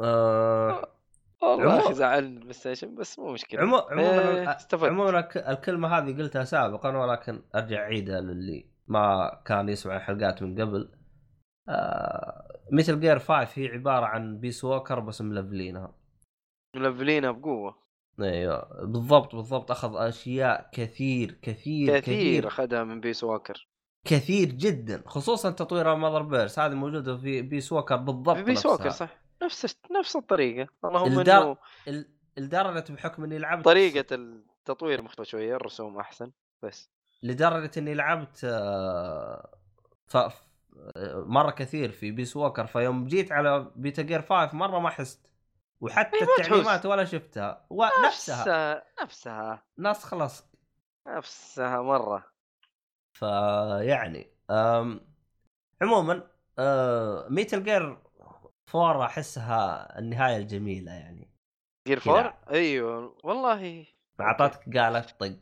آه. والله يا عمو- أخي زعلني البلاي ستيشن بس مو مشكلة. عمو... عموما إيه، عموما الك- الكلمة هذه قلتها سابقا ولكن أرجع أعيدها للي ما كان يسمع الحلقات من قبل. آه Metal Gear 5 هي عبارة عن Peace Walker بس ملفلينها. ملفلينها بقوة. أيوه بالضبط بالضبط. أخذ أشياء كثير كثير كثير أخذها من Peace Walker كثير جدا خصوصا تطوير ال Mother Base هذه موجودة في Peace Walker بالضبط في Peace. Walker صح. نفس نفس الطريقة. اللهم الدار- انه ال- لدرجة بحكم إني لعبت طريقة التطوير مختلفة شوية الرسوم أحسن بس. لدرجه إني لعبت آه، ف... مرة كثير في Peace Walker فيوم جيت على Metal Gear 5 مرة ما حست. وحتى. التعليمات ولا شفتها ونفسها نفسها نفسها ناس خلاص نفسها مرة فيعني أم... عموما. Metal Gear 4 أحسها النهاية الجميلة يعني Gear. 4 أيوه والله أعطتك قالت طق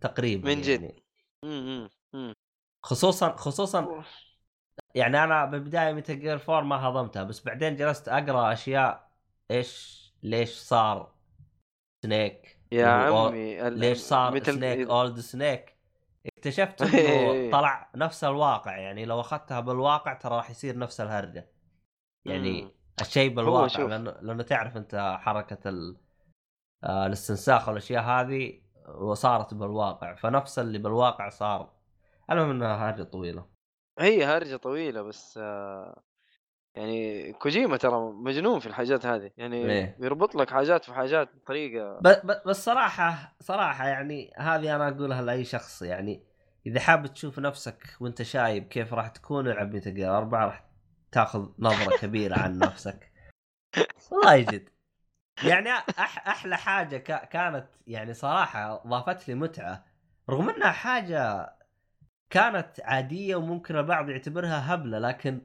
تقريبا من جد. يعني. خصوصا خصوصا يعني أنا بالبداية Metal Gear 4 ما هضمتها بس بعدين جلست أقرأ أشياء إيش ليش صار Snake يا عمي ليش صار Snake Old Snake اكتشفت. إنه طلع نفس الواقع يعني لو أخذتها بالواقع ترى راح يصير نفس الهرجة يعني. الشيء بالواقع. لأنه لأنه تعرف أنت حركة ال... آه الاستنساخ والأشياء هذه وصارت بالواقع فنفس اللي بالواقع صار المهم إنها هرجة طويلة هي هرجة طويلة بس آه، يعني كوجيما ترى مجنون في الحاجات هذه يعني إيه. بيربط لك حاجات في حاجات بطريقة بس صراحة صراحة يعني هذه أنا أقولها لأي شخص يعني إذا حاب تشوف نفسك وأنت شايب كيف راح تكون العب ميتا جير 4 راح تاخذ نظرة كبيرة عن نفسك والله جد يعني أح أحلى حاجة. كانت يعني صراحة ضافت لي متعة رغم إنها حاجة كانت عادية وممكن البعض يعتبرها هبلة لكن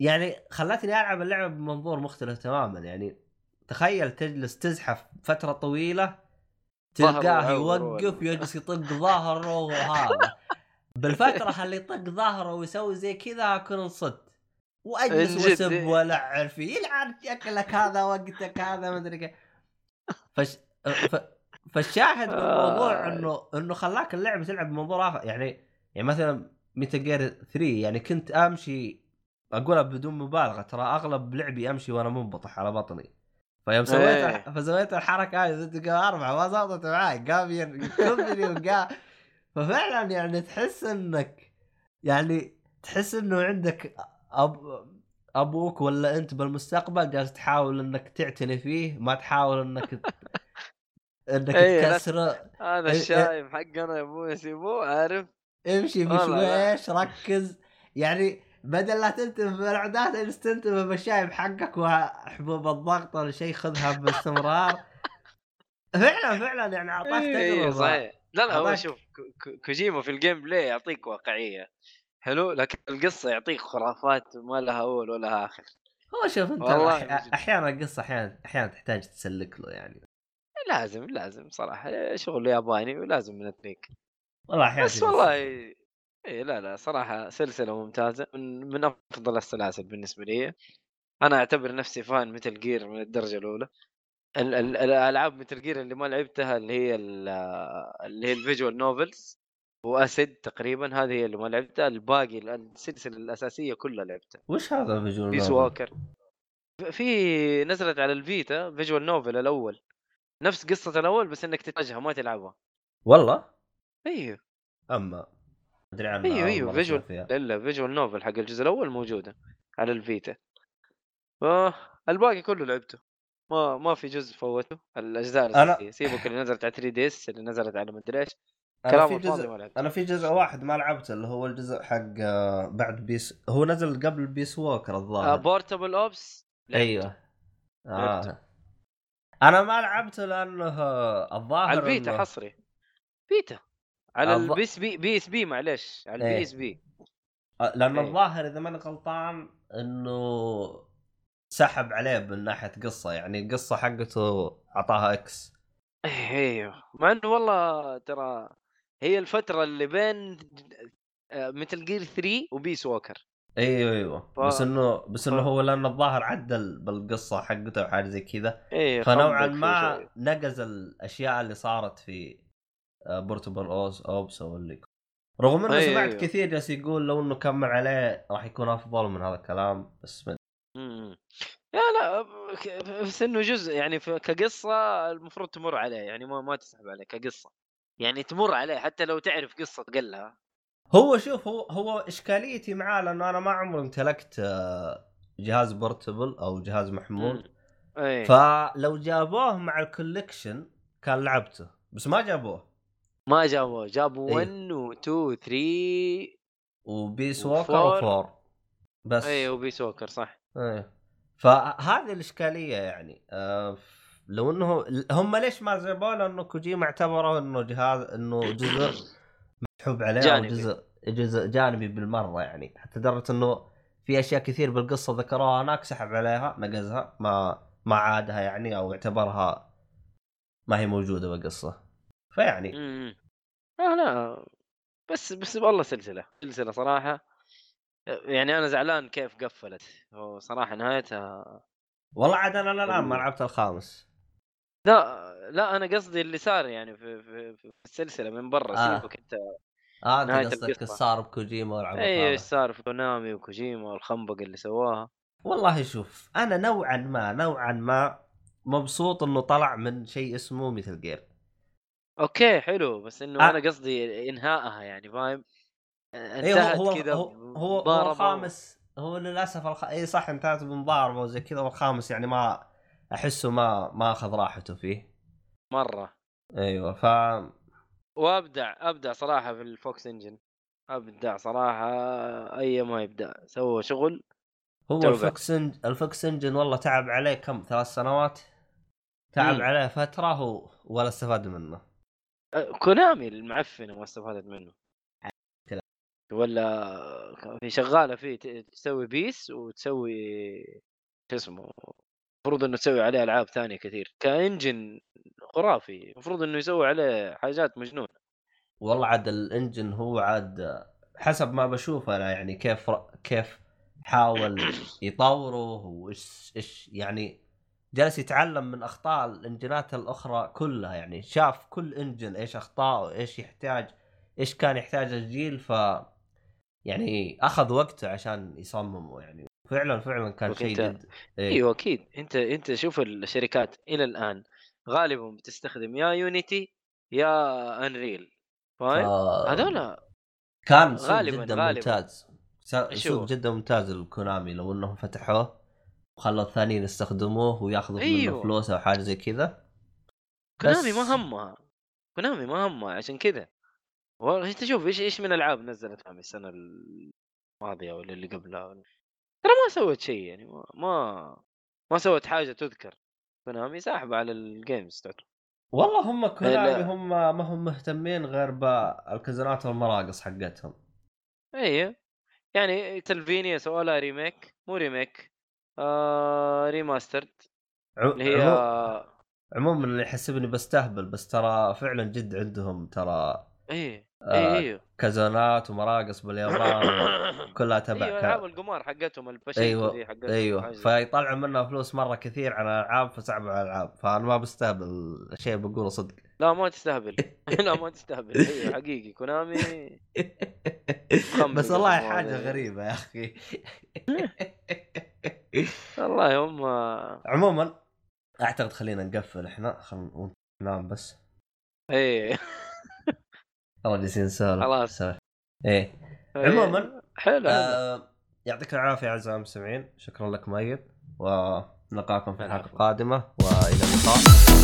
يعني خلتني ألعب اللعبة بمنظور مختلف تماما. يعني تخيل تجلس تزحف فترة طويلة تلقاه يوقف يجلس يطق ظهره وهذا. بالفترة اللي يطق ظهره ويسوي زي كذا أكون انصدت وأجلس. وأسب والعب فيه يلعن شكلك هذا وقتك هذا ما أدري كيف. فش... ف... فالشاهد بالموضوع آه. إنه إنه خلاك اللعبة تلعب بمنظور آخر. يعني يعني مثلا ميتا جير 3 يعني كنت أمشي أقولها بدون مبالغة ترى أغلب لعبي امشي وأنا منبطح على بطني. فيوم سويت إيه. الح... فسويت الحركة هذه ضد أربعة ما زبطت معي قام يكبني وقام ففعلا يعني تحس إنك يعني تحس إنه عندك أب... أبوك ولا أنت بالمستقبل جالس تحاول إنك تعتني فيه ما تحاول إنك إنك إيه، لا- تكسره. هذا إيه، الشايب حقنا يا أبوي سيبوه عارف؟ امشي. بشويش ركز. يعني بدل لا تنتبه بالاعداد اجلس تنتبه بالشايب حقك وحبوب الضغط ولا شيء خذها باستمرار. فعلا فعلا يعني أعطاك إيه تجربة. صحيح. لا لا هو شوف كو- كو- كوجيما في ال gameplay يعطيك واقعية. حلو؟ لكن القصة يعطيك خرافات ما لها أول ولا آخر. هو شوف أنت. أحيانا القصة أحيانا أحيانا تحتاج تسلك له يعني. لازم لازم صراحة. شغل ياباني ولازم نتنيك. والله أحيانا بس والله اي لا لا صراحة سلسلة ممتازة من, من أفضل السلاسل بالنسبة لي. أنا أعتبر نفسي fan Metal Gear من الدرجة الأولى. ال- ال- الألعاب Metal Gear اللي ما لعبتها اللي هي ال- اللي هي ال visual novels و Acid تقريبا هذه هي اللي ما لعبتها. الباقي السلسلة الأساسية كلها لعبتها. وش هذا visual Peace novel؟ Walker. في نزلت على ال Vita visual novel الأول. نفس قصة الأول بس إنك تتواجهها ما تلعبها. والله؟ أيوه أما أدري عنها أيوه أيوه visual. لا لا visual novel حق الجزء الأول موجودة على ال Vita. آه الباقي كله لعبته. ما ما في جزء فوته الأجزاء أنا- سيبك اللي نزلت على 3DS اللي نزلت على مدري إيش. كلام في جزء أنا في جزء واحد ما لعبته اللي هو الجزء حق آه، بعد Peace هو نزل قبل Peace Walker آه الظاهر Portable Ops أيوه. آه. أنا ما لعبته لأنه آه، الظاهر على ال Vita إنه- حصري. Vita. على الظ- ال PSP PSP معلش على إيه. ال PSP لأن إيه. الظاهر إذا ماني غلطان إنه سحب عليه من ناحية قصة يعني القصة حقته أعطاها إكس أيوه مع إنه والله ترى هي الفترة اللي بين Metal Gear 3 و Peace Walker إيوه إيوه ف- بس إنه بس إنه ف- هو لأن الظاهر عدل بالقصة حقته وحاجة زي كذا إيه فنوعا ما. نقز الأشياء اللي صارت في Portable Ops Ops أو اللي رغم إنه أيوة، سمعت أيوة. كثير جالس يقول لو إنه كمل عليه راح يكون أفضل من هذا الكلام بس من... مم. لا لا بس إنه جزء يعني كقصة المفروض تمر عليه يعني ما ما تسحب عليه كقصة. يعني تمر عليه حتى لو تعرف قصة قلها هو شوف هو هو إشكاليتي معاه لأنه أنا ما عمري امتلكت آه، جهاز portable أو جهاز محمول. إيه. فلو جابوه مع ال collection كان لعبته بس ما جابوه. ما جابوا جابوا إيه. 1 و 2 و 3 و Peace. Walker و four بس إيه و Peace Walker صح إيه فهذه الإشكالية يعني آه لو إنه هم ليش ما جابوه لأنه كوجيما اعتبره إنه جهاز إنه جزء مسحوب عليه جانبي. جزء جزء جانبي بالمرة يعني حتى لدرجة إنه في أشياء كثير بالقصة ذكروها هناك سحب عليها نقزها ما ما عادها يعني أو اعتبرها ما هي موجودة بالقصة فيعني. إمم آه لا بس بس والله سلسلة سلسلة صراحة. يعني أنا زعلان كيف قفلت. صراحة نهايتها والله عاد أنا الآن ما لعبت الخامس. لا لا أنا قصدي اللي صار يعني في في, في السلسلة من برا آه. سيبك أنت آه أنت قصدك. صار بكوجيما والعب اي إيش صار في كونامي وكوجيما والخنبق اللي سواها. والله شوف أنا نوعا ما نوعا ما مبسوط إنه طلع من شيء اسمه Metal Gear. okay حلو بس إنه آه. أنا قصدي إنهائها يعني فاهم اي هو انتهت هو كذا هو, هو, هو. الخامس هو للأسف الخ... اي صح انتهت بمضاربه وزي كذا والخامس يعني ما أحسه ما ما أخذ راحته فيه مرة أيوه ف وأبدع أبدع صراحة في ال Fox Engine أبدع صراحة أي ما يبدع سوى شغل هو. ال Fox Eng... ال Fox Engine والله تعب عليه كم ثلاث سنوات تعب مم. عليه فترة هو ولا استفاد منه كونامي المعفنة ما استفادت منه. ولا في شغالة فيه تسوي بيس وتسوي شو اسمه المفروض إنه تسوي عليه ألعاب ثانية كثير كإنجن خرافي المفروض إنه يسوي عليه حاجات مجنونة والله عاد الإنجن هو عاد حسب ما بشوفه أنا يعني كيف كيف حاول يطوره وإيش إيش يعني جالس يتعلم من أخطاء ال engine ات الأخرى كلها يعني شاف كل engine إيش أخطاءه إيش يحتاج إيش كان يحتاج الجيل ف يعني أخذ وقته عشان يصممه يعني فعلا فعلا كان شيء جد إيه. إيوه أكيد أنت أنت شوف الشركات إلى الآن غالبا بتستخدم يا Unity يا Unreal فاهم؟ ف- هذول كان سوق غالباً- جدا غالباً. شو؟ سوق جدا ممتاز الكونامي لو إنهم فتحوه وخلوا الثانيين يستخدموه وياخذوا منه أيوه. فلوس أو حاجة زي كذا. كونامي ما همها كونامي ما همها عشان كذا. والله انت شوف إيش إيش من ألعاب نزلت كونامي السنة الماضية ولا اللي قبلها؟ ولا- ترى ما سوت شيء يعني ما ما, ما سوت حاجة تذكر. كونامي ساحبه على ال games تعتبر. والله هم كونامي. هم ما هم مهتمين غير بالكازينات والمراقص حقتهم. إيه يعني Castlevania سووا لها remake مو remake آه remastered عم- اللي هي عمو- عموما اللي يحسبني بستهبل بس ترى فعلا جد عندهم ترى إيه آه، إيه إيه. كازينات ومراقص باليابان كلها تبع أيوه ألعاب القمار حقتهم الباتشينكو أيوه حقتهم أيوه. فيطلعوا منها فلوس مرة كثير على الألعاب فسحبوا على الألعاب. فأنا ما بستهبل الشيء بقوله صدق. لا ما تستهبل. لا ما تستهبل. أيوه حقيقي. كونامي بس والله حاجة. غريبة يا أخي. والله هم عموما أعتقد خلينا نقفل إحنا خلينا ننام بس. إيه. والله جالسين نسولف خلاص. نسولف. إيه. عموما حلو آه يعطيك العافية اعزائي المستمعين شكرا لك مؤيد ونلقاكم في الحلقة. القادمة. وإلى اللقاء.